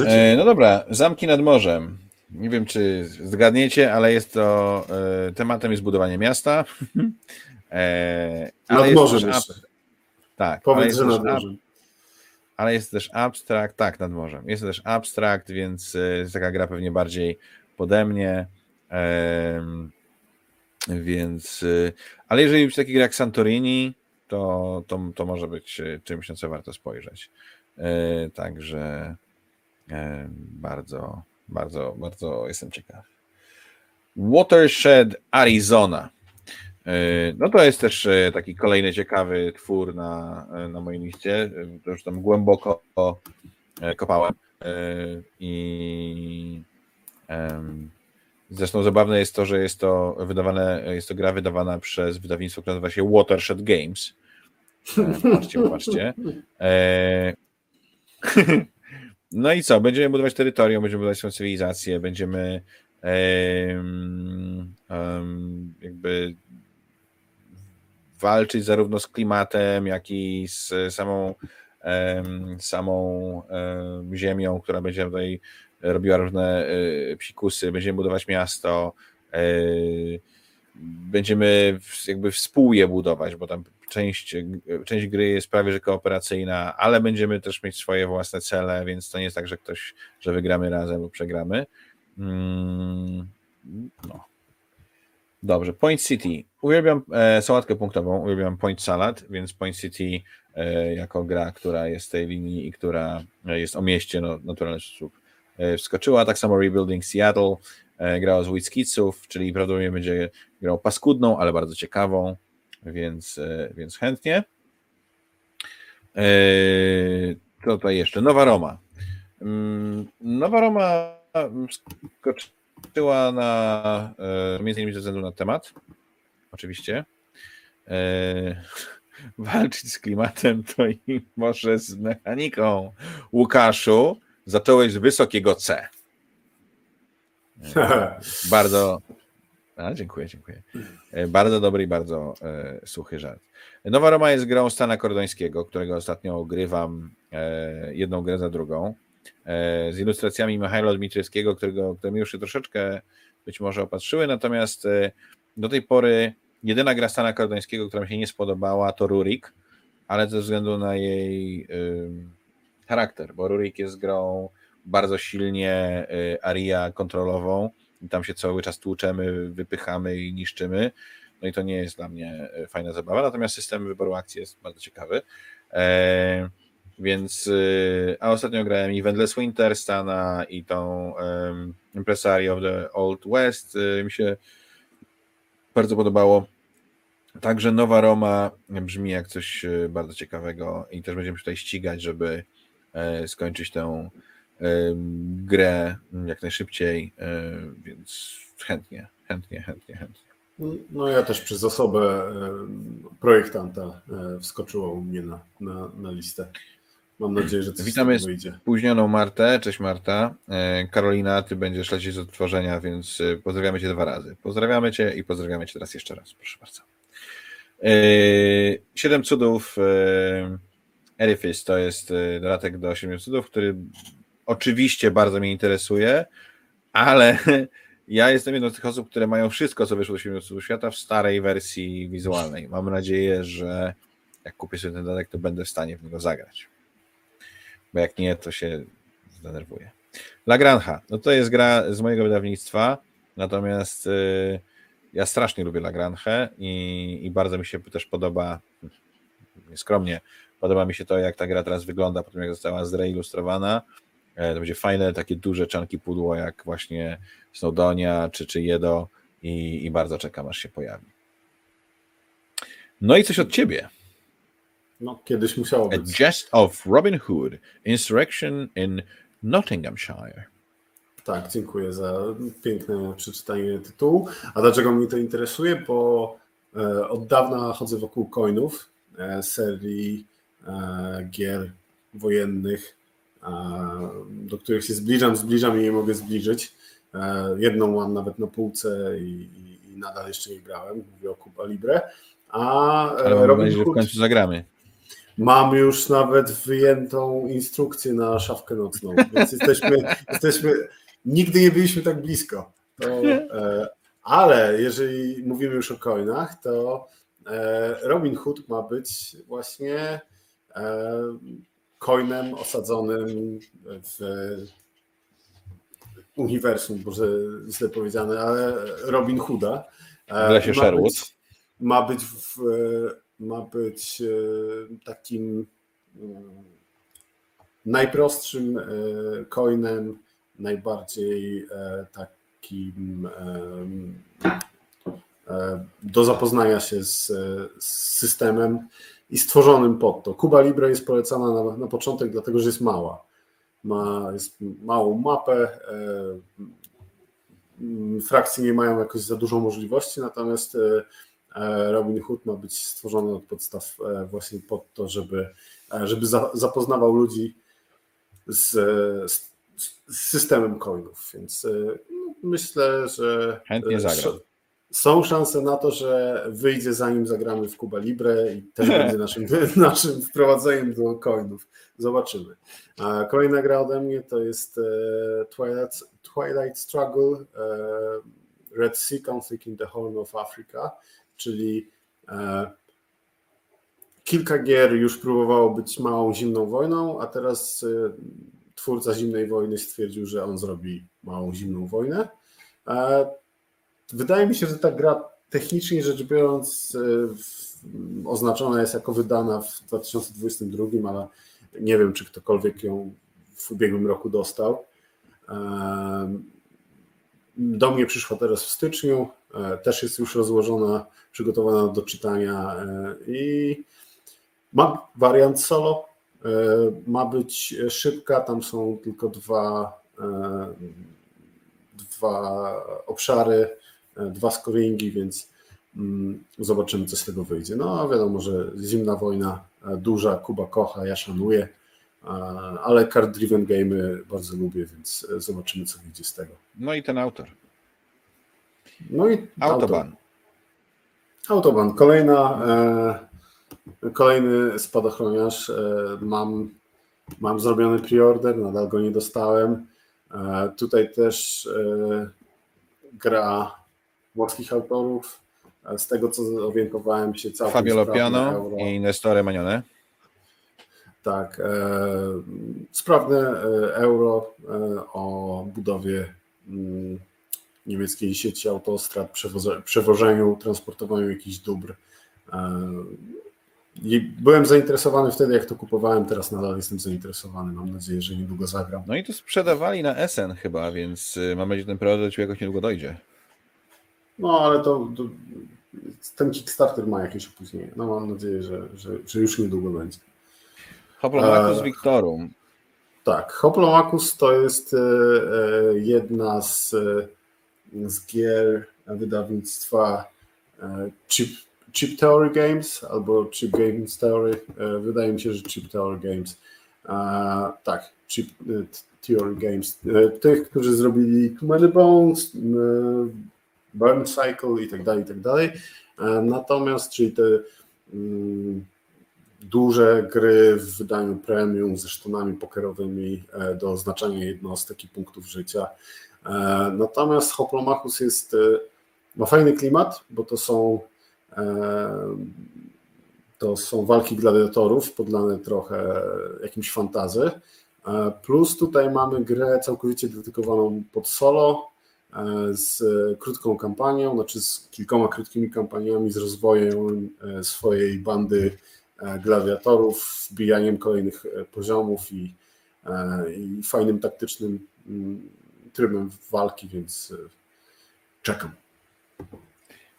E, no dobra, zamki nad morzem. Nie wiem, czy zgadniecie, ale jest to e, tematem jest budowanie miasta. e, nad morzem jeszcze. Tak. Powiedz, że nad morzem. Ale jest też abstrakt, tak, nad morzem. Jest też abstrakt, więc e, jest taka gra pewnie bardziej pode mnie. E, więc, ale jeżeli być taki gra jak Santorini, to, to, to może być e, czymś, na co warto spojrzeć. E, także e, bardzo, bardzo, bardzo jestem ciekaw. Watershed Arizona. No to jest też taki kolejny ciekawy twór na, na mojej liście. Już tam głęboko kopałem i zresztą zabawne jest to, że jest to wydawane, jest to gra wydawana przez wydawnictwo, które nazywa się Watershed Games. Patrzcie, patrzcie. No i co? Będziemy budować terytorium, będziemy budować swoją cywilizację, będziemy jakby walczyć zarówno z klimatem, jak i z samą, samą ziemią, która będzie tutaj robiła różne e, psikusy. Będziemy budować miasto. E, będziemy jakby współje budować, bo tam część, część gry jest prawie że kooperacyjna, ale będziemy też mieć swoje własne cele, więc to nie jest tak, że ktoś, że wygramy razem lub przegramy. Mm, no. Dobrze, Point City. Uwielbiam e, sałatkę punktową, uwielbiam Point Salad, więc Point City e, jako gra, która jest w tej linii i która jest o mieście no, naturalny sposób e, wskoczyła. Tak samo Rebuilding Seattle e, grała z Wickitsów, czyli prawdopodobnie będzie grał paskudną, ale bardzo ciekawą więc, e, więc chętnie. E, co tutaj jeszcze? Nowa Roma. Mm, Nowa Roma skoczyła na e, między innymi ze względu na temat. Oczywiście. Walczyć z klimatem to i może z mechaniką. Łukaszu, zacząłeś z wysokiego C. Bardzo, a, dziękuję, dziękuję. E, bardzo dobry i bardzo e, suchy żart. Nowa Roma jest grą Stana Kordońskiego, którego ostatnio ogrywam e, jedną grę za drugą. E, z ilustracjami Michaela Dmitriewskiego, którego, które mi już się troszeczkę być może opatrzyły, natomiast e, do tej pory jedyna gra Stana Kordońskiego, która mi się nie spodobała, to Rurik, ale ze względu na jej charakter, bo Rurik jest grą bardzo silnie y, aria kontrolową, i tam się cały czas tłuczemy, wypychamy i niszczymy. No i to nie jest dla mnie e, fajna zabawa, natomiast system wyboru akcji jest bardzo ciekawy. E, więc, e, a ostatnio grałem i Wendless Winter, Stana i tą um, Impresario of the Old West. Mi się bardzo podobało. Także Nowa Roma brzmi jak coś bardzo ciekawego i też będziemy tutaj ścigać, żeby skończyć tę grę jak najszybciej, więc chętnie, chętnie, chętnie, chętnie. No ja też przez osobę projektanta wskoczyło u mnie na, na, na listę. Mam nadzieję, że coś Witamy wyjdzie. spóźnioną Martę. Cześć Marta. E, Karolina, ty będziesz lecieć z odtworzenia, więc e, pozdrawiamy cię dwa razy. Pozdrawiamy cię i pozdrawiamy cię teraz jeszcze raz, proszę bardzo. E, siedem cudów Erifice to jest dodatek do siedmiu cudów, który oczywiście bardzo mnie interesuje, ale ja jestem jedną z tych osób, które mają wszystko, co wyszło do Siedmiu Świata w starej wersji wizualnej. Mam nadzieję, że jak kupię sobie ten dodatek, to będę w stanie w niego zagrać. Bo jak nie, to się zdenerwuję. La Granja, no to jest gra z mojego wydawnictwa, natomiast y, ja strasznie lubię La Granja i, i bardzo mi się też podoba, nieskromnie, podoba mi się to, jak ta gra teraz wygląda po tym, jak została zreilustrowana to będzie fajne, takie duże czanki pudło, jak właśnie Snowdonia czy, czy Jedo i, i bardzo czekam, aż się pojawi. No i coś od ciebie. No, kiedyś musiało być. A Jest of Robin Hood, Insurrection in Nottinghamshire. Tak, dziękuję za piękne przeczytanie tytułu. A dlaczego mnie to interesuje? Bo e, od dawna chodzę wokół coinów, e, serii e, gier wojennych do których się zbliżam, zbliżam i nie mogę zbliżyć. E, jedną mam nawet na półce i, i nadal jeszcze nie grałem, mówię o Cuba Libre. A e, Ale mam nadzieję, że w końcu zagramy. Mam już nawet wyjętą instrukcję na szafkę nocną, więc jesteśmy, jesteśmy nigdy nie byliśmy tak blisko. To, e, ale jeżeli mówimy już o coinach, to e, Robin Hood ma być właśnie e, coinem osadzonym w uniwersum, może źle powiedziane, ale Robin Hooda. W lesie Sherwood. Ma być, w, ma być takim najprostszym coinem, najbardziej takim do zapoznania się z, z, systemem i stworzonym pod to. Kuba Libre jest polecana na, na początek, dlatego że jest mała. Ma jest małą mapę, e, frakcje nie mają jakoś za dużo możliwości, natomiast e, Robin Hood ma być stworzony od podstaw e, właśnie pod to, żeby, żeby za, zapoznawał ludzi z, z, z systemem coinów, więc no, myślę, że chętnie zagram są szanse na to, że wyjdzie zanim zagramy w Cuba Libre i też będzie naszym, naszym wprowadzeniem do coinów. Zobaczymy. A kolejna gra ode mnie to jest e, Twilight, Twilight Struggle e, Red Sea Conflict in the Horn of Africa, czyli e, kilka gier już próbowało być małą zimną wojną, a teraz twórca zimnej wojny stwierdził, że on zrobi małą zimną wojnę. Wydaje mi się, że ta gra technicznie rzecz biorąc e, oznaczona jest jako wydana w 2022, ale nie wiem, czy ktokolwiek ją w ubiegłym roku dostał. E, do mnie przyszła teraz w styczniu, e, też jest już rozłożona, przygotowana do czytania i ma wariant solo. Ma być szybka, tam są tylko dwa, dwa obszary E, dwa scoringi, więc mm, zobaczymy, co z tego wyjdzie. No wiadomo, że zimna wojna, e, duża, Kuba kocha, ja szanuję, e, ale card-driven game bardzo lubię, więc zobaczymy, co wyjdzie z tego. No i ten autor. No i Autoban. Autoban. Kolejna, kolejny spadochroniarz. mam, mam zrobiony preorder, nadal go nie dostałem. tutaj też gra włoskich autorów. Z tego, co orientowałem się całkiem Fabio Lopiano i Nestore Manione. Tak. E, sprawne e, euro e, o budowie mm, niemieckiej sieci autostrad, przewożeniu, transportowaniu jakichś dóbr. Byłem zainteresowany wtedy, jak to kupowałem, teraz nadal jestem zainteresowany. Mam nadzieję, że niedługo zagram. No i to sprzedawali na SN chyba, więc mam nadzieję, że ten produkt do Ciebie jakoś niedługo dojdzie. No ale to, to, ten Kickstarter ma jakieś opóźnienie. No mam nadzieję, że, że, że już niedługo będzie. Hoplomachus e, Victorum. Tak, Hoplomachus to jest e, e, jedna z, z gier wydawnictwa Chip, Chip Theory Games albo Chip Games Theory. Wydaje mi się, że Chip Theory Games. Tak, Chip Theory Games. Tych, którzy zrobili Too Many Bones, burn cycle i tak dalej, i tak dalej. E, natomiast, czyli te mm, duże gry w wydaniu premium ze sztonami pokerowymi e, do oznaczania jednostek i punktów życia. E, natomiast Hoplomachus jest, ma fajny klimat, bo to są to są walki gladiatorów, podlane trochę jakimś fantazy. Plus tutaj mamy grę całkowicie dedykowaną pod solo, z krótką kampanią, znaczy z kilkoma krótkimi kampaniami, z rozwojem e, swojej bandy e, gladiatorów, wbijaniem kolejnych poziomów i, i fajnym taktycznym mm, trybem walki, więc czekam.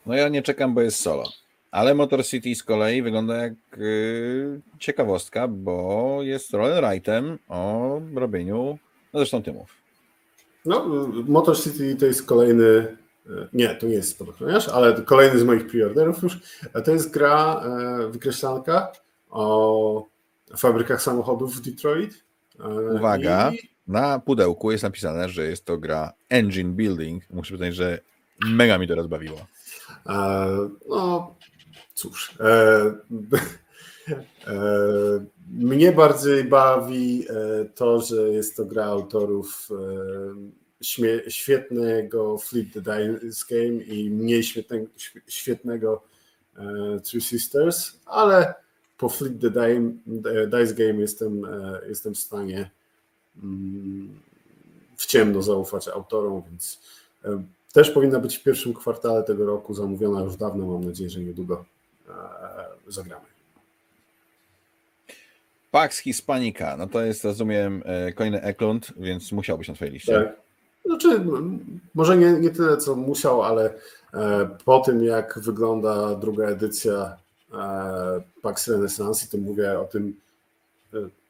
No ja nie czekam, bo jest solo. Ale Motor City z kolei wygląda jak yy, ciekawostka, bo jest rollerightem o robieniu, no zresztą tymów. No, Motor City to jest kolejny, e, nie, to nie jest spadochroniarz, ale kolejny z moich preorderów już. To jest gra, e, wykreślanka o fabrykach samochodów w Detroit. E, Uwaga, I... na pudełku jest napisane, że jest to gra engine building. Muszę powiedzieć, że mega mi to rozbawiło. No, cóż. Mnie bardziej bawi to, że jest to gra autorów świetnego Flip the Dice Game i mniej świetnego, Three Sisters, ale po Flip the Dice Game jestem, jestem w stanie mm, w ciemno zaufać autorom, więc też powinna być w pierwszym kwartale tego roku zamówiona już dawno. Mam nadzieję, że niedługo e, zagramy. Pax Hispanica, no to jest, rozumiem, e, kolejny Eklund, więc musiał być na Twojej liście. Tak. Znaczy, może nie, nie tyle, co musiał, ale e, po tym, jak wygląda druga edycja Pax Renaissance, to mówię o tym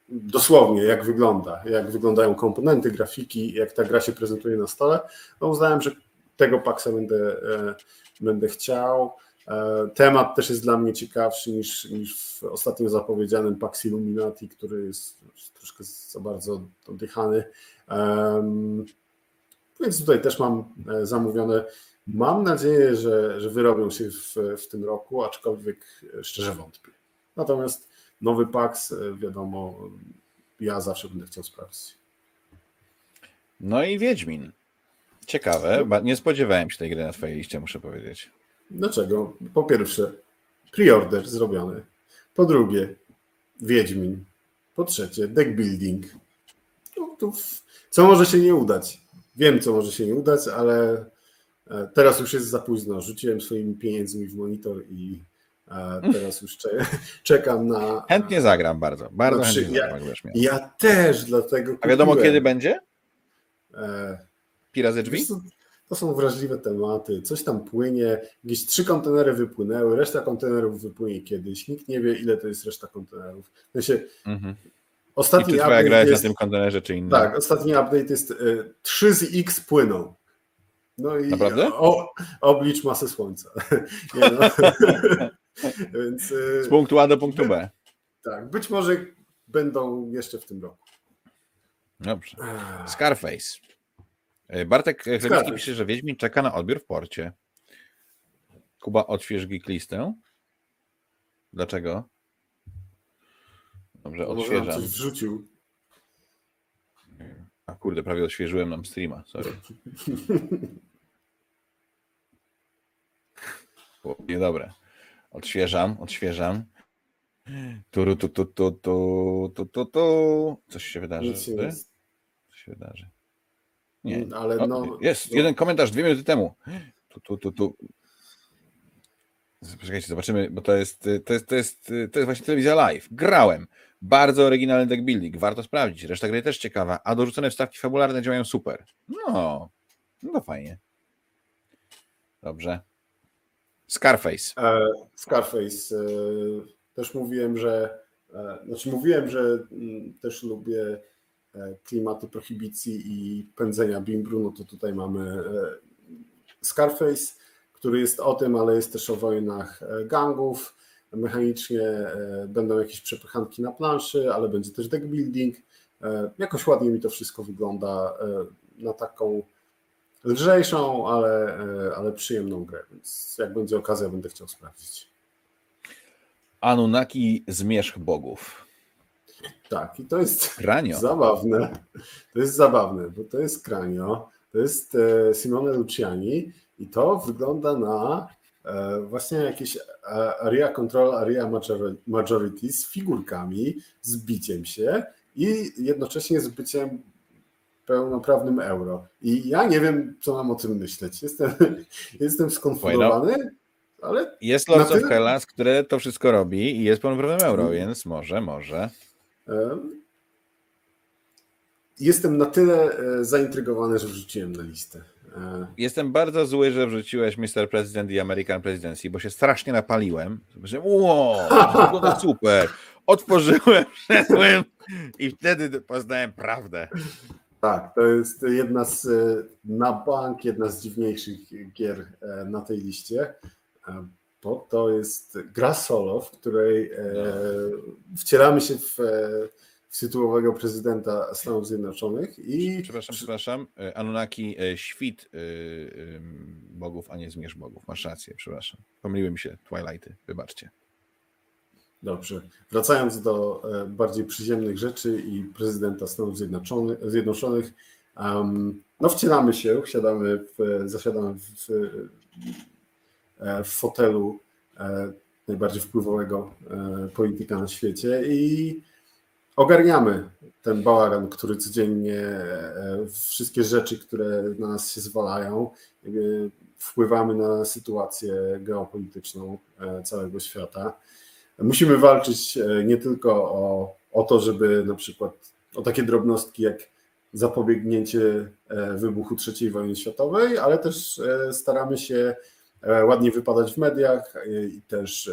dosłownie, jak wygląda, jak wyglądają komponenty, grafiki, jak ta gra się prezentuje na stole, no uznałem, że tego Paxa będę, e, będę chciał. E, temat też jest dla mnie ciekawszy niż, niż w ostatnim zapowiedzianym Pax Illuminati, który jest troszkę za bardzo oddychany. Więc tutaj też mam e, zamówione. Mam nadzieję, że, że wyrobią się w, w tym roku, aczkolwiek szczerze wątpię. Natomiast nowy Pax, wiadomo, ja zawsze będę chciał sprawdzić. No i Wiedźmin. Ciekawe, nie spodziewałem się tej gry na twojej liście, muszę powiedzieć. Dlaczego? Po pierwsze, preorder zrobiony. Po drugie, Wiedźmin. Po trzecie, deck building. No, co może się nie udać? Wiem, co może się nie udać, ale e, teraz już jest za późno. Rzuciłem swoimi pieniędzmi w monitor i e, teraz już czekam na. Chętnie zagram bardzo. Bardzo chętnie ja, zagram, ja też, dlatego. A wiadomo, kiedy będzie? E, Pira ze drzwi? To są wrażliwe tematy. Coś tam płynie, jakieś trzy kontenery wypłynęły, reszta kontenerów wypłynie kiedyś. Nikt nie wie, ile to jest reszta kontenerów. W sensie, mhm. Ostatni I czy twoja gra jest, jest na tym kontenerze, czy inny? Tak, ostatni update jest y, 3 z X płyną. No i Naprawdę? O, oblicz masę słońca. Nie, no. Więc, y, z punktu A do punktu B. Tak, być może będą jeszcze w tym roku. Dobrze. Scarface. E, Bartek Chlebicki pisze, że Wiedźmin czeka na odbiór w porcie. Kuba, odśwież listę. Dlaczego? Dobrze, odświeżam. wrzucił. A kurde, prawie odświeżyłem nam streama, sorry. Niedobre. Odświeżam, odświeżam. Tu, tu, tu, tu, tu, tu, tu, tu. Coś się wydarzy. Coś się wydarzy. Nie, mm, ale no, jest, no. jeden komentarz dwie minuty temu. Tu, tu, tu, tu. Poczekajcie, zobaczymy, bo to jest, to jest, to jest, to jest właśnie telewizja live. Grałem. Bardzo oryginalny deck building. Warto sprawdzić. Reszta gry też ciekawa. A dorzucone wstawki fabularne działają super. No, no to fajnie. Dobrze. Scarface. E, Scarface. E, też mówiłem, że e, znaczy mówiłem, że m, mm, też lubię klimaty prohibicji i pędzenia bimbru, no to tutaj mamy e, Scarface, który jest o tym, ale jest też o wojnach e, gangów. Mechanicznie będą jakieś przepychanki na planszy, ale będzie też deck building. Jakoś ładnie mi to wszystko wygląda na taką lżejszą, ale, ale przyjemną grę, więc jak będzie okazja, będę chciał sprawdzić. Anunnaki Zmierzch Bogów. Tak, i to jest Kranio. zabawne. To jest zabawne, bo to jest Kranio, to jest e, Simone Luciani i to wygląda na e, właśnie jakieś e, area control, area majority z figurkami, z biciem się i jednocześnie z byciem pełnoprawnym euro. I ja nie wiem, co mam o tym myśleć. Jestem, jestem skonfundowany, ale... Jest Lords tyle... of Hellas, które to wszystko robi i jest pełnoprawnym euro, więc może, może... Jestem na tyle e, zaintrygowany, że wrzuciłem na listę. E, Jestem bardzo zły, że wrzuciłeś Mr. President i American Presidency, bo się strasznie napaliłem. Że wow, super. Otworzyłem, wszedłem i wtedy poznałem prawdę. Tak, to jest jedna z e, na bank, jedna z dziwniejszych gier na tej liście bo to jest gra solo, w której e, wcielamy się w, e, w tytułowego prezydenta Stanów Zjednoczonych i... Przepraszam, przepraszam, e, Anunnaki świt bogów, a nie zmierz bogów. Masz rację, przepraszam. Pomyliły mi się Twilighty, wybaczcie. Dobrze. Wracając do bardziej przyziemnych rzeczy i prezydenta Stanów Zjednoczonych, Zjednoczonych um, no wcielamy się, siadamy w, zasiadamy w, w fotelu najbardziej wpływowego polityka na świecie i ogarniamy ten bałagan, który codziennie, e, wszystkie rzeczy, które na nas się zwalają, wpływamy na sytuację geopolityczną e, całego świata. Musimy walczyć e, nie tylko o, o to, żeby na przykład o takie drobnostki jak zapobiegnięcie wybuchu III wojny światowej, ale też staramy się ładnie wypadać w mediach i też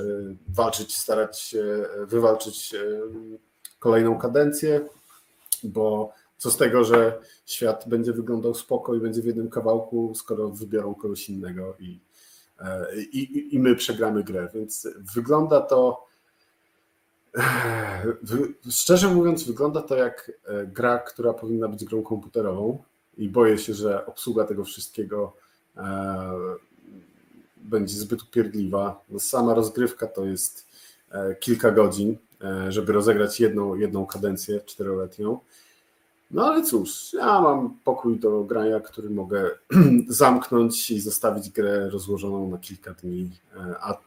walczyć, starać się wywalczyć kolejną kadencję, bo co z tego, że świat będzie wyglądał spoko i będzie w jednym kawałku, skoro wybiorą kogoś innego i, e, i, i my przegramy grę. Więc wygląda to, szczerze mówiąc, wygląda to jak e, gra, która powinna być grą komputerową i boję się, że obsługa tego wszystkiego e, będzie zbyt upierdliwa. No, sama rozgrywka to jest kilka godzin, E, żeby rozegrać jedną, jedną kadencję czteroletnią. No ale cóż, ja mam pokój do grania, który mogę zamknąć i zostawić grę rozłożoną na kilka dni, e, a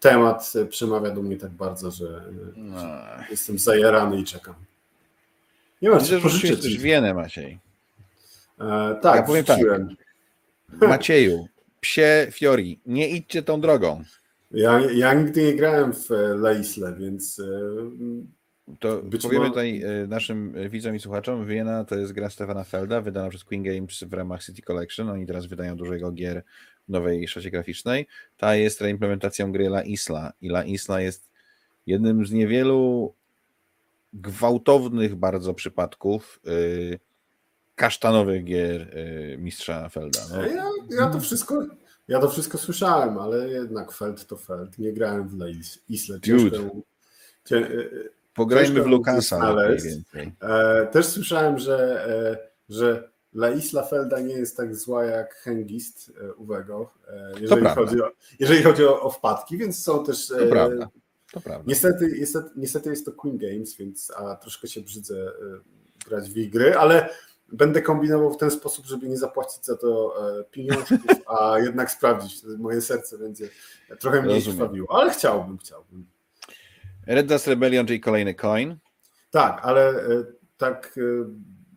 temat przemawia do mnie tak bardzo, że no. jestem zajarany i czekam. Nie ma co pożyczyć. też Wienę, Maciej. E, tak, ja powiem tak. Macieju, psie Fiori, nie idźcie tą drogą. Ja, ja nigdy nie grałem w e, La Isle, więc. E, to powiemy tutaj e, naszym widzom i słuchaczom, Wiena to jest gra Stefana Felda, wydana przez Queen Games w ramach City Collection. Oni teraz wydają dużo jego gier w nowej szocie graficznej. Ta jest reimplementacją gry La Isla i La Isla jest jednym z niewielu gwałtownych bardzo przypadków yy, kasztanowych gier yy, mistrza Felda. No. Ja, ja to wszystko ja to wszystko słyszałem, ale jednak Feld to Feld. Nie grałem w La Isle. Ciężko, cię, e, Pograjmy w Lukasa. E, też słyszałem, że, e, że La Isla Felda nie jest tak zła jak Hengist Uwego, jeżeli, chodzi o, jeżeli chodzi o, o wpadki, więc są też. To prawda. To prawda. Niestety, niestety, niestety jest to Queen Games, więc a troszkę się brzydzę grać w gry, ale będę kombinował w ten sposób, żeby nie zapłacić za to e, pieniążków, a jednak sprawdzić. Moje serce będzie trochę mniej krwawiło, ale chciałbym, chciałbym. Red Dust Rebellion, czyli kolejny coin. Tak, ale e, tak e,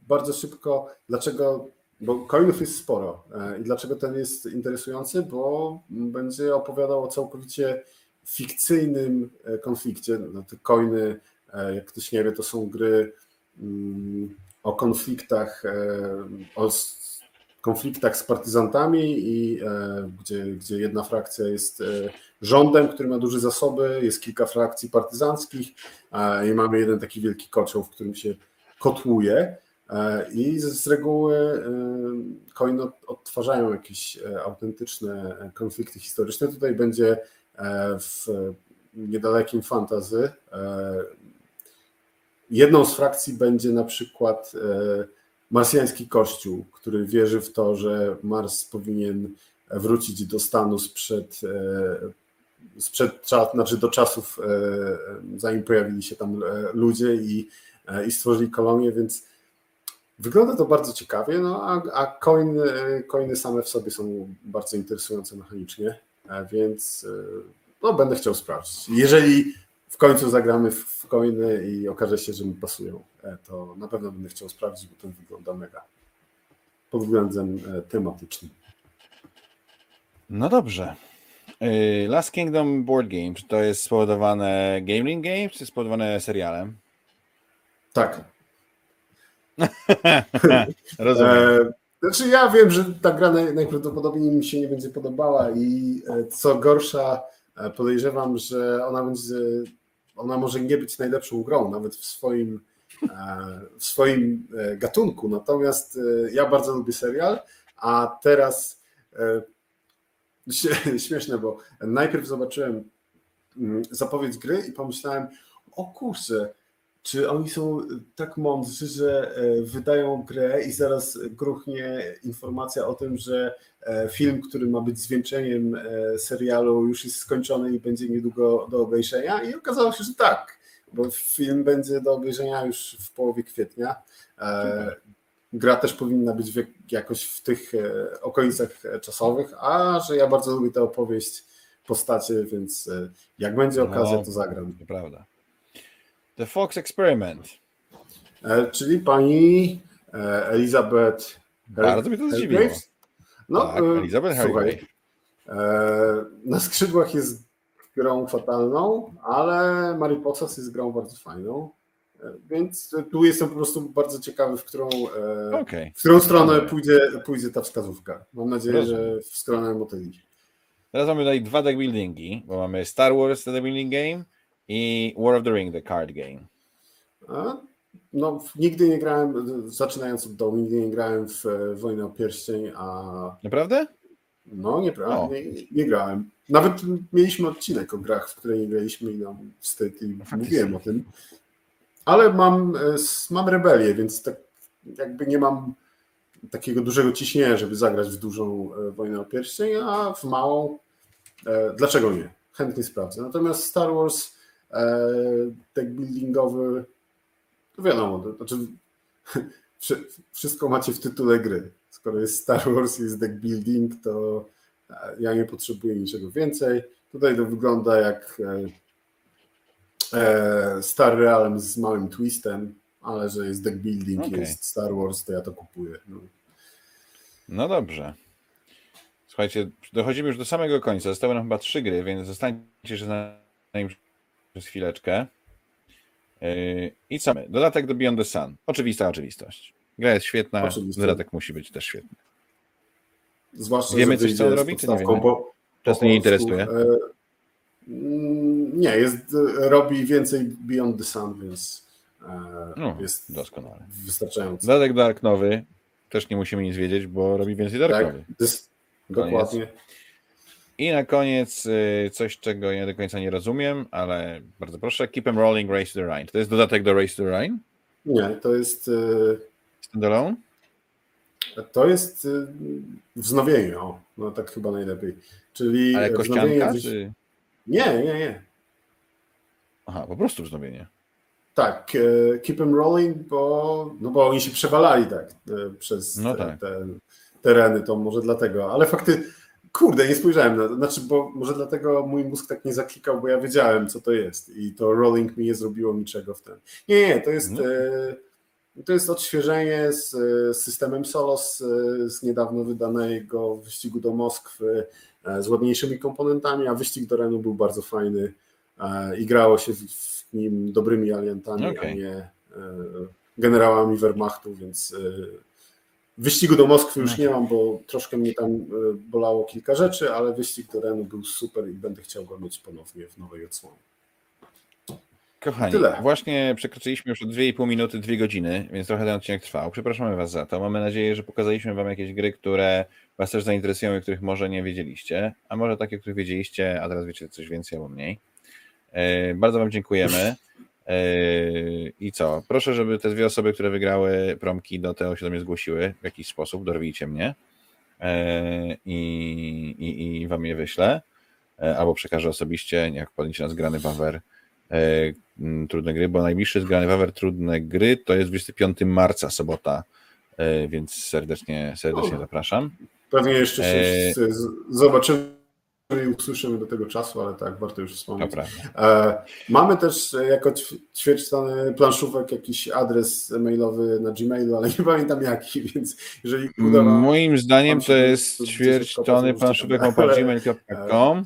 bardzo szybko, dlaczego, bo coinów jest sporo i dlaczego ten jest interesujący, bo będzie opowiadał o całkowicie fikcyjnym konflikcie. No, te coiny, jak ktoś nie wie, to są gry mm, o konfliktach, e, o konfliktach z partyzantami i e, gdzie, gdzie jedna frakcja jest e, rządem, który ma duże zasoby, jest kilka frakcji partyzanckich i mamy jeden taki wielki kocioł, w którym się kotłuje i z reguły coiny odtwarzają jakieś autentyczne konflikty historyczne. Tutaj będzie w niedalekim fantazy Jedną z frakcji będzie na przykład e, marsjański kościół, który wierzy w to, że Mars powinien wrócić do stanu sprzed, e, sprzed znaczy do czasów, e, zanim pojawili się tam ludzie i, i stworzyli kolonię, więc wygląda to bardzo ciekawie, no a, a coiny, coiny same w sobie są bardzo interesujące mechanicznie, więc no, będę chciał sprawdzić. Jeżeli w końcu zagramy w coiny i okaże się, że mi pasują, e, to na pewno będę chciał sprawdzić, bo ten wygląda mega pod względem e, tematycznym. No dobrze. E, Last Kingdom Board Game, czy to jest spowodowane Gaming Games, czy spowodowane serialem? Tak. Rozumiem. Znaczy ja wiem, że ta gra najprawdopodobniej mi się nie będzie podobała i co gorsza podejrzewam, że ona będzie ona może nie być najlepszą grą, nawet w swoim, e, w swoim e, gatunku. Natomiast e, ja bardzo lubię serial, a teraz śmieszne, bo najpierw zobaczyłem mm, zapowiedź gry i pomyślałem, o kurczę, czy oni są tak mądrzy, że e, wydają grę i zaraz gruchnie informacja o tym, że e, film, który ma być zwieńczeniem e, serialu, już jest skończony i będzie niedługo do obejrzenia? I okazało się, że tak, bo film będzie do obejrzenia już w połowie kwietnia. Gra też powinna być jakoś w tych okolicach czasowych, a że ja bardzo lubię tę opowieść, postacie, więc jak będzie okazja, no, to zagram. Prawda. The Fox Experiment. E, czyli pani e, Elizabeth. Bardzo mnie to zdziwiło. No, tak, e, Elizabeth słuchaj, Na skrzydłach jest grą fatalną, ale Mariposa jest grą bardzo fajną. Więc tu jestem po prostu bardzo ciekawy, w którą, okay. w którą stronę pójdzie, pójdzie ta wskazówka. Mam nadzieję, że w stronę motyli. Teraz mamy tutaj dwa deckbuildingi, bo mamy Star Wars deckbuilding game i War of the Ring, the card game. A? No, nigdy nie grałem, zaczynając od dołu, nigdy nie grałem w e, Wojnę o Pierścień, a... Naprawdę? No, nie, no. nie, nie grałem. Nawet mieliśmy odcinek o grach, w której nie graliśmy i nam wstyd i no, mówiłem o tym. Ale mam, e, mam rebelię, więc tak jakby nie mam takiego dużego ciśnienia, żeby zagrać w dużą e, Wojnę o Pierścień, a w małą dlaczego nie? Chętnie sprawdzę. Natomiast Star Wars deck buildingowy, to wiadomo, to znaczy wszystko macie w tytule gry. Skoro jest Star Wars, jest deck building, to ja nie potrzebuję niczego więcej. Tutaj to wygląda jak e, e, Star Realm z małym twistem, ale że jest deck building, okay. jest Star Wars, to ja to kupuję. No. no dobrze. Słuchajcie, dochodzimy już do samego końca. Zostały nam chyba trzy gry, więc zostańcie się z nami przez chwileczkę. Yy, I co my? Dodatek do Beyond the Sun. Oczywista oczywistość. Gra jest świetna, Oczywiste. dodatek musi być też świetny. Zwłaszcza, wiemy coś, co on robi, czy nie wiemy? Bo, Czas nie interesuje. E, nie, jest, robi więcej Beyond the Sun, więc e, no, jest doskonale. wystarczająco. Dodatek Dark Nowy też nie musimy nic wiedzieć, bo robi więcej Dark tak, Dokładnie. I na koniec y, coś, czego ja do końca nie rozumiem, ale bardzo proszę, Keep em Rolling, Race to the Rhine. To jest dodatek do Race to the Rhine? Nie, to jest... Y, Standalone? To jest y, wznowienie, o, no tak chyba najlepiej. Czyli ale kościanka, czy... Nie, nie, nie. Aha, po prostu wznowienie. Tak, Keep em Rolling, bo, no bo oni się przewalali tak przez no tak. te tereny, to może dlatego, ale fakty Kurde, nie spojrzałem na to. Znaczy, bo może dlatego mój mózg tak nie zaklikał, bo ja wiedziałem, co to jest. I to rolling mi nie zrobiło niczego w ten. Nie, nie, to jest. No. E, to jest odświeżenie z, z systemem Solos z niedawno wydanego wyścigu do Moskwy e, z ładniejszymi komponentami, a wyścig do Renu był bardzo fajny e, i grało się w nim dobrymi aliantami, okay. a nie generałami Wehrmachtu, więc Wyścigu do Moskwy już nie mam, bo troszkę mnie tam e, bolało kilka rzeczy, ale wyścig do Renu był super i będę chciał go mieć ponownie w nowej odsłonie. Kochani, Tyle. właśnie przekroczyliśmy już o 2,5 minuty, 2 godziny, więc trochę ten odcinek trwał. Przepraszamy Was za to. Mamy nadzieję, że pokazaliśmy Wam jakieś gry, które Was też zainteresują i których może nie wiedzieliście, a może takie, których wiedzieliście, a teraz wiecie coś więcej albo mniej. E, bardzo Wam dziękujemy. Yy, I co? Proszę, żeby te dwie osoby, które wygrały promki do TO się do mnie zgłosiły w jakiś sposób, dorwijcie mnie yy, i, i, i wam je wyślę. Yy, albo przekażę osobiście, jak podniecie nas grany Wawer mm, trudne gry, bo najbliższy zgrany Wawer trudne gry to jest 25 marca, sobota, więc serdecznie, serdecznie zapraszam. Pewnie jeszcze się zobaczymy i usłyszymy do tego czasu, ale tak, warto już wspomnieć. E, mamy też e, jako ćwierć planszówek jakiś adres mailowy na Gmailu, ale nie pamiętam jaki, więc jeżeli uda Moim zdaniem to jest ćwierć strony planszówek.gmail.com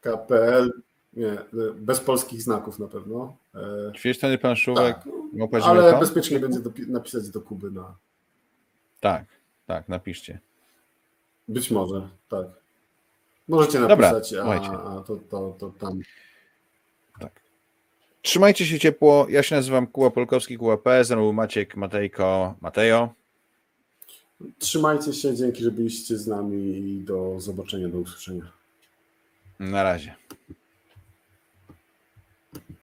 KPL, nie, bez polskich znaków na pewno. E, ćwierć strony planszówek. Tak, ale bezpiecznie będzie napisać do Kuby na. Tak. Tak, napiszcie. Być może, tak. Możecie napisać, Dobra, a, a to, to, to tam. Tak. Trzymajcie się ciepło. Ja się nazywam Kuła Polkowski, Kuła PS, znowu Maciek, Matejko, Matejo. Trzymajcie się, dzięki, że byliście z nami i do zobaczenia, do usłyszenia. Na razie.